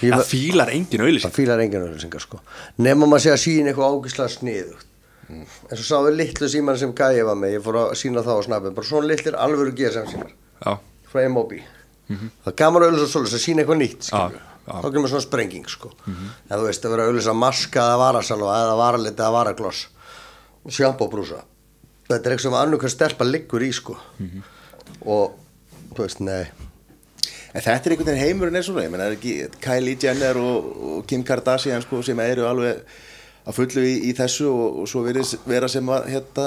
A: Það fílar engin auðlýsing
C: Það fílar engin auðlýsingar sko. Nefn maður sé að sína eitthvað ágislega sniðugt. En svo sáðu litlu símar sem Kai var með. Ég fór að sína þá á snabbi Bara svona litlir alvöru GSM símar. Frá M.O.B. það er gaman að auðvitað svolítið að sína eitthvað nýtt þá kemur svona sprenging sko. en þú veist að vera auðvitað maska eða varasalva eða varaliti eða varagloss. Sjampóbrúsa þetta er eitthvað sem annur hvað stelpa liggur í sko. og þú veist, nei
B: En þetta er einhvern veginn heimurinn er svona, ég menn, það er ekki Kylie Jenner og, og Kim Kardashian sko, sem eru alveg að fullu í, í þessu og, og svo verið vera sem að hérna,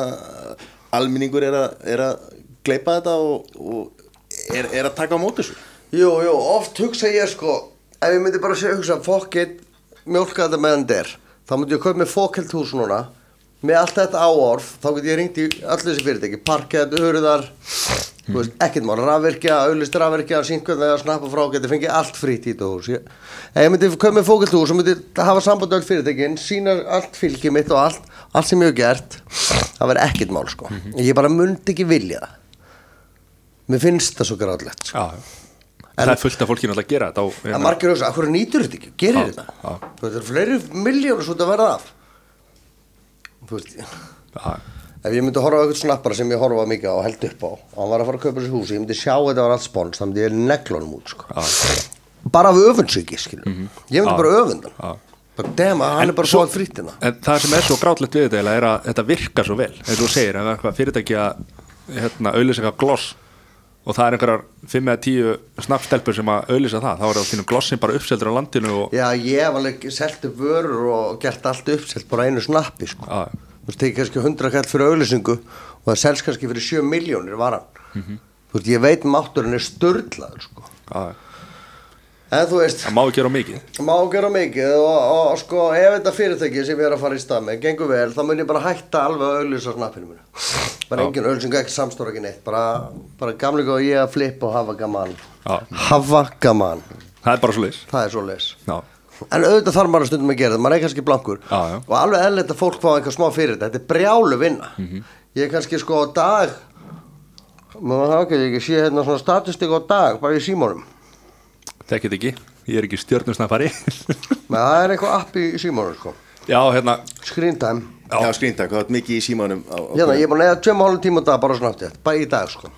B: alminningur er að, er að gleipa þetta og, og er, er að taka á móti þessu.
C: Jú, jú, oft hugsa ég sko ef ég myndi bara segja hugsa fokkitt mjólka þetta meðan er þá myndi ég kaupa með fokkilt hús núna með allt þetta áorf, þá get ég ringt í allir þessi fyrirtæki, parkett, þú veist, ekkert mál, rafvirkja auðlist rafvirkja, sínkvöld eða snappa frá geti fengið allt frýtt í þetta hús. Ég, ég myndi kaupa með fokkilt hús og myndi hafa samband öll fyrirtækin, sína allt fylgið mitt og allt, allt sem ég hef gert það verði ekkert mál sko. Ég bara myndi ekki vilja það. Mér finnst það svo gráðlegt sko.
A: Það er fullt af fólki náttúrulega að gera þetta á, hérna,
C: að margir hugsa, hvað nýtur þetta ekki, gerir þetta? það eru fleiri miljónur svo þetta verða af þú veist, ef ég myndi horfa á eitthvað snappara sem ég horfa mikið á og held upp á og hann var að fara að kaupa þessi húsi, ég myndi sjá að þetta var allt spons þá myndi ég neglunum út sko. bara af öfundsviki, skilur ég myndi bara öfundan bara dema, hann er bara
A: svo-
C: fóð frítina
A: En það sem er svo grátlegt við þetta er að þetta virkar svo vel eins og segir, er að hérna, auðlýsa eitthvað gloss og það er einhverjar 5 eða 10 snappstelpur sem að auðlýsa það, þá er það þínum glossin bara uppseldur á landinu og
C: já, ég hef alveg selt upp vörur og gert allt uppselt bara einu snappi sko. Þú veist, tekið kannski 100 kall fyrir auðlýsingu og það selst kannski fyrir 7 miljónir varan
A: Mhm.
C: þú veist, ég veit mátturinn er störlaður sko. En þú veist,
A: það má ekki gera of mikið.
C: Má gera mikið og, og, og sko ef þetta fyrirtæki sem ég er að fara í stað með gengur vel þá mun ég bara hætta alveg að auðlýsa snappinu mér bara engin auðlýsing, ekki samstóra ekki neitt bara, bara gamlega og ég að flippa og hafa gaman.
A: Já.
C: hafa gaman.
A: Það er bara svo leys
C: það er svo leis
A: Já,
C: en auðvitað þarf maður að stundum að gera þetta maður er kannski blankur.
A: Já, já.
C: og alveg eðlilegt að fólk fá eitthvað smá fyrir þetta þetta er brjálu vinna.
A: Mhm.
C: ég er kannski sko á dag maður það ekki ekki sé hérna svona statistik á dag bara í símónum
A: þekkið ekki, ég er ekki stjörnusnafari. [LAUGHS]
C: Menn það er eitthvað app í símónum sko.
A: Já, hérna.
C: Screen time.
A: Já.
B: Já, skrýntak, það er mikið í símanum á, á
C: Hérna, ég er búin að eða tveim og hálfum tíma á dag bara svona aftur, bara í dag sko,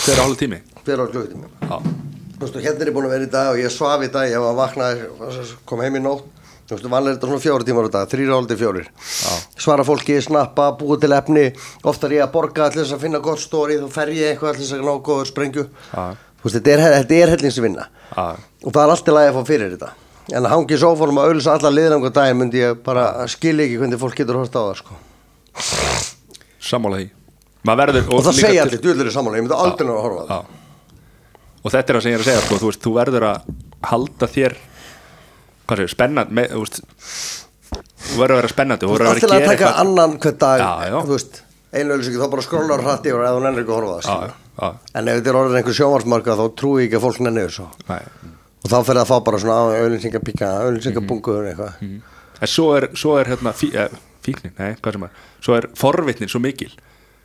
A: hver er hálf tími?
C: Fyrir á klukkutíma.
A: Já,
C: Þú veist, og hérna er ég búin að vera í dag og ég svaf í dag, ég var að vakna, kom heim í nótt, þú veist, vanlega er þetta svona fjóri tímar á dag, þrýra hálfti fjórir. Svara fólki, snappa, búið til efni, ofta er ég að borga allir þess að finna gott stóri, þá fer ég eitthvað allir þess að ná góður sprengju. Þú veist, þetta er, þetta er hellingsvinna
A: Já.
C: og það er alltaf lægi að fá fyrir þetta. En að hangi í sófónum að auðvitað alla liðnanga daginn myndi ég bara skilja ekki hvernig fólk getur horft á það sko.
A: sammála verður
C: Og það segja allir, djúlir er samanlega, ég myndi aldrei ná að horfa á það.
A: Og þetta er það sem ég er að segja sko, þú, veist, þú verður að halda þér hvað segir, spennandi með, þú, veist, þú verður að vera spennandi þú verður að
C: að
A: að
C: taka
A: eitthvað
C: annan hver dag
A: Já, já.
C: Þú veist, einu öllis ekki, þá bara skrólar hrætt yfir eða þú nennir ekki að horfa á það En ef þetta er orðin einhver sjónvarsmarka þá trúi ég ekki að fólk nennir þessu.
A: Nei.
C: Og þá fer það að fá bara svona auðlinsingapíka, auðlinsingabungur eitthvað.
A: En svo er, svo er hérna fí, eh, fíknin, nei, hvað sem er. Svo er forvitnin svo mikil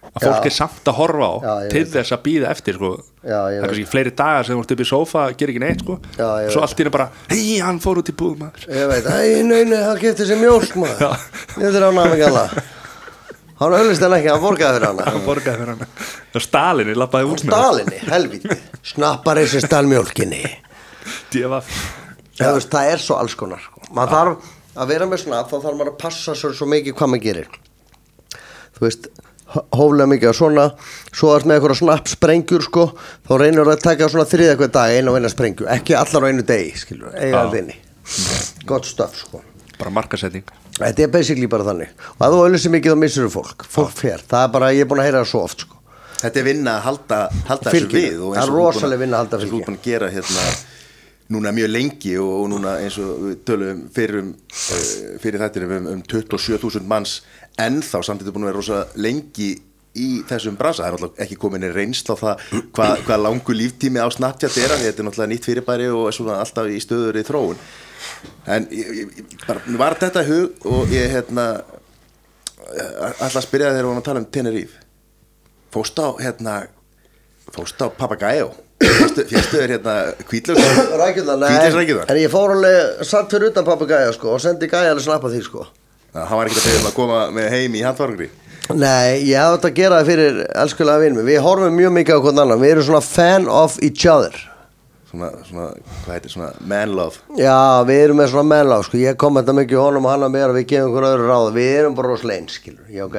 A: að fólk
C: Já.
A: er samt að horfa á
C: Já,
A: til þess að býða eftir sko.
C: Já,
A: það er kannski fleiri dagar sem þú ert upp í sófa gerir ekki neitt sko.
C: Já, ég
A: svo allt í henni bara hei, hann fór út í búð maður.
C: Ég veit, æ, nei, nei, hann getið sér mjólk maður. Ég þurfa að mig alla Hann auðlist hann ekki, hann borgaði fyrir hana.
A: Hann borgaði fyrir hann og Stalinni lappaði út með
C: Stalinni, helvíti. Snappar þessi Já. Veist, það er svo alls konar sko. maður þarf að vera með snapp þá þarf maður að passa svo, svo mikið hvað maður gerir. Þú veist hó- hóflega mikið að svona svo ert með eitthvað snapp sprengjur sko þá reynir að taka svona þriða eitthvað dag einu og eina sprengju, ekki allar á einu degi skilur, eiga
A: Já.
C: allt inni. Gott stöf sko.
A: Bara markasetning
C: þetta er basically bara þannig. Og að þú auðvitað mikið þá missur þú fólk fólk fer, það er bara, ég er búin að heyra það svo oft sko.
B: Þetta er vinna að halda, halda þessu við og eins og þú búin
C: að
B: að gera hérna núna mjög lengi og, núna eins og við tölum fyrir, um, uh, fyrir þetta um, um 27.000 manns ennþá. Samt þetta búin að vera rosa lengi í þessum bransa, það er náttúrulega ekki komin í reynsla á það hvað hva langu líftími á Snapchat er því þetta er náttúrulega nýtt fyrirbæri og er svona alltaf í stöður í þróun. En ég, ég, bara, var þetta hug og ég hérna alltaf að spyrja þegar við varum að tala um Tenerife. Fórst á hérna fórst á Papagayo férstu þér hérna Hvítleysrækjurnar?
C: en ég fór alveg satt fyrir utan pappa gæja sko og sendi gæja alveg snappa því sko.
B: Hann var ekkert að beða um að koma með heim í handfargri [LAUGHS]
C: Nei, ég hafði þetta að gera það fyrir elskulega vinmi Við horfum mjög mikið á hvern annan Við erum svona fan of each other.
B: Svona, svona, hvað heitir, svona man love.
C: Já, við erum með svona meðláð, sko, ég kom þetta mikið honum og hann að mér og við gefum einhver öðru ráð, við erum bara rosalega eins, skilur, já, ok.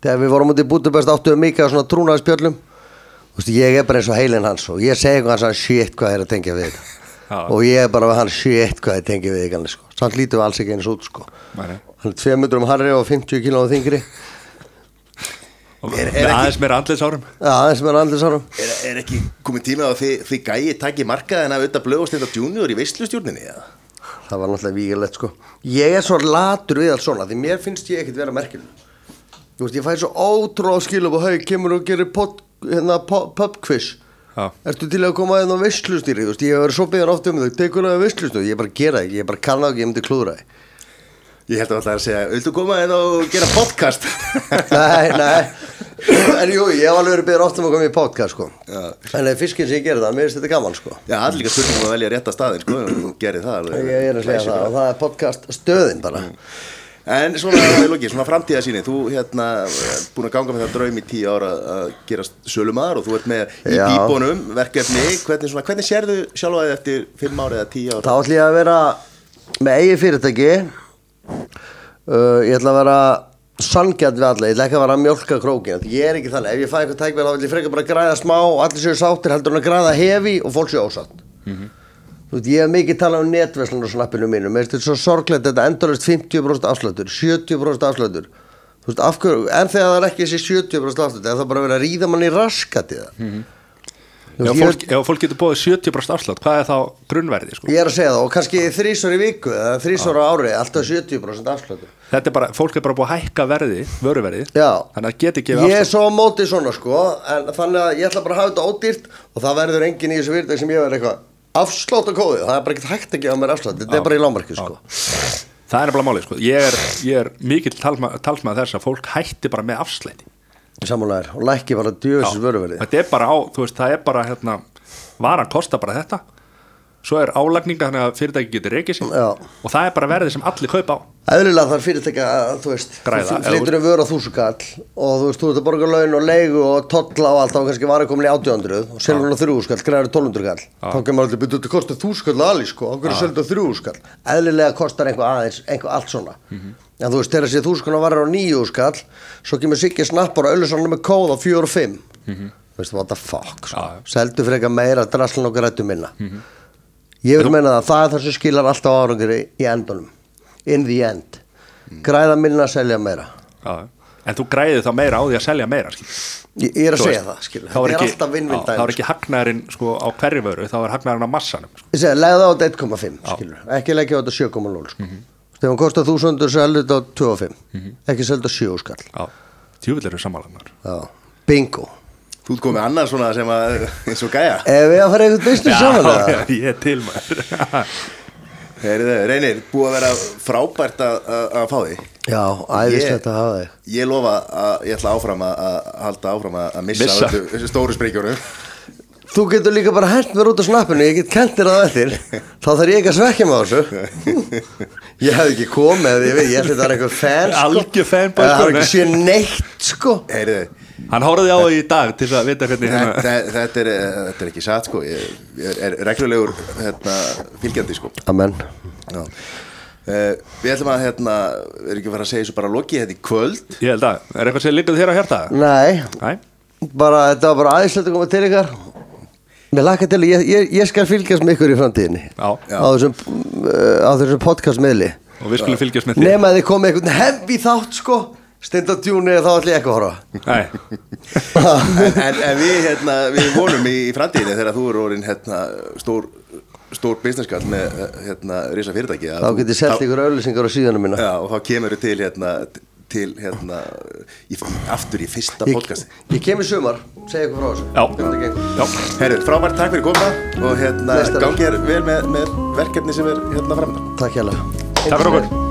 C: Þegar við vorum út í Budapest áttu við mikið á svona trúnaðspjöllum, þú veist, ég er bara eins og heilin hans og ég segi hann sagði, shit, hvað er að tengja við þetta. Og ég er bara við hann, shit, hvað er að tengja við þetta, sko. Samt lítum við alls ekki eins út, sko. Hann er 2 metrum harri og 50 kílóum þingri.
A: Og
B: Er- er
A: með
B: ekki-
A: aðeins meira andlisárum
C: Já, eins með andlisárum.
B: Er, er ekki komið tíma á því, því gæi takki markaðin af auðvitað blöðustenda junior í veistlustjórninni eða?
C: Það var náttúrulega vígilegt sko. Ég er svo latur við allt svona Því mér finnst ég ekkert vera merkjum Þú veist, ég fæ svo ótrúlega skilum og haug kemur og gerir hérna, po- pub quiz.
A: Já.
C: Ertu til að koma veistlustýri Þú veist, ég hef verið svo byggðan oft um þau Tekur það veistlustýri, ég bara gera það Ég bara kann ég
B: held að það er að segja, viltu koma inn og gera podcast? [LAUGHS]
C: Nei, nei En jú, ég hef alveg verið byggðan oft um að koma í podcast sko
B: Já.
C: En fiskinn sem ég gerir það, mér finnst þetta gaman sko
B: Já, allir líka spurningum að velja rétta staðin, sko, þú gerir það alveg.
C: Ég er að segja það og það er podcast stöðin bara
B: En svona, lokið, svona framtíðasýni, þú hérna búin að ganga með það draum í tíu ára að gera sölumar og þú ert með í
C: Já.
B: bíbónum verkefni, hvernig, svona, hvernig sérðu sjálfa þig eftir fimm ára eða tíu ára?
C: Þá ætlum ég að vera með eigi fyrirtæki uh, Ég ætla að vera sangjart við alla, ég ætla ekki að vera að mjölka krókin Ég er ekki þannig, ef ég fæ eitthvað tækverð þá vil ég frekar bara græða smá og allir séu sáttir heldur en að græða hefi og fólk séu ósátt. Þú veit, ég hef mikið talað um netverslun og snappinu mínu, mér finnst þetta svo sorglegt þetta endurist 50% afsláttur, 70% afsláttur. Þú veist, af hverju, en þegar það er ekki þessi 70% afsláttur, er það bara verið að ríða mann í raskat í það Þú
A: Ef
C: ég-
A: fólk, ef fólk getur bóðið 70% afslátt, hvað er þá grunnverði sko?
C: Ég er að segja það og kannski þrísvar í viku eða þrísvar á ári, alltaf 70% afsláttur
A: Þetta er bara, fólk er bara búið að hækka verði, vöruverði
C: Já.
A: Þannig að geti gefið
C: Ég er
A: afslátt.
C: svo á móti svona sko en þannig að ég ætla bara að hafa þetta ódýrt og það verður enginn í þessu fyrirtæk sem ég verður eitthvað afslátt á kóðið, það er bara ekkert hægt að gefa mér afslátt, þetta er bara í lámarki sko.
A: Það er bara málið sko. Ég er, ég er mikill talsma- talsmaður þess að fólk hætti bara með afslætti
C: Sammálaðir og lækki bara djöfisins vöruverði
A: Þetta er bara á, þú veist, það er bara hérna Varan kostar bara þetta. Svo er álagninga þannig að fyrirtæki getur reykið sig.
C: Já.
A: Og það er bara verðið sem allir kaupa á.
C: Eðlilega þarf fyrirtækja að, þú veist, flyttur um vöru á þúsugall og þú veist, þú ert að borga laun og leigu og tolla og allt, þá kannski var að komin í 800 og selur hún á þrjúskall, græður 1200 kall. Þá kemur allir byrja, þetta kostar þúsugall sko, okkur er selur þetta þrjúskall eðlilega kostar einhver aðeins, einhver allt svona.
A: Mhm.
C: En þú veist, þegar þessi þúsugall varir á nýjúskall svo kemur Siggi snappar og öllusann með kóð á 4 og 5 þú veist, what the fuck sko.
A: Já.
C: seldu fyrir eitthvað meira, draslan og grættu minna. Ég vil meina það, það er það sem skilar alltaf árangri í endunum. In the end. Græða minna, selja meira.
A: Já. En þú græðið þá meira á því að selja meira skil.
C: ég, ég er að segja það,
A: þá
C: þetta er
A: ekki-
C: alltaf vinn-vinn
A: já, Þá er ekki hagnaðurinn sko, á hverju vöru Þá er hagnaðurinn á massanum sko.
C: ég segja, legða á þetta 1,5 skilur, ekki leggja á þetta 7,0 þegar hún kostar 1000 seldu þetta á 2,5 ekki seldu á 7 skall
A: Já, tjúvill eru sammálanar
C: Já. bingo.
B: Þú ert komið annað svona sem að, eins og gæja.
C: Ef við að fara eitthvað business saman eða? [LAUGHS]
A: ég er til maður. [LAUGHS]
B: Heyrðu, Reynir, búið að vera frábært að, að, að fá þig.
C: Já, æðislegt að hafa þig.
B: Ég lofa að ég ætla áfram að, að halda áfram að, að missa,
A: Missa.
B: stóru sprengjunum
C: Þú getur líka bara hent mér út á snappinu, ég get kent þér það eftir. Þá þarf ég ekki að svekja mig á þessu. Ég hef ekki komið, ég veit, ég ætli það er eitthvað fan sko.
A: Algjör fanboy,
C: Það
A: sko,
C: er ekki
A: nei.
C: sé neitt, sko.
B: Heyrðu,
A: Hann horfði á því í dag til að vita hvernig hérna
B: þetta, þetta, er, þetta er ekki satt sko. Ég, ég er reglulegur hérna, fylgjandi sko.
C: Amen.
B: Já. Uh, við ætlum að hérna, við erum ekki að fara að segja þessu bara lokið hérna í kvöld.
A: Ég held að, er eitthvað sem liggur þér á hjarta?
C: Nei,
A: Næ,
C: bara, þetta var bara aðeinslegt að koma til ykkar Mér laka til, ég, ég, ég skal fylgjast með ykkur í framtíðinni.
A: Já,
C: á þessum, uh, á þessum podcastmiðli.
A: Og við skulum fylgjast með þér
C: Nema að þið komið einhvern hefði þátt sko. Stendardjúni þá ætlum ég ekki að horfa.
B: En, en, en við, hérna, við vonum í, í framtíðinni þegar þú eru orðin hérna, stór, stór businesskall með eh, hérna, risa fyrirtæki að
C: Þá
B: þú-
C: getið selt ykkur auðlýsingar á síðanum minna
B: Já, og þá kemur þú til hérna, til hérna í, aftur í fyrsta
C: ég,
B: podcasti
C: ég kem í sumar, segja ykkur frá þessu.
B: Herru, frábært takk fyrir koma og hérna
C: Bless, Davíð.
B: gangi þér vel með, með verkefni sem er hérna framöndan
C: Takk hjá
A: Takk fyrir okkur